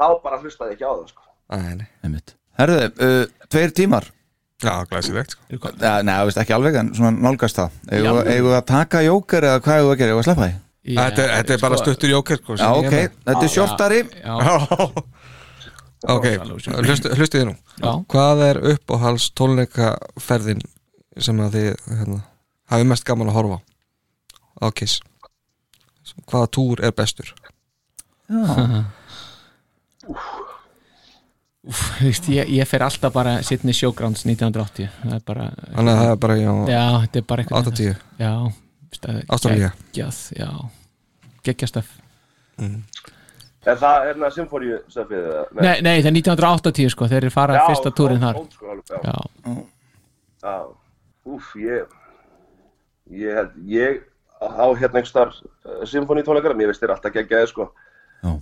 Þá bara hlustaði ég ekki á það sko. Nei, Einmitt. Herðu, uh, tveir tímar. Já, glæsilegt sko. Nei, þú veist ekki alveg en svona nálgast það. Eigum Já. við- að taka jóker eða hvað eigum við að gera, eigum við að sleppa því? Þetta, er- þetta er bara stuttur jóker sko, Já, sem ég ok, með. þetta er shortari. Já, *laughs* Ok, hlust, hlustið nú. Já. Hvað er uppáhals tónleikaferðin sem að þið hérna, hafið mest gaman að horfa á? Á Kiss. Hvaða túr er bestur? Já, Úf, þú veist, ég, ég fer alltaf bara Sydney Showgrounds 1980 það er bara Þannig að það er bara já, Já, þetta er bara eitthvað 80 Já, veist það er Ástralía. geggjað, Já, geggjastöf Er það er það symfóníu stöfið? nei, nei, það er 1980 sko Þeir eru farað fyrsta túrin þar. old school, já. Já, Já, úf, ég ég held, ég á hérna einhvers þar uh, symfóníutónleikara, mér veist þér alltaf geggjaði sko. Já.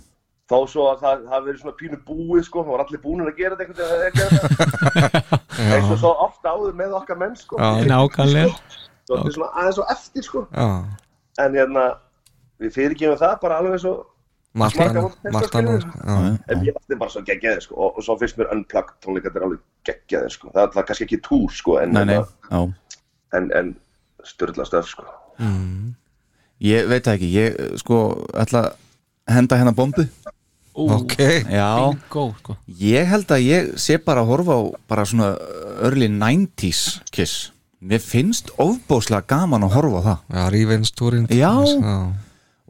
þó svo að það hafi verið svona pínu búið sko, það var allir búinir að gera þetta einhvern veginn að gera þetta. *laughs* Eins og svo ofta áður með okkar menn sko. Já. nákvæmlega. Svo þetta er svona aðeins og eftir sko. Já, en hérna, við fyrirgefum það bara alveg og margt annað Margt annað en ég þeim bara svo geggjaði sko og, og svo finnst mér unplugged tónleikar alveg geggjaði sko. Það, það er kannski ekki túr sko en, nei, nei, hérna, en, en styrla stöf sko. Ég veit það ekki, ég sko ætla að henda hérna bombu. Ok, Já, Bingo, sko. Ég held að ég sé bara að horfa á bara svona early 90s kiss. Mér finnst ofbóðslega gaman að horfa á það. Já, Rívens túrin Já. já,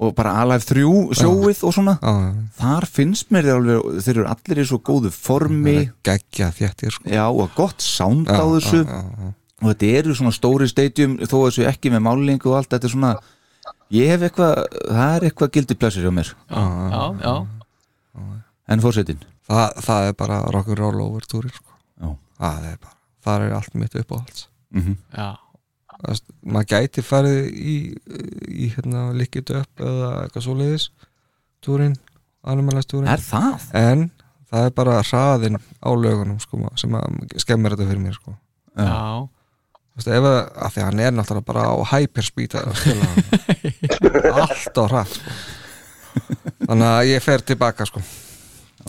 og bara Alive 3 sjóið og svona. Já, þar finnst mér þeir alveg þeir eru allir í svo góðu formi. Geggja þéttir sko. já og gott sound á Já, þessu. já, já, já. og þetta eru svona stóri stadium þó þessu ekki með málingu og allt þetta er svona ég hef eitthvað, það er eitthvað gildi plessur hjá mér. Já, já, en fórsetin Það, það er bara rock'n'roll over túrin sko. Já. Það er bara, það er allt mitt uppáhalds. Mm já. Þú veist, maður gæti farið í, í hérna Lickit Up eða eitthvað túrin, animalæst túrin er það? en það er bara hraðin á lögunum sko, sem að skemmir þetta fyrir mér sko. Já, veist, ef að, því að hann er náttúrulega bara á hyperspeed *laughs* allt á hratt sko. þannig að ég fer tilbaka sko.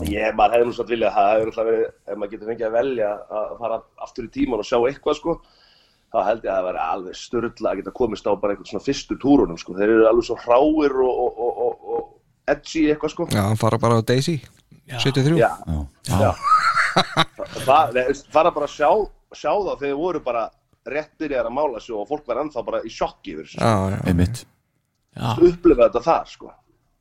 Ég, maður hefði nú svo að vilja að það hefur alltaf verið, ef maður getur fengið að velja að fara aftur í tíman og sjá eitthvað sko, þá held ég að það væri alveg störla að geta komist á bara einhvern svona fyrstu túrunum sko, þeir eru alveg svo hráir og, og, og, og, og edgy eitthvað sko. já, hann fara bara á Daisy 73 Já, Já. já. það, nei, fara bara að sjá, sjá þá þegar þeir voru bara rétt byrjar að mála sig og fólk var ennþá bara í sjokki yfir þessu, sko. upplifa þetta þar sko.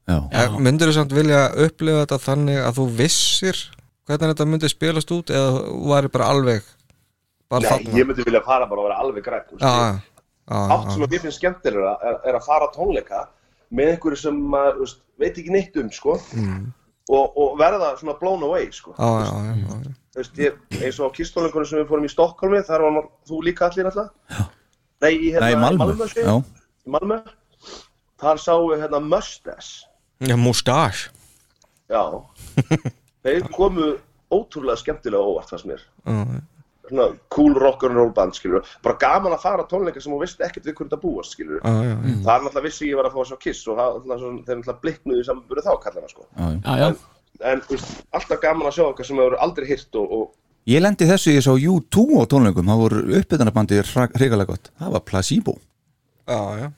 já. Já. myndir þú samt vilja upplifa þetta þannig að þú vissir hvernig þetta myndi spilast út eða þú væri bara alveg Nei, þarna. ég myndi vilja fara bara að vera alveg grætt já, já, já, allt sem mér finnst skemmtilega er, er að fara á tónleika með einhverju sem maður veist, veit ekki neitt um sko. Mm. og, og verða svona blown away sko. Já, já, já, já, já. Þú veist, ég, eins og á kistónleikunum sem við fórum í Stokkólmi þar var þú líka allir alltaf nei, í, hérna, Nei, Malmö, Malmö, sé, já. í Malmö. Þar sáum við hérna Mustache. Já mustache. Já. *laughs* Þeir komu ótrúlega skemmtilega óvart fannst mér. Já, já. Svona cool rock'n'roll band skilur bara gaman að fara tónleika sem þú veist ekkert við hvernig það búast skilur Já, já, já. það er náttúrulega vissi ég var að fá að sjá Kiss og það, þeir náttúrulega bliknuðu í samanbyrðu þá kallar það sko. Já, já. en þú veist, alltaf gaman að sjá okkar sem hefur aldrei hýrt og, og ég lendi þessu ég sá U2 á tónleikum það voru uppbytunarbandi hrigalega gott. Það var Placebo, já, já.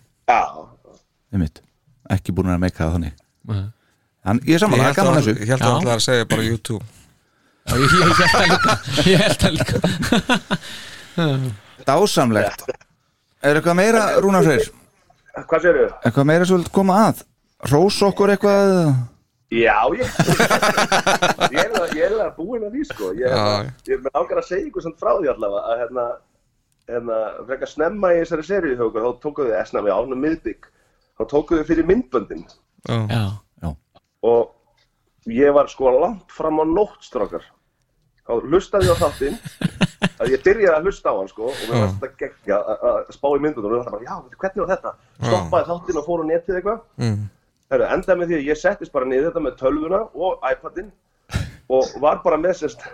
ekki búin að meika það þannig. En ég er samanlega gaman að þessu. ég held að hann ætlaði að segja bara YouTube Já, ég, ég held það líka. *laughs* Ég held það líka. Dásamlegt. Er eitthvað meira Rúnar Freyr? Hvað sér þau? eitthvað meira svo koma að? Rós okkur eitthvað? Já, ég *laughs* Ég er alveg búinn að því sko. Ég, Já. ég er með ákveð að segja ykkur samt frá því allavega að hérna, hérna frekar snemma í þessari okkur þá tókuðu þið esna með ánum miðbygg þá tókuðu þið fyrir myndböndin. Já, og ég var sko langt fram á nótt strákar þá hlustaði ég á þáttinn *laughs* að ég byrjaði að hlusta á hann sko og mér fannst þetta geggja að spá í myndböndin og það bara, já, veitu, hvernig var þetta? Stoppaði þáttinn og fór á netið eitthvað. Mm. Heru, endaði með því að ég settist bara niður þetta með tölvuna og iPadin og var bara með sérst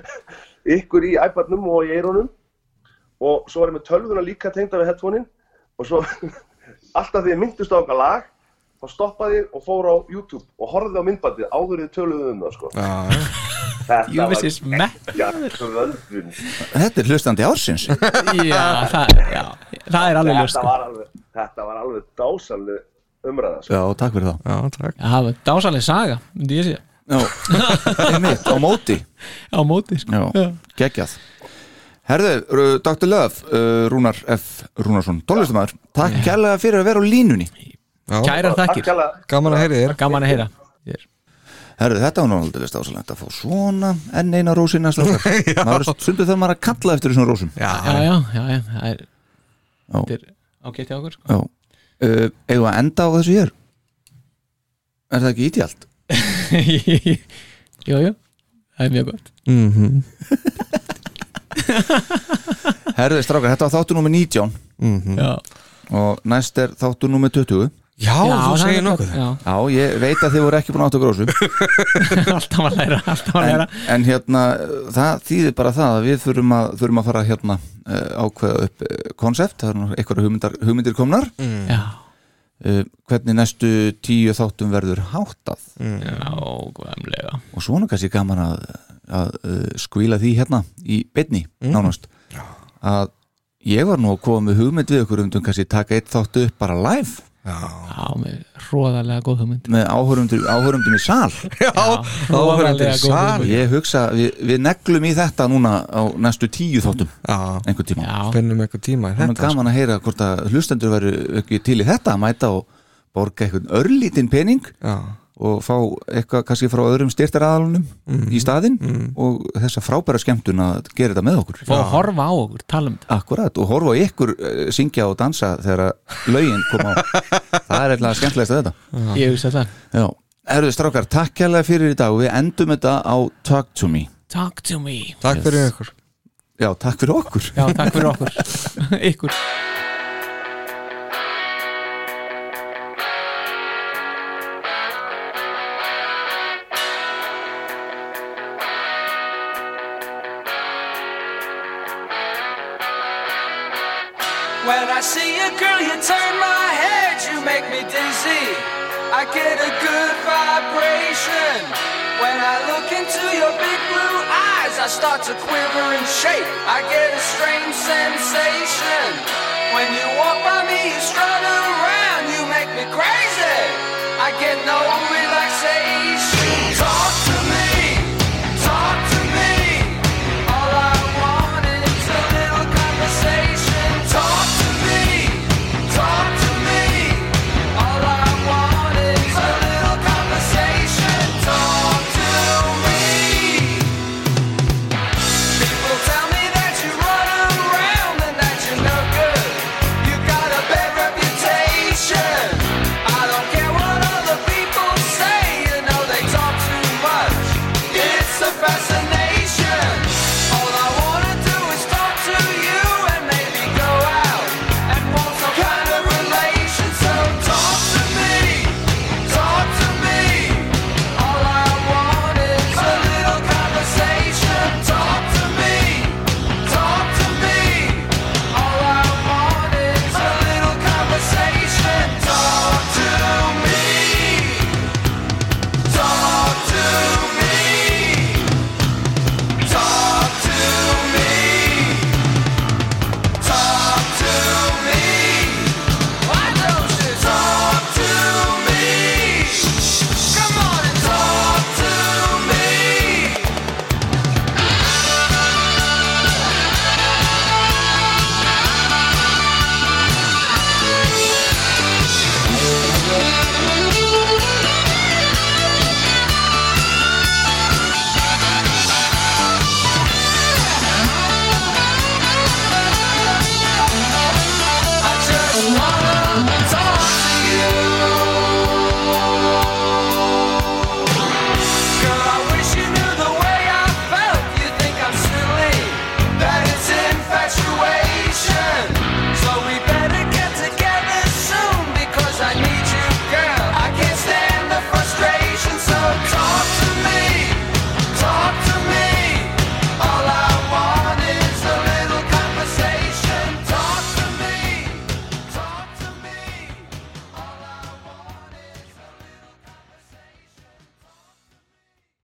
*laughs* ykkur í iPadnum og í eyrunum. Og svo var ég með tölvuna líka tengda við headphonein og svo *laughs* alltaf því ég myndist á okkar lag þá stoppaði ég og fór á YouTube og horfði á myndbandið áður við töluðum um það sko. Já, Þetta Jú, veist ég geggja kvöldun. Þetta er hlustandi ársins. Já, það, já, það er alveg Þetta sko. var alveg, þetta var alveg dásaleg umræða sko. Já, takk fyrir það. Já, takk. Já, það var dásaleg saga, myndi ég segja. Já, einmitt, á móti. *laughs* Á móti, sko. Já, geggjað. Herðu, Dr. Löf, uh, Rúnar F. Rúnarsson, tónlistamæður Takk kærlega fyrir að vera á línunni. Já, Kærar Takk þakkir, hérlega. gaman að heyri þér gaman að heyra Hér. Herðu, þetta var nú aldrei stásalegt að fá svona enn eina rósi næsta *laughs* er stundu þegar maður að kalla eftir þessum rósum. Já, Já, já, já, já, það er er ágætt hjá okkur, sko. Já. Uh, við að enda á þessu hér? Er það ekki ítíalt? *laughs* Jú, jú, það er mjög gott. Mhm. *laughs* Herðu, strákar, þetta var þáttu númer 19 Já, og næst er þáttu númer 20 Já, þú það segir nokkuð Já, Já, ég veit að þið voru ekki búin að átta grósum *laughs* alltaf að læra, alltaf að læra. en, en hérna, það þýðir bara það að við þurfum að, þurfum að fara hérna uh, ákveða upp konsept, það er einhverja hugmyndar, hugmyndir komnar. Já, uh, hvernig næstu tíu þáttum verður háttað. Nákvæmlega og svona kannski gaman að, að uh, skvíla því hérna í beinni nánast. Að ég var nú að koma með hugmynd við okkur um kannski taka eitt þáttu upp bara live Já, Já, með hróðarlega góð hugmynd. Með áhörundum í sal. *laughs* Já, hróðarlega góð sal. hugmynd. Ég hugsa, við, við neglum í þetta núna á næstu tíu þáttum. Já, einhvern tíma. Já, finnum eitthvað tíma í Það er þetta sko. gaman að heyra hvort að hlustendur veru ekki til í þetta að mæta og borga eitthvað örlítinn pening. Já, og fá eitthvað kannski frá öðrum styrtaraðalunum í staðinn og þessa frábæra skemmtun að gera þetta með okkur. Fá að horfa á okkur, tala um þetta. Akkurat, og horfa á ykkur eh, syngja og dansa þegar lögin koma á. Það er eitthvað skemmtilegast að þetta. Ég hugsa það. Já, erðu strákar, takk kærlega fyrir í dag. Og við endum þetta á Talk to me. Talk to me. Takk fyrir ykkur. Já, takk fyrir okkur. Já, takk fyrir okkur. *laughs* *laughs* Ykkur I get a good vibration. When I look into your big blue eyes, I start to quiver and shake. I get a strange sensation. When you walk by me, you strut around, you make me crazy. I get no